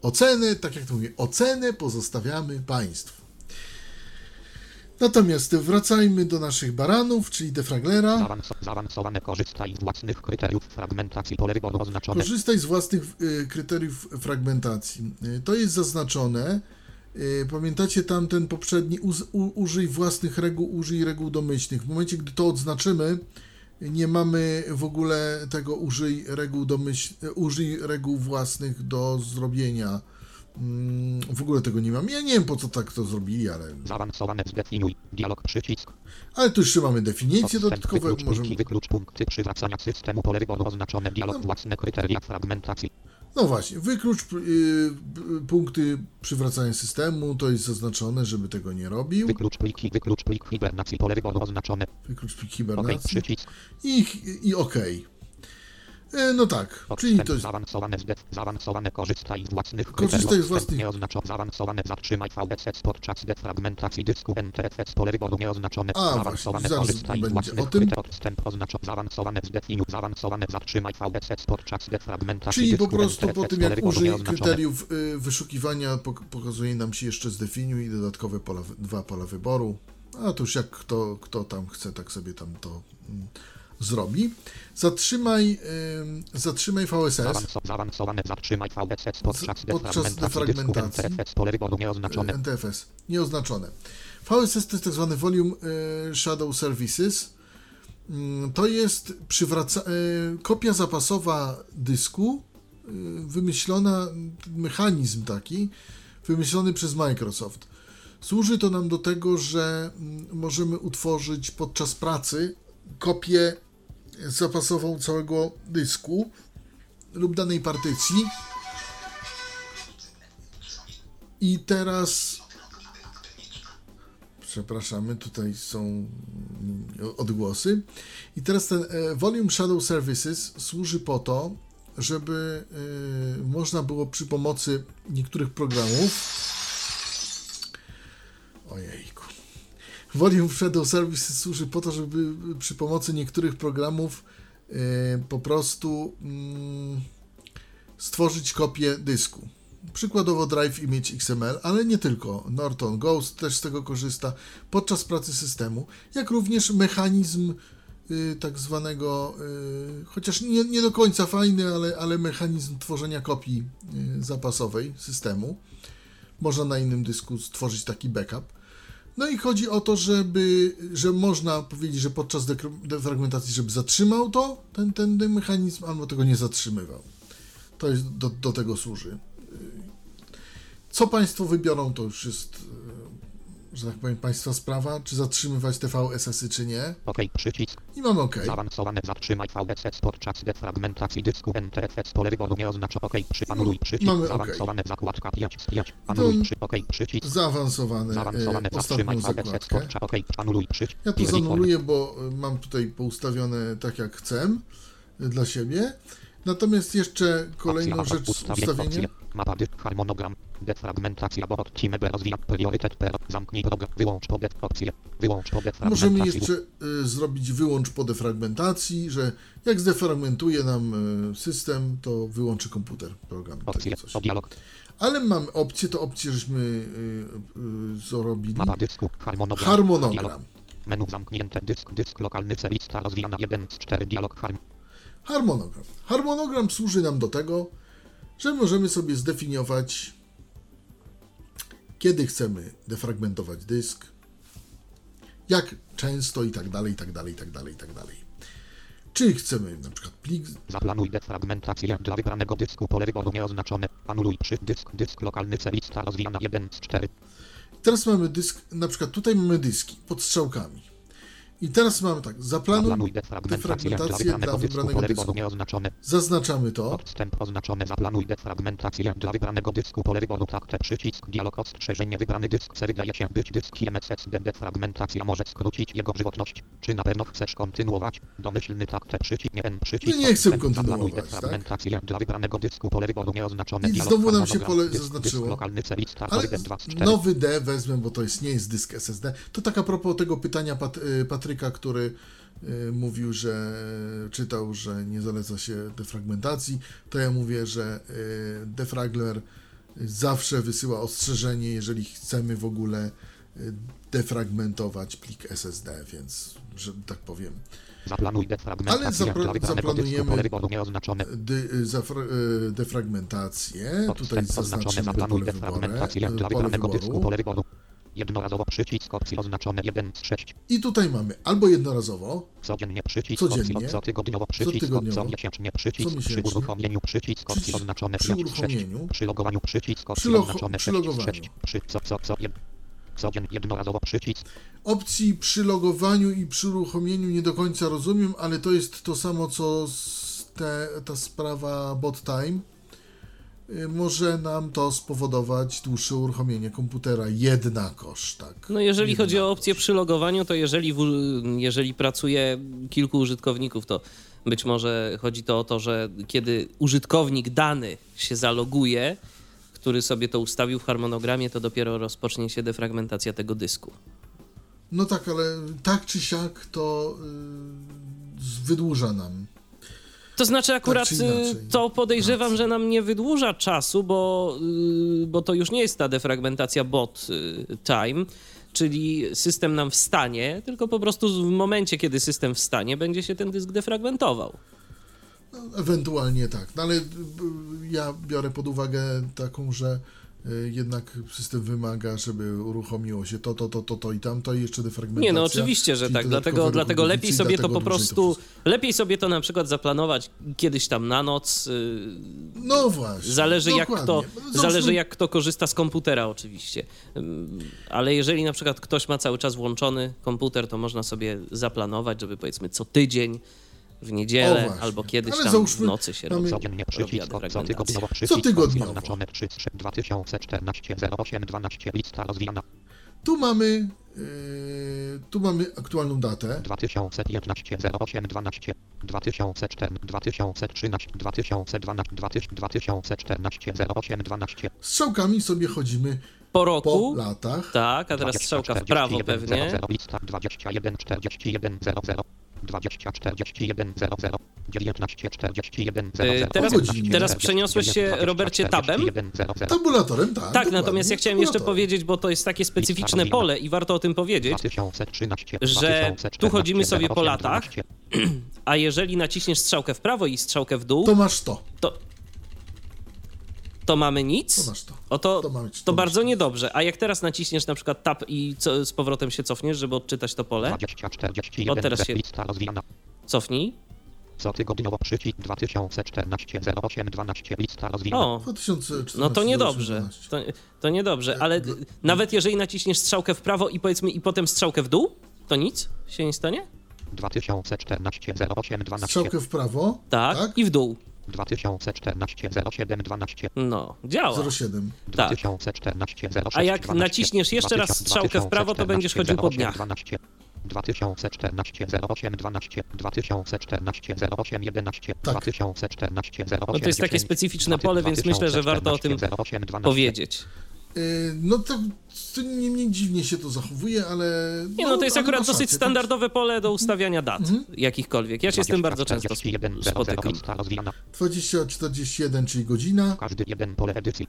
Ocenę, tak jak to mówię, ocenę pozostawiamy Państwu. Natomiast wracajmy do naszych baranów, czyli defraglera. Zaawanso- Zaawansowane korzystaj z własnych kryteriów fragmentacji pole wyboru oznaczone. Korzystaj z własnych y, kryteriów fragmentacji. Y, To jest zaznaczone. Y, Pamiętacie tam ten poprzedni uz, u, użyj własnych reguł, użyj reguł domyślnych. W momencie, gdy to odznaczymy, nie mamy w ogóle tego użyj reguł domyśl, użyj reguł własnych do zrobienia. Mm, W ogóle tego nie mam. Ja nie wiem po co tak to zrobili, ale, Zaawansowane zdefiniuj. Dialog przycisk. ale tu jeszcze mamy definicje dodatkowe. wyklucz Możemy, pliki, wyklucz punkty przywracania systemu pole wyboru oznaczone. Dialog własne kryteria fragmentacji. No właśnie, wyklucz y, y, punkty przywracania systemu, to jest zaznaczone, żeby tego nie robił. Wyklucz pliki, wyklucz plik hibernacji pole wyboru oznaczone. Wyklucz plik hibernacji przycisk. i, i OK. E, No tak, czyli to jest zaawansowane zdef, zaawansowane korzystaj z własnych Korzystaj z własnych- Wstęp Nieoznaczone zaawansowane zatrzymaj VDC podczas defragmentacji dysku NTFS pole wyboru nieoznaczone. A, zaawansowane właśnie, korzystaj z własnych o tym. Odstęp oznaczone zaawansowane zdefiniuj zaawansowane zatrzymaj VDC podczas defragmentacji Czyli po prostu po tym jak użyj kryteriów y, wyszukiwania pok- pokazuje nam się jeszcze zdefiniuj i dodatkowe pola, dwa pola wyboru. A to już jak kto, kto tam chce, tak sobie tam to mm, zrobi. Zatrzymaj, y, zatrzymaj VSS. Zaawanso- Zaawansowane zatrzymaj VDC podczas podczas defragmentacji nieoznaczone. NTFS, nieoznaczone. VSS to jest tak zwany Volume e, Shadow Services. Mm, To jest przywraca- e, kopia zapasowa dysku, e, wymyślona, mechanizm taki, wymyślony przez Microsoft. Służy to nam do tego, że mm, możemy utworzyć podczas pracy kopię zapasową całego dysku lub danej partycji. I teraz. Przepraszamy, tutaj są odgłosy. I teraz ten e, Volume Shadow Services służy po to, żeby e, można było przy pomocy niektórych programów. Ojejku. Volume Shadow Services służy po to, żeby przy pomocy niektórych programów e, po prostu mm, stworzyć kopię dysku. Przykładowo Drive Image XML, ale nie tylko. Norton Ghost też z tego korzysta podczas pracy systemu, jak również mechanizm y, tak zwanego, y, chociaż nie, nie do końca fajny, ale, ale mechanizm tworzenia kopii y, zapasowej systemu. Można na innym dysku stworzyć taki backup. No i chodzi o to, żeby, że można powiedzieć, że podczas defragmentacji, żeby zatrzymał to, ten, ten, mechanizm, albo tego nie zatrzymywał. To jest, do, do tego służy. Co Państwo wybiorą, to już jest, e, że tak powiem, Państwa sprawa, czy zatrzymywać te VSS-y, czy nie. OK, przycisk. I mamy OK. Zaawansowane zatrzymaj VDC podczas defragmentacji dysku NTFS pole wyboru nie oznacza OK, przy anuluj przycisk. Mamy. Zaawansowane zakładka 5 z 5. Anuluj przy OK, przycisk. Zaawansowane, Zaawansowane e, zatrzymaj zakładkę. podczas OK, anuluj przycisk. Ja to zanuluję, bo e, mam tutaj poustawione tak, jak chcę e, dla siebie. Natomiast jeszcze kolejną rzecz opcje, Mapa dysk, harmonogram, defragmentacja, bo odcimy B rozwija priorytet P, zamknij program, wyłącz po def, opcje, wyłącz po defragmentacji. Możemy jeszcze y, zrobić wyłącz po defragmentacji, że jak zdefragmentuje nam y, system, to wyłączy komputer, program. Opcje, Takie coś. dialog, Ale mamy opcję, to opcję żeśmy y, zrobili. mapa dysku, harmonogram, Harmonogram. menu zamknięte, dysk, dysk lokalny, C, lista rozwijana 1 z 4, dialog, harm, Harmonogram. Harmonogram służy nam do tego, że możemy sobie zdefiniować, kiedy chcemy defragmentować dysk, jak często i tak dalej, i tak dalej, i tak dalej, i tak dalej. Czy chcemy na przykład plik Zaplanuj defragmentację dla wybranego dysku pole wyboru nieoznaczone. Anuluj przy dysk, dysk lokalny C lista rozwijana 1 z 4. Teraz mamy dysk, na przykład tutaj mamy dyski pod strzałkami. I teraz mamy tak, zaplanuj defragmentację dla defragmentację wybranego dysku. Zaznaczamy to. Odstęp oznaczone zaplanuj defragmentację dla wybranego dysku pole wyboru takte przycisk dialog ostrzeżenie wybrany dysk C wydaje się być dyskiem SSD defragmentacja może skrócić jego żywotność. Czy na pewno chcesz kontynuować? Domyślny takte przycisk nie przycisk. No nie chcę kontynuować, zaplanuj tak? defragmentację dla wybranego dysku pole wyboru nieoznaczone. I dialog znowu nam się pole zaznaczyło. Lokalny C lista Ale horyzont 2 z 4. nowy D wezmę, bo to jest, nie jest dysk SSD. To tak a propos tego pytania Pat, y, Patryka, który y, mówił, że czytał, że nie zaleca się defragmentacji, to ja mówię, że y, defragler zawsze wysyła ostrzeżenie, jeżeli chcemy w ogóle y, defragmentować plik SSD, więc, że tak powiem. Zaplanuj defragmentację Ale zapra- zaplanujemy-. Dy, zafra- defragmentację, tutaj zaznaczymy pole, wyboru, pole wyboru. Jednorazowo przycisk opcji oznaczone 1 z 6. I tutaj mamy albo jednorazowo, Codziennie przycisk Codziennie. opcji cotygodniowo przycisk Cotygodniowo. co miesięcznie przycisk przy Comiesięcznie. uruchomieniu przycisk opcji Przy- oznaczone przy 5 z 6. uruchomieniu. Przy logowaniu przycisk opcji Przy oznaczone przy 6 z logowaniu. 6. Przy co co co jed... Codziennie jednorazowo przycisk opcji przy logowaniu i przy uruchomieniu nie do końca rozumiem, ale to jest to samo co te, ta sprawa bot time. Y, Może nam to spowodować dłuższe uruchomienie komputera jednakoż, tak. No jeżeli chodzi o Jednakoż. opcję przy logowaniu, to jeżeli, w, jeżeli pracuje kilku użytkowników, to być może chodzi to o to, że kiedy użytkownik dany się zaloguje, który sobie to ustawił w harmonogramie, to dopiero rozpocznie się defragmentacja tego dysku. No tak, ale tak czy siak to y, wydłuża nam. To znaczy akurat Tak to podejrzewam, że nam nie wydłuża czasu, bo, y, bo to już nie jest ta defragmentacja bot y, time, czyli system nam wstanie, tylko po prostu w momencie, kiedy system wstanie, będzie się ten dysk defragmentował. No, ewentualnie tak, no ale ja biorę pod uwagę taką, że jednak system wymaga, żeby uruchomiło się to, to, to, to, to i tamto i jeszcze defragmentacja. Nie, no oczywiście, że tak. Dlatego, dlatego lepiej sobie to po prostu. wszystko. lepiej sobie to na przykład zaplanować kiedyś tam na noc. y, No właśnie. Zależy jak, kto, No, zależy jak kto korzysta z komputera, oczywiście. Ale jeżeli na przykład ktoś ma cały czas włączony komputer, to można sobie zaplanować, żeby powiedzmy co tydzień w niedzielę albo kiedyś Ale tam w nocy się mamy- robi. Przycisk cotygodniowo przycisk Cotygodniowo. opcji oznaczone 3 z 2014 08 12 lista rozwijana Tu mamy, yy, tu mamy aktualną datę. 2011 08 12 2004 2013 2012 2014 08 12 Strzałkami sobie chodzimy Po po roku, latach. tak, a teraz strzałka w prawo 21 pewnie. 00, lista 21 41 00 20 41 00 19 41 00 Y, Teraz, teraz przeniosłeś się, Robercie, tabem? Tabulatorem, tak. Tak, natomiast ja chciałem jeszcze powiedzieć, bo to jest takie specyficzne pole i warto o tym powiedzieć, 2013 że tu chodzimy sobie po latach. a jeżeli naciśniesz strzałkę w prawo i strzałkę w dół, To masz to. to, to mamy nic. To masz to. O to, To mamy- to to bardzo to. niedobrze. A jak teraz naciśniesz na przykład tab i co, z powrotem się cofniesz, żeby odczytać to pole, 20 41 O, teraz się- lista rozwijana cofnij. cotygodniowo przycisk 2014 08 12 lista rozwijana O, 2014. no to niedobrze. 2018. To, to niedobrze, ale nawet jeżeli naciśniesz strzałkę w prawo i powiedzmy i potem strzałkę w dół, to nic się nie stanie? 2014 08 12 Strzałkę w prawo. Tak, Tak. i w dół. 2014 07 12 No, działa. 07. Tak. 2014 06 A jak 12, naciśniesz jeszcze raz strzałkę w prawo, to będziesz chodził po 08 dniach. 12, 2014 08 12 2014 08 11 Tak. 2014 08 No to jest takie 10, specyficzne pole, więc myślę, że warto o tym 08 12, powiedzieć. Yy, no to, to nie mniej dziwnie się to zachowuje, ale... Nie, no to jest akurat dosyć rację, standardowe pole do ustawiania dat, Mhm. jakichkolwiek. Ja się z tym bardzo często sp- 41 00 spotykam. lista rozwijana. Tak, 2041, czyli godzina. Każdy jeden pole edycji.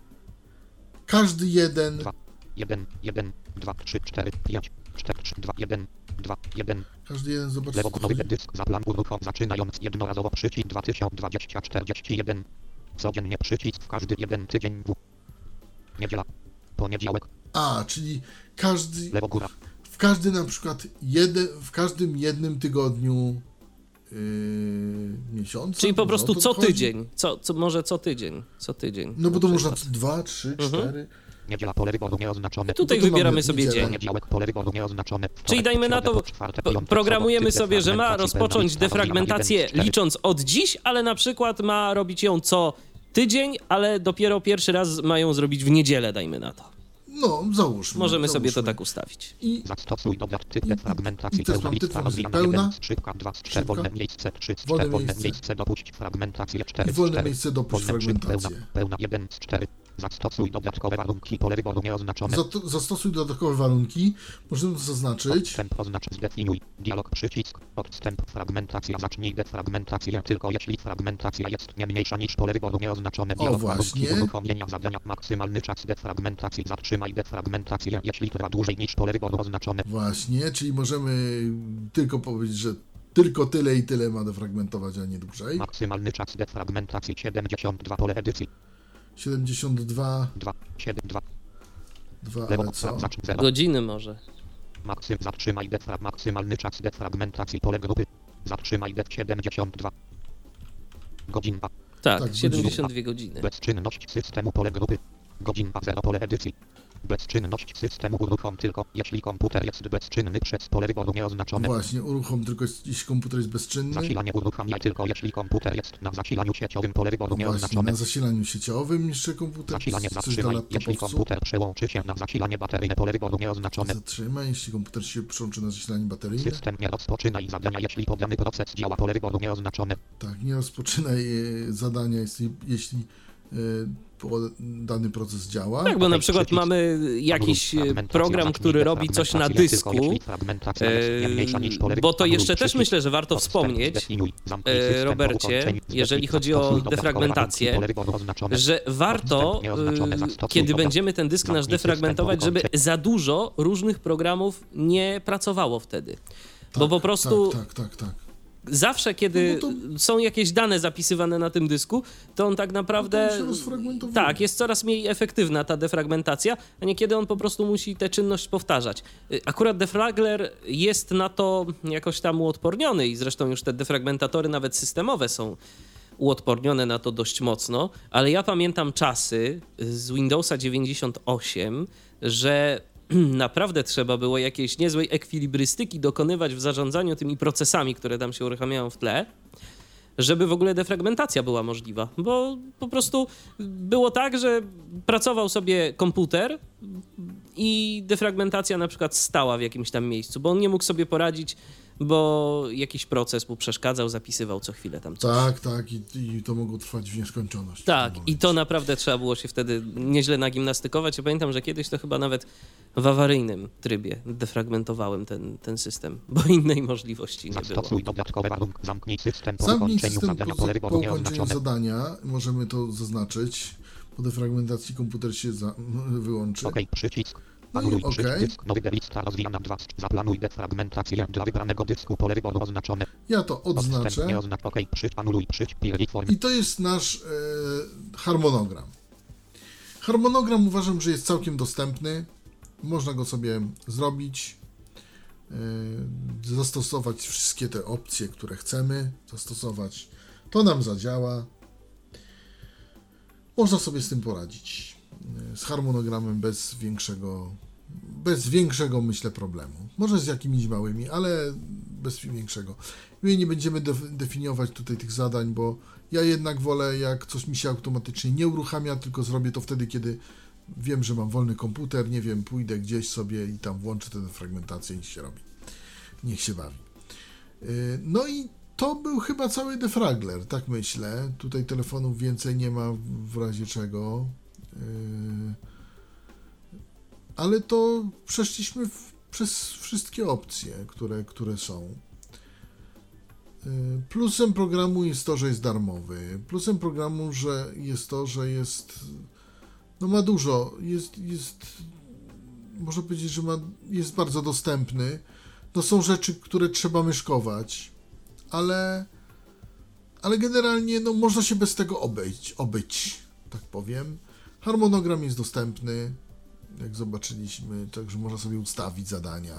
Każdy jeden. 2 1 1 2 3 4 5 4 3 2 1 2 1 Każdy jeden, zobacz Lewo co górny chodzi. dysk zaplan uruchom zaczynając jednorazowo przycisk 2020 41 Codziennie przycisk w każdy jeden tydzień w Niedziela Poniedziałek A, czyli każdy, Lewo góra w każdym na przykład jeden, w każdym jednym tygodniu yy, miesiąca. Czyli po Może prostu o to co chodzi? tydzień. Co, co, może co tydzień. Co tydzień. No bo to na można dwa, trzy, Mhm. cztery. Niedziela pole wyboru nieoznaczone Tutaj No to wybieramy mamy sobie dzień. Poniedziałek pole wyboru nieoznaczone Czyli dajmy na to, po- programujemy sobie, że ma rozpocząć defragmentację licząc od dziś, ale na przykład ma robić ją co tydzień, ale dopiero pierwszy raz mają zrobić w niedzielę, dajmy na to. No, załóżmy. Możemy załóżmy. sobie to tak ustawić. I Zastosuj dodatki I- defragmentacji i też pełna lista typ rozwijana pełna. 1, skrzypka 2, Skrzypka. strzel, wolne miejsce 3, Wolne strzel, wolne miejsce. miejsce dopuść fragmentację 4 wolne 4. miejsce dopuść pełna, fragmentację. pełna 1 z 4. Zastosuj dodatkowe warunki pole wyboru nieoznaczone. Zato- zastosuj dodatkowe warunki. Możemy to zaznaczyć. Odstęp oznacz zdefiniuj. Dialog przycisk. Odstęp fragmentacja zacznij defragmentację tylko jeśli fragmentacja jest nie mniejsza niż pole wyboru nieoznaczone. Dialog właśnie. warunki uruchomienia zadania maksymalny czas defragmentacji zatrzymaj defragmentację jeśli trwa dłużej niż pole wyboru oznaczone. Właśnie, czyli możemy tylko powiedzieć, że tylko tyle i tyle ma defragmentować, a nie dłużej. Maksymalny czas defragmentacji 72 pole edycji 72, 2 7 2 2, lewo ale co? zacz 0 Godziny może. Maksym zatrzymaj defrag maksymalny czas defragmentacji pole grupy. Zatrzymaj def 72 godzin Tak, Tak, godziny. 72 godziny. Bezczynność systemu pole grupy. Godzin 0 pole edycji. Bezczynność systemu uruchom tylko, jeśli komputer jest bezczynny przez pole wyboru nieoznaczone. Właśnie, uruchom tylko jeśli komputer jest bezczynny. Zasilanie uruchamia tylko, jeśli komputer jest na zasilaniu sieciowym pole wyboru Właśnie, nieoznaczone. na zasilaniu sieciowym jeszcze komputer. Zasilanie zatrzymaj, jeśli komputer przełączy się na zasilanie bateryjne pole wyboru nieoznaczone. Zatrzymaj, jeśli komputer się przyłączy na zasilanie bateryjne. System nie rozpoczynaj zadania, jeśli podany proces działa pole wyboru nieoznaczone. Tak, nie rozpoczynaj e, zadania, jeśli, jeśli dany proces działa. Tak, bo na przykład mamy jakiś Fragmentacja program, który robi coś na dysku, e, bo to jeszcze też myślę, że warto wspomnieć, Robercie, jeżeli chodzi o defragmentację, że warto, y, kiedy będziemy ten dysk nasz defragmentować, żeby za dużo różnych programów nie pracowało wtedy. Bo Tak, po prostu Tak, tak, tak, tak. Zawsze, kiedy No bo są jakieś dane zapisywane na tym dysku, to on tak naprawdę. No to tak, jest coraz mniej efektywna ta defragmentacja, a niekiedy on po prostu musi tę czynność powtarzać. Y, Akurat defragler jest na to jakoś tam uodporniony i zresztą już te defragmentatory, nawet systemowe, są uodpornione na to dość mocno, ale ja pamiętam czasy z Windowsa 98, że naprawdę trzeba było jakiejś niezłej ekwilibrystyki dokonywać w zarządzaniu tymi procesami, które tam się uruchamiają w tle, żeby w ogóle defragmentacja była możliwa. Bo po prostu było tak, że pracował sobie komputer i defragmentacja na przykład stała w jakimś tam miejscu, bo on nie mógł sobie poradzić, bo jakiś proces mu przeszkadzał, zapisywał co chwilę tam coś. Tak, tak, i, i to mogło trwać w nieskończoność. Tak, w i to naprawdę trzeba było się wtedy nieźle nagimnastykować. Ja pamiętam, że kiedyś to chyba nawet w awaryjnym trybie defragmentowałem ten, ten system, bo innej możliwości nie było. Zamknij system po Zamknij ukończeniu system zadania po, po ukończeniu zadania. Możemy to zaznaczyć. Po defragmentacji komputer się za, wyłączy. OK, przycisk. Anuluj okej. przycisk dysk. Nowy lista rozwijana 2. Zaplanuj defragmentację dla wybranego dysku pole wyboru oznaczone. Ja to odznaczę. oznacz OK, przycisk. Anuluj przycisk. I to jest nasz e, harmonogram. Harmonogram uważam, że jest całkiem dostępny. Można go sobie zrobić, e, zastosować wszystkie te opcje, które chcemy zastosować. To nam zadziała. Można sobie z tym poradzić. E, Z harmonogramem bez większego, bez większego, myślę, problemu. Może z jakimiś małymi, ale bez większego. My nie będziemy def- definiować tutaj tych zadań, bo ja jednak wolę, jak coś mi się automatycznie nie uruchamia, tylko zrobię to wtedy, kiedy wiem, że mam wolny komputer, nie wiem, pójdę gdzieś sobie i tam włączę tę fragmentację i się robi. Niech się bawi. Yy, No i to był chyba cały defragler, tak myślę. Tutaj telefonów więcej nie ma w razie czego. Yy, Ale to przeszliśmy w, przez wszystkie opcje, które, które są. Yy, Plusem programu jest to, że jest darmowy. Plusem programu, że jest to, że jest. No ma dużo. Jest. jest można powiedzieć, że ma, jest bardzo dostępny. No są rzeczy, które trzeba myszkować, ale. Ale generalnie no, można się bez tego obejść, obyć, tak powiem. Harmonogram jest dostępny, jak zobaczyliśmy, także można sobie ustawić zadania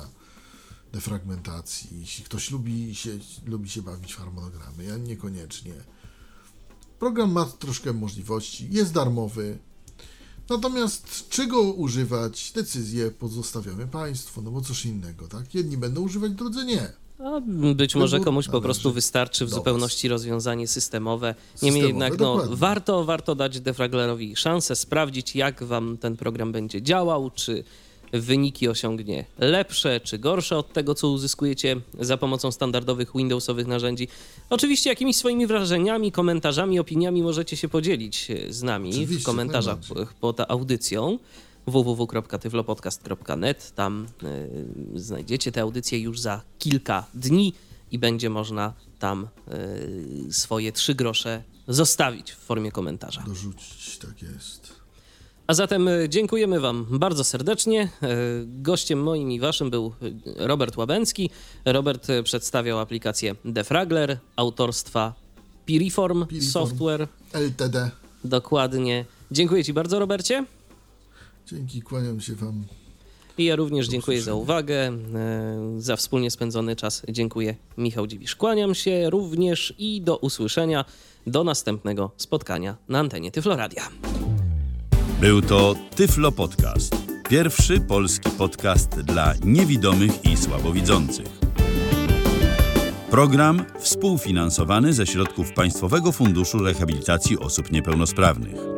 defragmentacji. Jeśli ktoś lubi się, lubi się bawić w harmonogramy, ja niekoniecznie. Program ma troszkę możliwości, jest darmowy. Natomiast czego używać, decyzję pozostawiamy Państwu, no bo cóż innego, tak? Jedni będą używać, drudzy nie. A być może komuś po prostu wystarczy w zupełności rozwiązanie systemowe. Niemniej jednak no, warto, warto dać defraglerowi szansę, sprawdzić jak wam ten program będzie działał, czy wyniki osiągnie lepsze czy gorsze od tego, co uzyskujecie za pomocą standardowych Windowsowych narzędzi. Oczywiście jakimiś swoimi wrażeniami, komentarzami, opiniami możecie się podzielić z nami Oczywiście, w komentarzach pod audycją www.tyflopodcast.net. Tam y, znajdziecie te audycje już za kilka dni i będzie można tam y, swoje trzy grosze zostawić w formie komentarza. Dorzucić, tak jest. A zatem y, dziękujemy Wam bardzo serdecznie. Gościem moim i Waszym był Robert Łabęcki. Robert przedstawiał aplikację Defragler autorstwa Piriform, Piriform. Software. LTD. Dokładnie. Dziękuję Ci bardzo, Robercie. Dzięki, kłaniam się wam. I ja również dziękuję za uwagę, e, za wspólnie spędzony czas. Dziękuję. Michał Dziwisz. Kłaniam się również i do usłyszenia, do następnego spotkania na antenie Tyfloradia. Był to Tyflo Podcast. Pierwszy polski podcast dla niewidomych i słabowidzących. Program współfinansowany ze środków Państwowego Funduszu Rehabilitacji Osób Niepełnosprawnych.